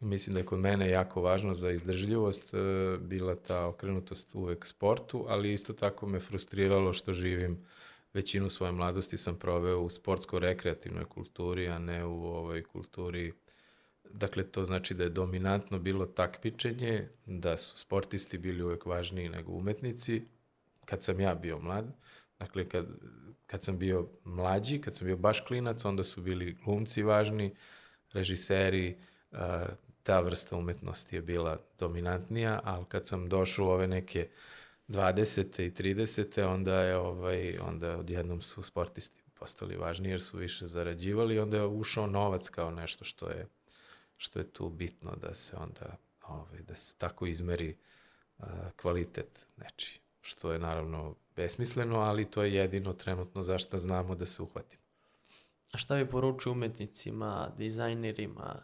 mislim da je kod mene jako važno za izdržljivost e, bila ta okrenutost uvek sportu, ali isto tako me frustriralo što živim većinu svoje mladosti sam proveo u sportsko-rekreativnoj kulturi, a ne u ovoj kulturi Dakle, to znači da je dominantno bilo takmičenje, da su sportisti bili uvek važniji nego umetnici, kad sam ja bio mlad. Dakle, kad, kad sam bio mlađi, kad sam bio baš klinac, onda su bili glumci važni, režiseri, ta vrsta umetnosti je bila dominantnija, ali kad sam došao u ove neke 20. i 30. onda je ovaj, onda odjednom su sportisti postali važni jer su više zarađivali, onda je ušao novac kao nešto što je što je tu bitno da se onda, ovaj, da se tako izmeri uh, kvalitet nečiji, što je naravno besmisleno, ali to je jedino trenutno zašto znamo da se uhvatimo. A šta bi poručio umetnicima, dizajnerima,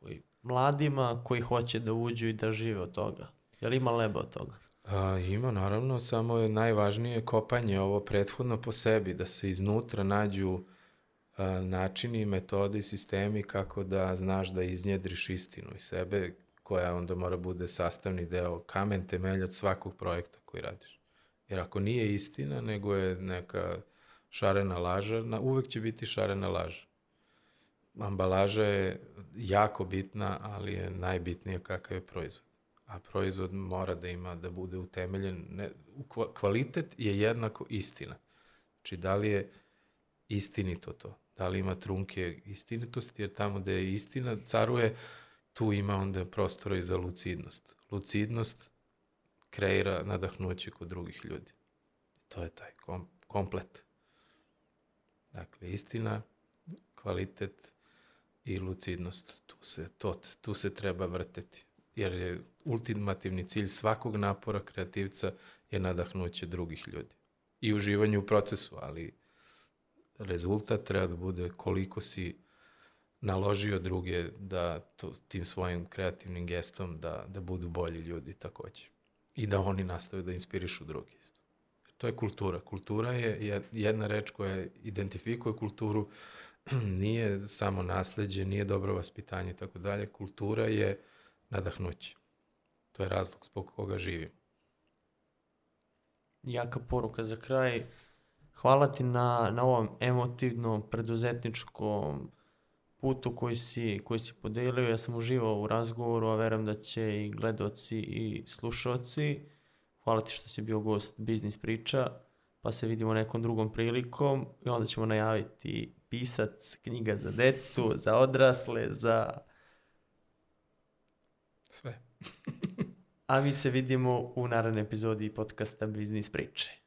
koji, mladima koji hoće da uđu i da žive od toga? Je li ima leba od toga? A, ima, naravno, samo je najvažnije kopanje ovo prethodno po sebi, da se iznutra nađu uh, načini, metode i sistemi kako da znaš da iznjedriš istinu iz sebe, koja onda mora bude sastavni deo, kamen temeljac svakog projekta koji radiš. Jer ako nije istina, nego je neka šarena laža, na, uvek će biti šarena laža. Ambalaža je jako bitna, ali je najbitnije kakav je proizvod. A proizvod mora da ima, da bude utemeljen, ne, kvalitet je jednako istina. Znači, da li je istinito to? da li ima trunke istinitosti, jer tamo gde je istina caruje, tu ima onda prostora i za lucidnost. Lucidnost kreira nadahnuće kod drugih ljudi. To je taj kom, komplet. Dakle, istina, kvalitet, i lucidnost. Tu se, to, tu se treba vrteti. Jer je ultimativni cilj svakog napora kreativca je nadahnuće drugih ljudi. I uživanje u procesu, ali rezultat treba da bude koliko si naložio druge da to, tim svojim kreativnim gestom da, da budu bolji ljudi takođe. I da oni nastave da inspirišu drugi. To je kultura. Kultura je jedna reč koja identifikuje kulturu, <clears throat> nije samo nasledđe, nije dobro vaspitanje i tako dalje. Kultura je nadahnuće. To je razlog zbog koga živim. Jaka poruka za kraj. Hvala ti na, na ovom emotivnom, preduzetničkom putu koji si, koji si podelio. Ja sam uživao u razgovoru, a verujem da će i gledoci i slušalci. Hvala ti što si bio gost Biznis priča, pa se vidimo nekom drugom prilikom i onda ćemo najaviti pisac knjiga za decu, za odrasle, za... Sve. <laughs> a mi se vidimo u narednoj epizodi podcasta Biznis priče.